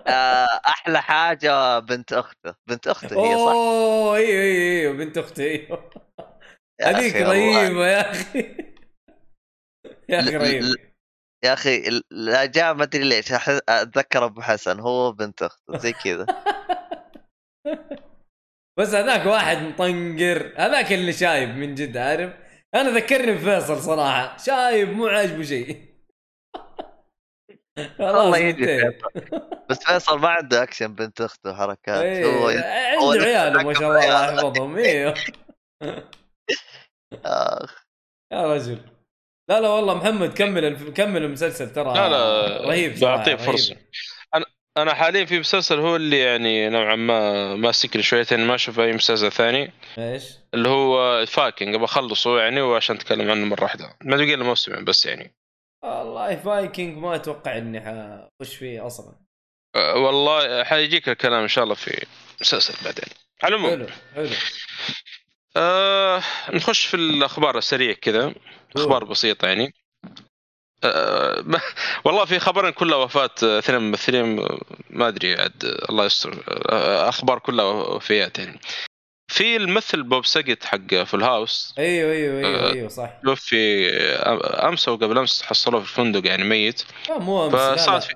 آه، أحلى حاجة بنت أخته. بنت اخته هي صح؟ أوه أيوه أيوه بنت أختي أيوه. هذيك. رهيبة يا أخي. يا أخي رهيبة. يا أخي لا جاء ما أدري ليش أتذكر أبو حسن هو بنت أخته زي كذا. بس هذاك واحد مطنقر. هذاك اللي شايب من جد عارف؟ أنا ذكرني بفيصل صراحة. شايب مو عاجبه شيء. والله يجي. بس فيصل ما عنده اكشن بنت أخته حركات إيه، هو عنده عياله ما شاء الله الله. يحفظهم. أيوه آخ. يا رجل. لا لا والله محمد كمل الف... كمل المسلسل ترى. لا لا رهيب بعطيه. فرصة. أنا حاليا في مسلسل هو اللي يعني نوعا ما ماسكني شويتين ما أشوف أي مسلسل ثاني. إيش؟ اللي هو فايكنج أبغى أخلصه يعني وعشان أتكلم عنه مرة واحدة. ما باقي له موسمين بس يعني. والله فايكنج ما أتوقع إني حخش فيه أصلا. أه، والله حيجيك الكلام إن شاء الله في مسلسل بعدين. على العموم. حلو حلو. آه نخش في الأخبار السريع كذا. أخبار بسيطة يعني. آه ما- والله في خبرين كلها وفاة آه، اثنين ممثلين آه، ما أدري عاد آه، الله يستر آه، أخبار كلها وفيات يعني. في الممثل بوب ساقت حق Full House. أيوه أيوه أيوه آه، أيوه صح. توفي آه، أمس أو قبل أمس حصلوه في الفندق يعني ميت. آه مو أمس لا لا. فصارت في-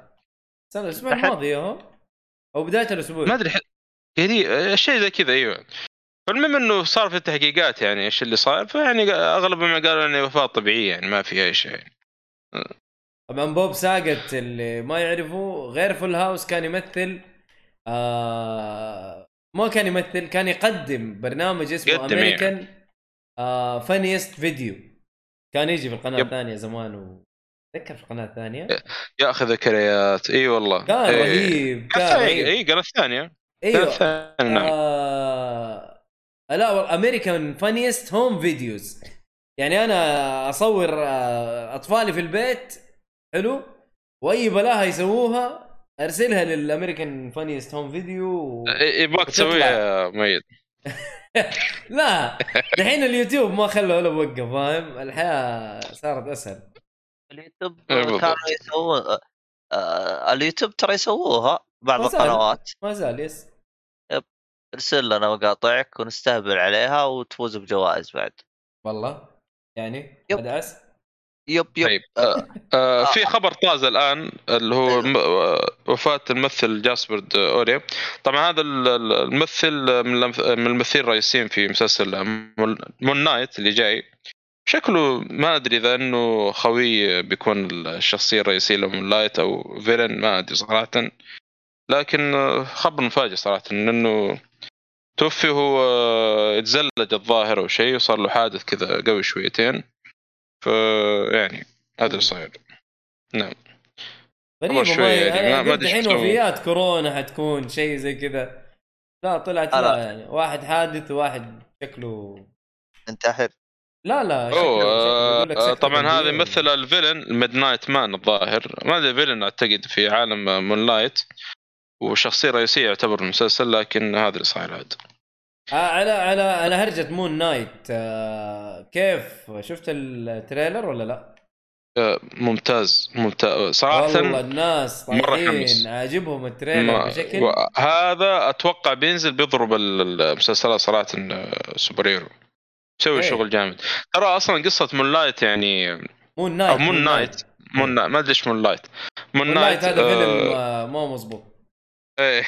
السنة الأسبوع الماضي أهو. أو بداية الأسبوع. ما أدري ح- يعني آه، شيء زي كذا أيوه. فالمهم إنه صار في تحقيقات يعني إيش اللي صار فيعني اغلبهم قالوا إنه وفاة طبيعية يعني ما في أي شيء. يعني. طبعا بوب ساقت اللي ما يعرفوا غير Full House كان يمثل آه ما كان يمثل كان يقدم برنامج اسمه امريكان آه Funniest Video كان يجي في القناة. الثانية زمان و اتذكر في القناة الثانية؟ يا أخي ذكريات. إي والله. كان إيه. رهيب كان إي قناة ثانية. قناة أيوه نعم. آه... لا American Funniest Home Videos يعني أنا أصور آه، أطفالي في البيت حلو وأي بلاها يسووها أرسلها لل American Funniest Home Video. إيه، يبغاك. تسويها يا ميت لا دحين اليوتيوب ما خلوا ولا بوقف فاهم الحياة صارت أسهل اليوتيوب. كانوا يسوون آه، اليوتيوب ترى يسووها بعض. القنوات ما زال يس ارسل لنا مقاطعك ونستهبل عليها وتفوز بجوائز بعد والله يعني yep. yep yep. طيب آه آه في خبر طازه الآن اللي هو م- آه، وفاة الممثل جاسبارد أوليل طبعا هذا ال- ال- الممثل من الممثلين الرئيسيين في مسلسل Moon Moon Knight اللي جاي. شكله ما أدري إذا إنه خوي بيكون الشخصية الرئيسية ل Moon Light أو villain ما أدري صراحة. لكن آه، خبر مفاجئ صراحة إنه توفي هو آه، يتزلج الظاهر أو شيء وصار له حادث كذا قوي شويتين. فيعني هذا اللي صاير. نعم. شوي ما يعني، ما- يعني شو- وفيات كورونا حتكون شيء زي كذا. لا طلعت لا. يعني واحد حادث وواحد شكله. انتحر. لا لا شكله, شكله آه، يقول لك شكله طبعا. هذا يمثل ال villain ال Midnight Man الظاهر. ما أدري villain أعتقد في عالم Moon Light وشخصية رئيسية يعتبر المسلسل لكن هذا اللي صاير عاد آه على على على هرجة Moon Knight آه كيف؟ شفت ال trailer ولا لا؟ آه، ممتاز ممتاز. صراحة والله الناس طايحين حمس. عاجبهم ال trailer بشكل هذا أتوقع بينزل بيضرب ال- المسلسلات صراحة superhero يسوي إيه. شغل جامد. ترى أصلا قصة Moon Light يعني Moon Knight Moon Knight Moon Knight ما أدري إيش Moon Light Moon Knight هذا فيلم ما مظبوط. إيه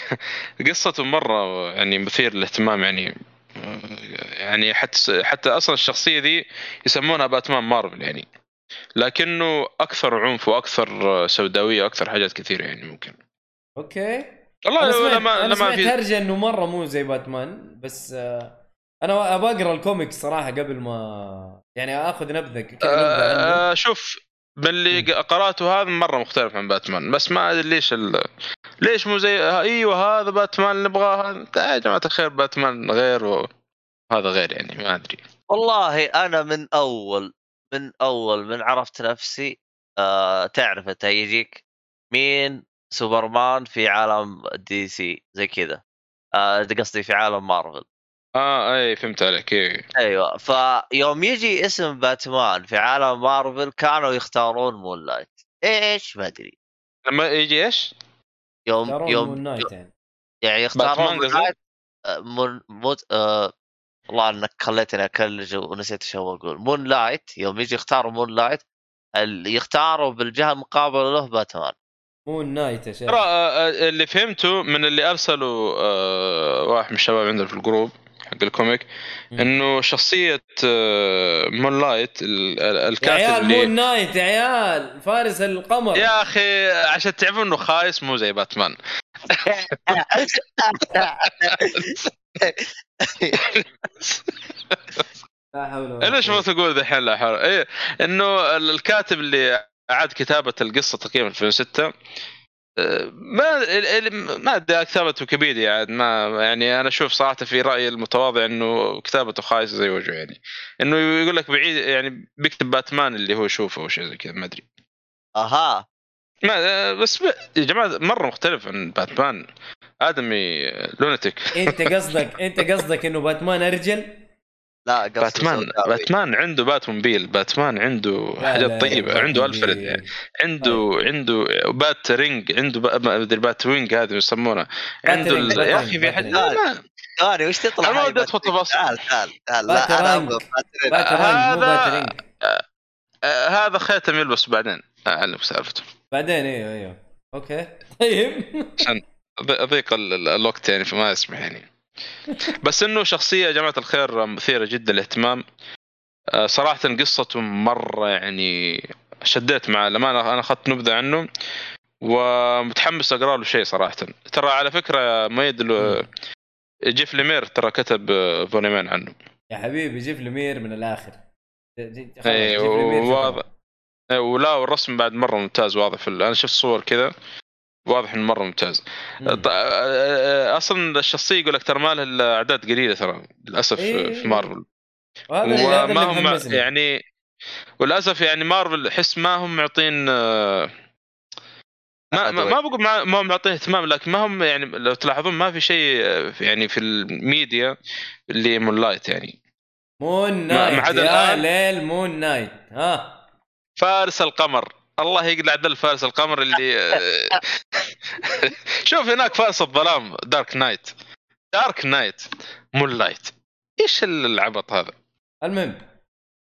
قصته مرة يعني مثير للاهتمام يعني يعني حتى حتى أصلا الشخصية ذي يسمونها باتمان مارفل يعني. لكنه أكثر عنف وأكثر سوداوية وأكثر حاجات كثيرة يعني ممكن. okay. والله سمعت, لما أنا لما سمعت في هرجة إنه مرة مو زي باتمان بس آه أنا ابى أقرأ الكوميكس صراحة قبل ما يعني أخذ نبذة عنه. آه شوف من اللي قرأته هذا مرة مختلف عن باتمان بس ما أدري ليش ال... ليش مو زي أيوه هذا باتمان نبغاه. يا جماعة الخير باتمان غير وهذا غير يعني ما أدري. والله أنا من اول من أول من عرفت نفسي آه تعرف أنت يجيك مين سوبرمان في عالم DC زي كذا. آه قصدي في عالم مارفل. آه أي فهمت عليك. اي أيوه. فيوم يجي اسم باتمان في عالم مارفل كانوا يختارون Moon Light. إيش؟ ما أدري. لما يجي إيش؟ يوم Moon Knight يعني. يعني يختارون Moon آه، Moon موت آه والله انك خليتني اكلج ونسيت إيش هو أقول. Moon Light يوم يجي يختاروا مون لايت ال- يختاروا بالجهة المقابلة له باتمان. Moon Knight يا شيخ. ترى آه، اللي فهمته من اللي أرسلوا واحد من الشباب عندنا في ال group حق ال comic. إنه شخصية آه، Moon Light ال- ال- يا الكاتب عيال اللي Moon Knight يا عيال فارس القمر يا أخي عشان تعرفوا إنه خايس مو زي باتمان لا حول ولا ليش ما. تقول ذحين لا حول إيه إنه ال- الكاتب اللي أعاد كتابة القصة تقريبا في 2006 آه، ما ال- ال- ما أدري كتابه ويكيبيديا عاد ما يعني أنا أشوف صراحة في رأيي المتواضع إنه كتابته خايسة زي وجهه يعني. إنه يقول لك بعيد يعني بيكتب باتمان اللي هو يشوفه أو شيء زي كذا ما أدري. أها. ما بس. يا جماعة مرة مختلف عن باتمان. آدمي لونتيك أنت قصدك أنت قصدك إنه باتمان أرجل؟ لا قصدي باتمان. باتمان عنده باتموبيل باتمان عنده لا حاجات لا، طيبة. عنده ألفريد يعني. عنده عنده بات رينج عنده ما أدري بات وينج هذا يسمونه عنده يا أخي في ما ثاني وش تطلع أنا ما باترينج؟ تفاصيل. تعال تعال تعال. لا أنا. أبغى مو هذا- باترينج آه هذا خيتم يلبس بعدين. اعلمك سالفته بعدين أيوه أيوه أوكي. طيب. عشان أضيق ال- ال- الوقت يعني فما يسمح يعني. بس إنه شخصية يا جماعة الخير مثيرة جدا للاهتمام. آه، صراحة قصته مرة يعني شديت معه لما أنا أخذت نبذة عنه ومتحمس أقرأ له شيء صراحة. ترى على فكرة مؤيد له- جيف ليمير ترى كتب فوليومين عنه. يا حبيبي جيف لمير من الآخر. اي لمير. واضح. إيه، ولا والرسم بعد مرة ممتاز واضح في ال- أنا شفت صور كذا. واضح إنه مرة ممتاز. آه، أصلا الشخصية يقول لك ترى ما لها إلا اعداد قليلة ترى للأسف إيه. في مارفل. وما هم يعني وللأسف يعني مارفل احس ما هم معطين آه، ما ما, ما بقول ما ما هم معطين اهتمام لكن ما هم يعني لو تلاحظون ما في شيء آه، يعني في الميديا اللي Moon Light يعني. Moon ما Knight عدا يا. ليل Moon Knight ها. فارس القمر. الله يقلع دل فارس القمر اللي آه، شوف هناك فارس الظلام Dark Knight Dark Knight Moon Light إيش العبط هذا؟ المهم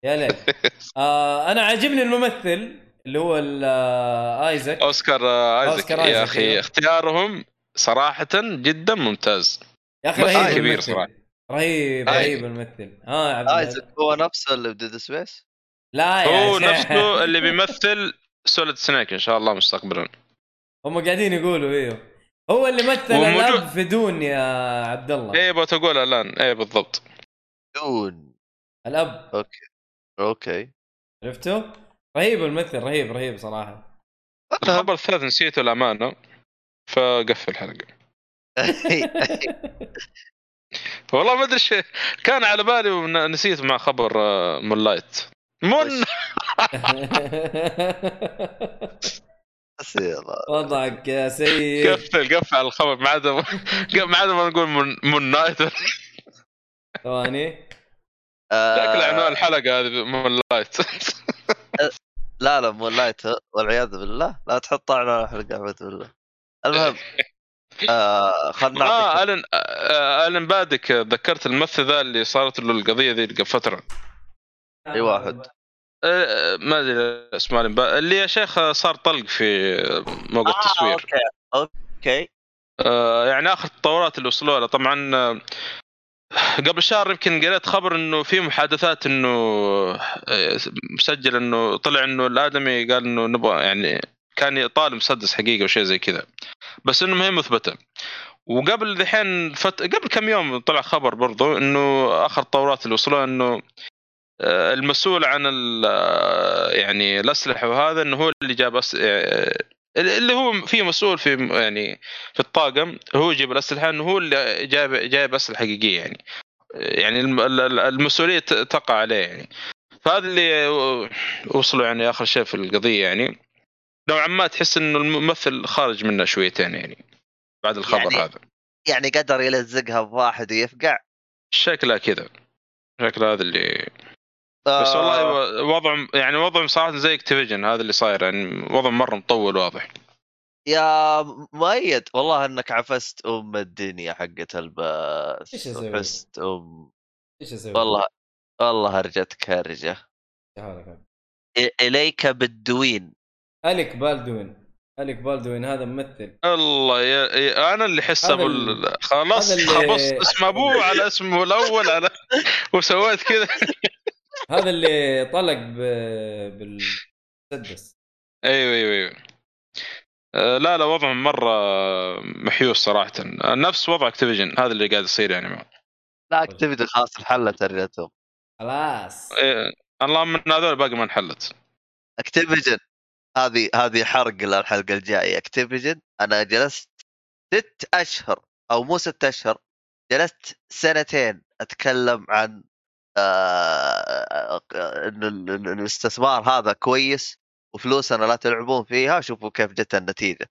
يا ليل آه أنا عاجبني الممثل اللي هو ال- آه، ايزك أوسكار آه، ايزك أوسكار يا أخي أيوه. اختيارهم صراحة جدا ممتاز يا أخي رهيب كبير الممثل. صراحة. رهيب. رهيب الممثل ها يا عبد. ايزك هو نفسه اللي ب Dead Space لا يا هو. نفسه اللي بيمثل Solid Snake إن شاء الله مستقبلا. هم قاعدين يقولوا أيوه هو اللي مثل الاب في Dune يا عبد الله إيه بتقول الآن. إيه بالضبط. Dune. الأب. okay. عرفته؟ رهيب الممثل رهيب رهيب صراحة. الخبر الثالث نسيته الامانه فقفل الحلقة. والله ما أدري إيش كان على بالي ونسيت مع خبر آه، Moon Light. Moon. يلا. وضعك يا سيد. قفل قفل على الخبر ما عدا ما ما نقول moon, Moon Knight. ثواني. شكل عنوان آه الحلقة هذه moonlight لا لا مو لايت والعياذ بالله. لا تحط عنوان الحلقة أعوذ بالله. المهم آه خلنا آه ألن آه، أليك بالدوين ذكرت الممثل ذا اللي صارت له القضية ذي قبل فتره أي واحد. آه، ما أدري اسمه اللي يا شيخ صار طلق في موقع آه التصوير. أوكي. أوكي. آه، يعني آخر التطورات اللي وصلوا لها. طبعا آه، قبل شهر يمكن قريت خبر إنه في محادثات إنه آه، مسجل إنه طلع إنه الآدمي قال إنه نبغى يعني كان يطالب مسدس حقيقة وشيء زي كذا. بس إنه ما هي مثبتة. وقبل ذحين فت... قبل كم يوم طلع خبر برضو إنه آخر التطورات اللي وصلوا إنه آه، المسؤول عن ال- آه، يعني الأسلحة وهذا إنه هو اللي جاب أس... آه، اللي هو في مسؤول في يعني في الطاقم هو يجيب الأسلحة إنه هو اللي جايب جايب أسلحة حقيقية يعني. يعني الم- ال- ال- المسؤولية تقع عليه يعني. فهذا اللي وصلوا يعني آخر شيء في القضية يعني. نوعا ما تحس إنه الممثل خارج منه شويتين يعني بعد الخبر يعني- هذا. يعني قدر يلزقها بواحد ويفقع؟ شكلها كذا. شكله هذا اللي بس آه، والله و- وضع يعني وضعهم صراحة زي Activision هذا اللي صاير يعني وضع مرة مطول واضح. يا مؤيد والله إنك عفست أم الدنيا حقت البث أسوي؟ عفست أم. إيش أسوي؟ والله والله هرجتك هرجه أليك بالدوين. أليك بالدوين. أليك بالدوين هذا ممثل. الله يا, يا أنا اللي حس هذا ابو ال- خلاص اللي- خبصت اسم أبوه على اسمه الأول على وسويت كذا. هذا اللي طلق ب... بالمسدس. أيوه أيوه أيوه. آه، لا لا وضعهم مرة محيوس صراحة. نفس وضع Activision هذا اللي قاعد يصير يعني معه. لا Activision خلاص انحلت هرجتهم خلاص. إيه، اللهم ان هذول باقي ما انحلت. Activision هذه هذه حرق للحلقه الجاية. Activision أنا جلست ست أشهر أو مو ست أشهر جلست سنتين أتكلم عن انه ال- ال- الاستثمار هذا كويس وفلوسنا لا تلعبون فيها شوفوا كيف جت النتيجة.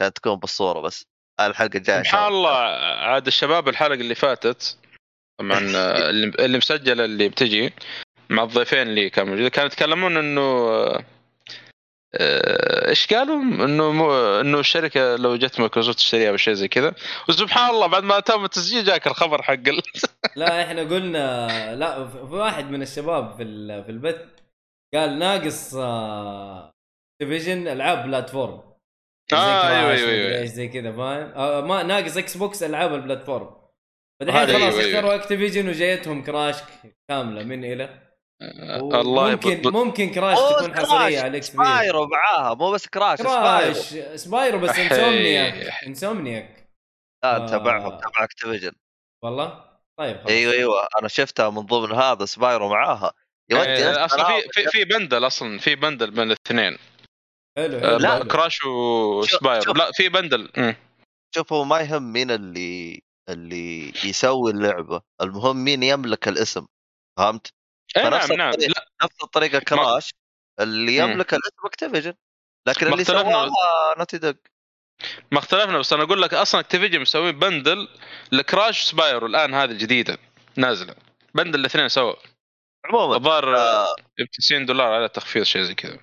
عشان تكون بالصورة بس. الحلقة الجاية شاء سبحان الله. عاد الشباب الحلقة اللي فاتت طبعا آه، اللي اللي مسجلة اللي بتجي مع الضيفين اللي كانوا موجودين كانوا يتكلمون إنه آه، آه، إيش قالوا؟ إنه مو إنه الشركة لو جت مايكروسوفت تشتريها أو شيء زي كذا وسبحان الله بعد ما تم التسجيل جاك الخبر حق ال... لا إحنا قلنا لا في واحد من الشباب في في البث قال ناقص ديفيجن ألعاب بلاتفورم آه، كراش أيوة، مدري أيوة، أيوة. إيش زي كذا فاهم آه، ما ناقص إكس بوكس ألعاب البلاتفورم فدحين خلاص أيوة، أيوة. اختاروا اكتيفيجن وجايتهم كراش كاملة من إلى الله ممكن يبط... ممكن كراش. تكون حصرية على الاكس بي. سبايرو معاها مو بس كراش سبايرو كراش Spyro. بس. Insomniac Insomniac. لا آه. تبعهم تبع Activision. والله؟ طيب خلاص. أيوه أيوه أنا شفتها من ضمن هذا Spyro معاها. جلست آه، أصلا في في في bundle أصلا في bundle بين الاثنين. حلو آه، حلو لا. Crash و Spyro شوف. لا في bundle. شوفوا ما يهم مين اللي اللي يسوي اللعبة. المهم مين يملك الاسم فهمت؟ فنفس نعم نعم. لا. نفس الطريقة Crash اللي. يملك الاسم Activision لكن اللي. سواها Naughty Dog. ما اختلفنا بس أنا أقول لك أصلا Activision مسوين bundle ل Crash و Spyro الآن هذه الجديده نازلة. bundle الاثنين سوا. عموما الظاهر آه، ب 90 دولار على تخفيض شيء زي كذا.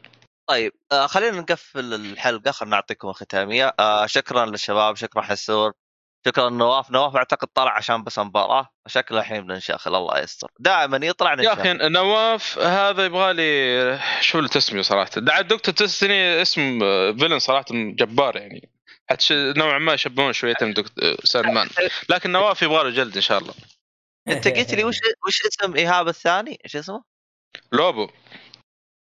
طيب آه خلينا نقفل الحلقة خلينا نعطيكم الختاميه آه شكرا للشباب شكرا حسون شكرا نواف. نواف أعتقد طلع عشان بس مباراة. شكله الحين بننشاخل الله يستر. دائما يطلع يا أخي نواف هذا يبغى لي شو التسمية صراحة. دع Doctor Destiny اسم villain صراحة جبار يعني. حتى نوعا ما يشبهون شويتين دكتور سلمان. لكن نواف يبغى له جلد إن شاء الله. أنت قلت لي وش وش اسم إيهاب الثاني؟ إيش اسمه؟ لوبو.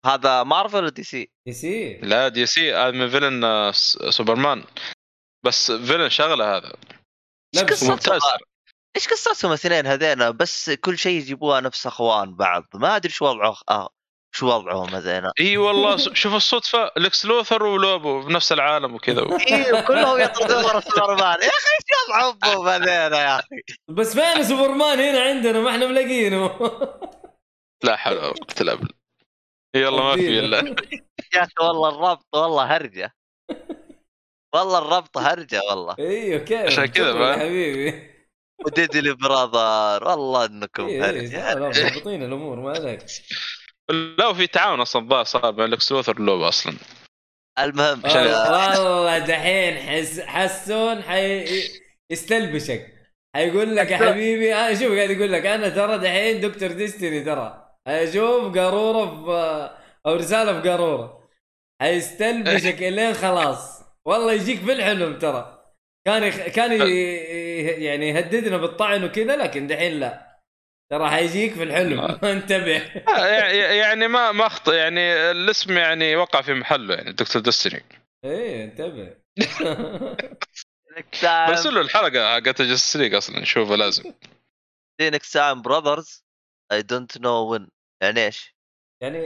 هذا مارفل ولا DC؟ دي سي. لا DC. هذا من villain آه، سوبرمان. بس villain شغلة هذا. قصة؟ ممتاز. إيش قصتهم الاثنين هذين بس كل شيء يجيبوها نفس اخوان بعض. ما أدري شو وضعه آه. شو وضعهم هذين إي والله شوف الصدفة ليكس لوثر ولوبو بنفس العالم وكذا. أيوه كلهم يطردون ورا سوبرمان. يا أخي إيش وضعهم هذين يا أخي؟ بس فين سوبرمان؟ هنا عندنا ما إحنا ملاقينه لا حول ولا قوة إلا بالله. يلا ما في إلا. يا أخي والله الربط والله هرجة. والله الربط هرجة والله. إيوه كيف عشان كذا يا حبيبي. وديدلي براذر والله إنكم إيه، هرجة. مضبطين الأمور ما عليك. لا وفي تعاون أصلا صار بين الاكس لوثر ولوبو أصلا. المهم آه، والله دحين حس حسون حي يستلبشك. حيقول لك يا حبيبي آه شوف قاعد يقول لك أنا ترى دحين دكتور ديستني ترى. أشوف قارورة في أو رسالة في قارورة. حيستلبشك إلين خلاص. والله يجيك في الحلم ترى. كان يخ... كان ي... يعني يهددنا بالطعن وكذا لكن دحين لا. ترى حيجيك في الحلم. انتبه. يع- يعني ما ما أخطأ يعني الاسم يعني وقع في محله يعني Doctor Destiny. إيه انتبه. برسل له الحلقة حقت Justice League أصلا نشوفها لازم. next time brothers I don't know when يعني إيش؟ يعني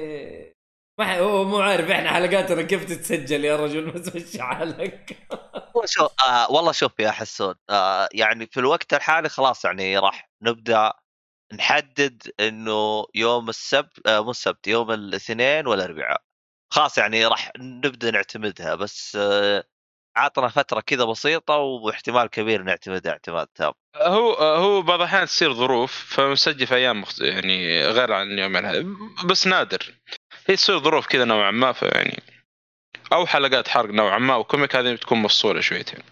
ما هو مو عارف إحنا حلقاتنا كيف تتسجل يا رجل؟ بس مشي حالك. شو آه والله شوف يا حسون آه يعني في الوقت الحالي خلاص يعني راح نبدأ نحدد إنه يوم السبت آه مو السبت يوم الاثنين والأربعاء. خلاص يعني راح نبدأ نعتمدها بس آه عطنا فترة كذا بسيطة واحتمال كبير نعتمدها اعتماد تام. هو هو بعض الأحيان تصير ظروف فمسجل في أيام مخت... يعني غير عن يعني بس نادر. هي تصير ظروف كذا نوعا ما فيعني أو حلقات حرق نوعا ما وكوميك هذه بتكون مفصولة شويتين.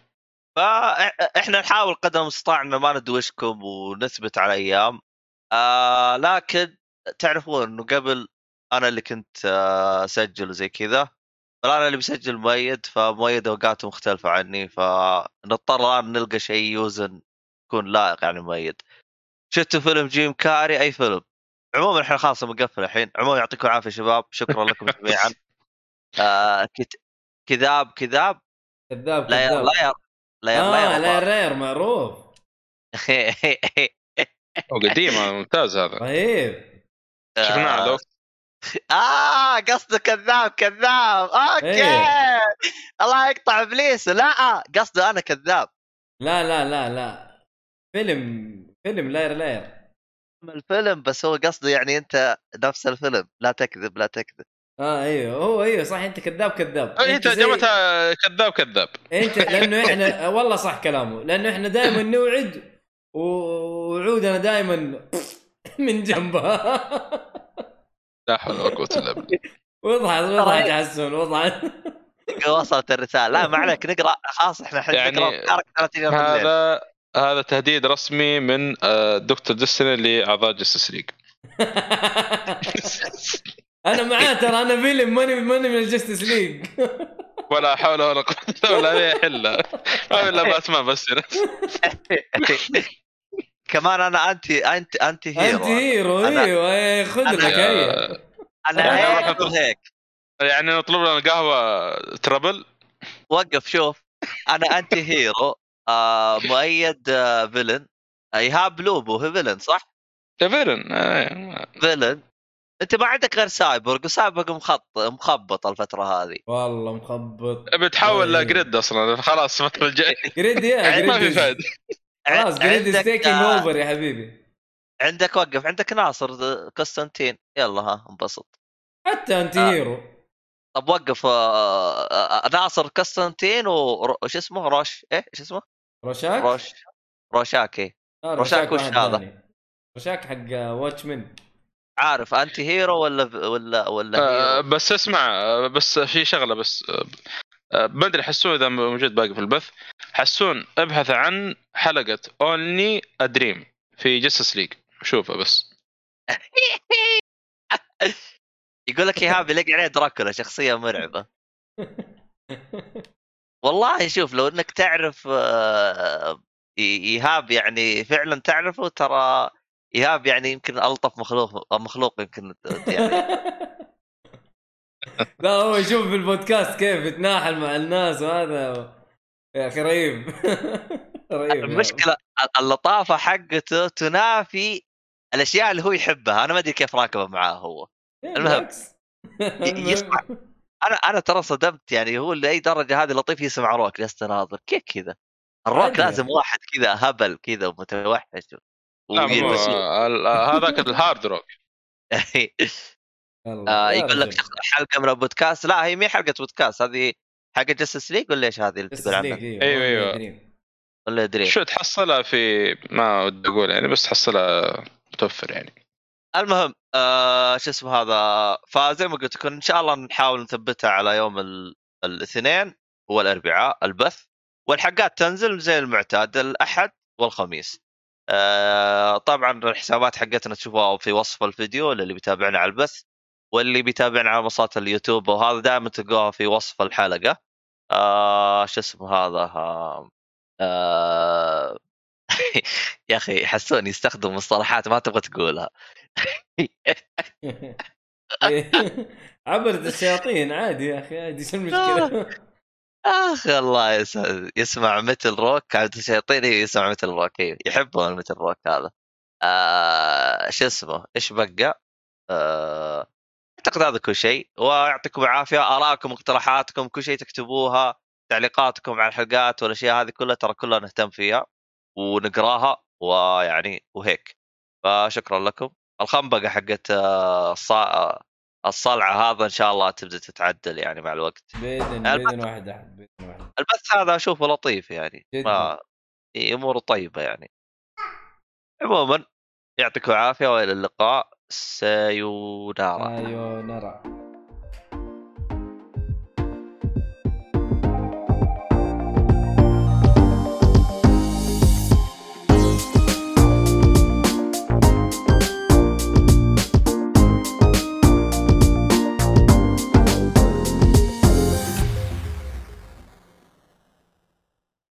فإحنا نحاول قدر المستطاع إن ما ندوشكم ونثبت على أيام. آه لكن تعرفون إنه قبل أنا اللي كنت آه، أسجل وزي كذا. فانا اللي بسجل مؤيد فمؤيد أوقاته مختلفة عني فنضطر الآن نلقى شيء يوزن يكون لائق يعني مؤيد. شفتوا فيلم جيم كاري؟ أي فيلم؟ عموما إحنا خلاص مقفل الحين. عموما يعطيكم العافية شباب. شكرا لكم جميعا. آه كت... كذاب كذاب. كذاب لا يا كذاب. لا يا لا يا آه لا لا رير معروف. هو قديم هذا ممتاز هذا. رهيب. شفناه على وقت آه قصده كذاب كذاب. أوكي. إيه. الله يقطع إبليس. لا قصده أنا كذاب. لا لا لا لا. فيلم فيلم لاير لاير الفيلم بس هو قصده يعني أنت نفس الفيلم لا تكذب لا تكذب. آه أيوه. هو أيوه صح. أنت كذاب كذاب. هي أنت زي- ترجمتها كذاب كذاب. أنت لأنه إحنا والله صح كلامه. لأنه إحنا دائما نوعد ووعودنا دائما من جنبها لا حول ولا قوة إلا بالله. وضحت وضحت يا حسون وضحت وصلت الرسالة. لا ما عليك. نقرأ. خلاص إحنا الحين يعني نقرأ. أفكارك 30 يوم. هذا هذا تهديد رسمي من آه، Doctor Destiny لاعضاء Justice League أنا معاه ترى أنا villain ماني ماني من ال Justice League ولا حول ولا قوة إلا بالله حله ما في إلا باتمان بس. كمان أنا anti انت anti hero anti hero أنا- أيوه خذ لك هي آه، أنا يعني هيك. يعني نطلب لنا قهوة ترابل؟ وقف شوف. أنا anti hero آه مؤيد آه villain. إيهاب Lobo هو villain صح؟ villain آه، villain. أنت ما عندك غير سايبورغ. وسايبورغ مخط مخبط الفترة هذه. والله مخبط. بتحول طيب. ل greed أصلا. خلاص الفترة الجايه greed يا يعني ما في فائده خلاص greed is taking آه، over يا حبيبي. عندك وقف. عندك ناصر آه، قسطنطين. يلا ها انبسط. حتى أنت آه. هيرو. طب وقف آه، آه، ناصر قسطنطين وش اسمه؟ Ror. إيه إيش اسمه؟ Rorschach؟ Ror Rorschach آه، Rorschach وش هذا؟ Rorschach حق Watchmen عارف أنتي هيرو ولا ولا ولا آه، hero؟ بس اسمع بس في شغلة بس آه، ما أدري حسون إذا موجود باقي في البث. حسون ابحث عن حلقة Only a Dream في Justice League شوفها بس. يقول لك ايهاب يلقى عليه دراكولا شخصية مرعبة. والله شوف لو إنك تعرف آه، إيهاب يعني فعلا تعرفه ترى إيهاب يعني يمكن ألطف مخلوق مخلوق يمكن يعني. لا هو يشوف في البودكاست كيف يتناحل مع الناس وهذا يا أخي رهيب. المشكلة اللطافة حقته تنافي الأشياء اللي هو يحبها. أنا ما أدري كيف راكبه معاه هو. إيه، المهم. بالعكس. أنا أنا ترى صدمت يعني هو لأي درجة هذه لطيف يسمع روك جالس تناظر كيف كذا؟ الروك لازم. واحد كذا هبل كذا ومتوحش هذاك ال hard rock. آه، يقول لك حلقة من البودكاست لا هي مي حلقة بودكاست هذه حق Justice League ولا إيش هذه اللي تقول عنها؟ League، أيوة، أيوة. Only a Dream شو تحصلها في ما ودي أقول يعني بس تحصلها متوفر يعني المهم آه شو اسمه هذا فزي ما قلت لكم إن شاء الله نحاول نثبتها على يوم ال- الاثنين والاربعاء البث والحلقات تنزل زي المعتاد الأحد والخميس. آه طبعا الحسابات حقتنا تشوفوها في وصف الفيديو للي بيتابعنا على البث واللي بيتابعنا على منصات اليوتيوب وهذا دائما تلقوها في وصف الحلقة. آه شو اسمه هذا آه آه يا أخي حسون يستخدم مصطلحات ما تبغى تقولها. عبرت الشياطين عادي يا أخي عادي شو المشكلة؟ آخ الله يس... يسمع مثل روك عبد الشياطين إيه، يسمع مثل روك إيه، يحبون مثل روك هذا. آه... شو اسمه؟ إيش بقى؟ آه... أعتقد هذا كل شيء. ويعطيكم العافية ارائكم اقتراحاتكم كل شيء تكتبوها تعليقاتكم على الحلقات والأشياء هذه كلها ترى كلها نهتم فيها. ونقراها ويعني وهيك. فشكرا لكم. الخنبقة حقت آه، الصا- الصلعة هذا إن شاء الله تبدأ تتعدل يعني مع الوقت. بإذن البث- بإذن واحد احد بإذن واحد البث هذا أشوفه لطيف يعني. جداً. ما اموره طيبة يعني. عموما يعطيكم العافية وإلى اللقاء. سايونارا. أيوه نرى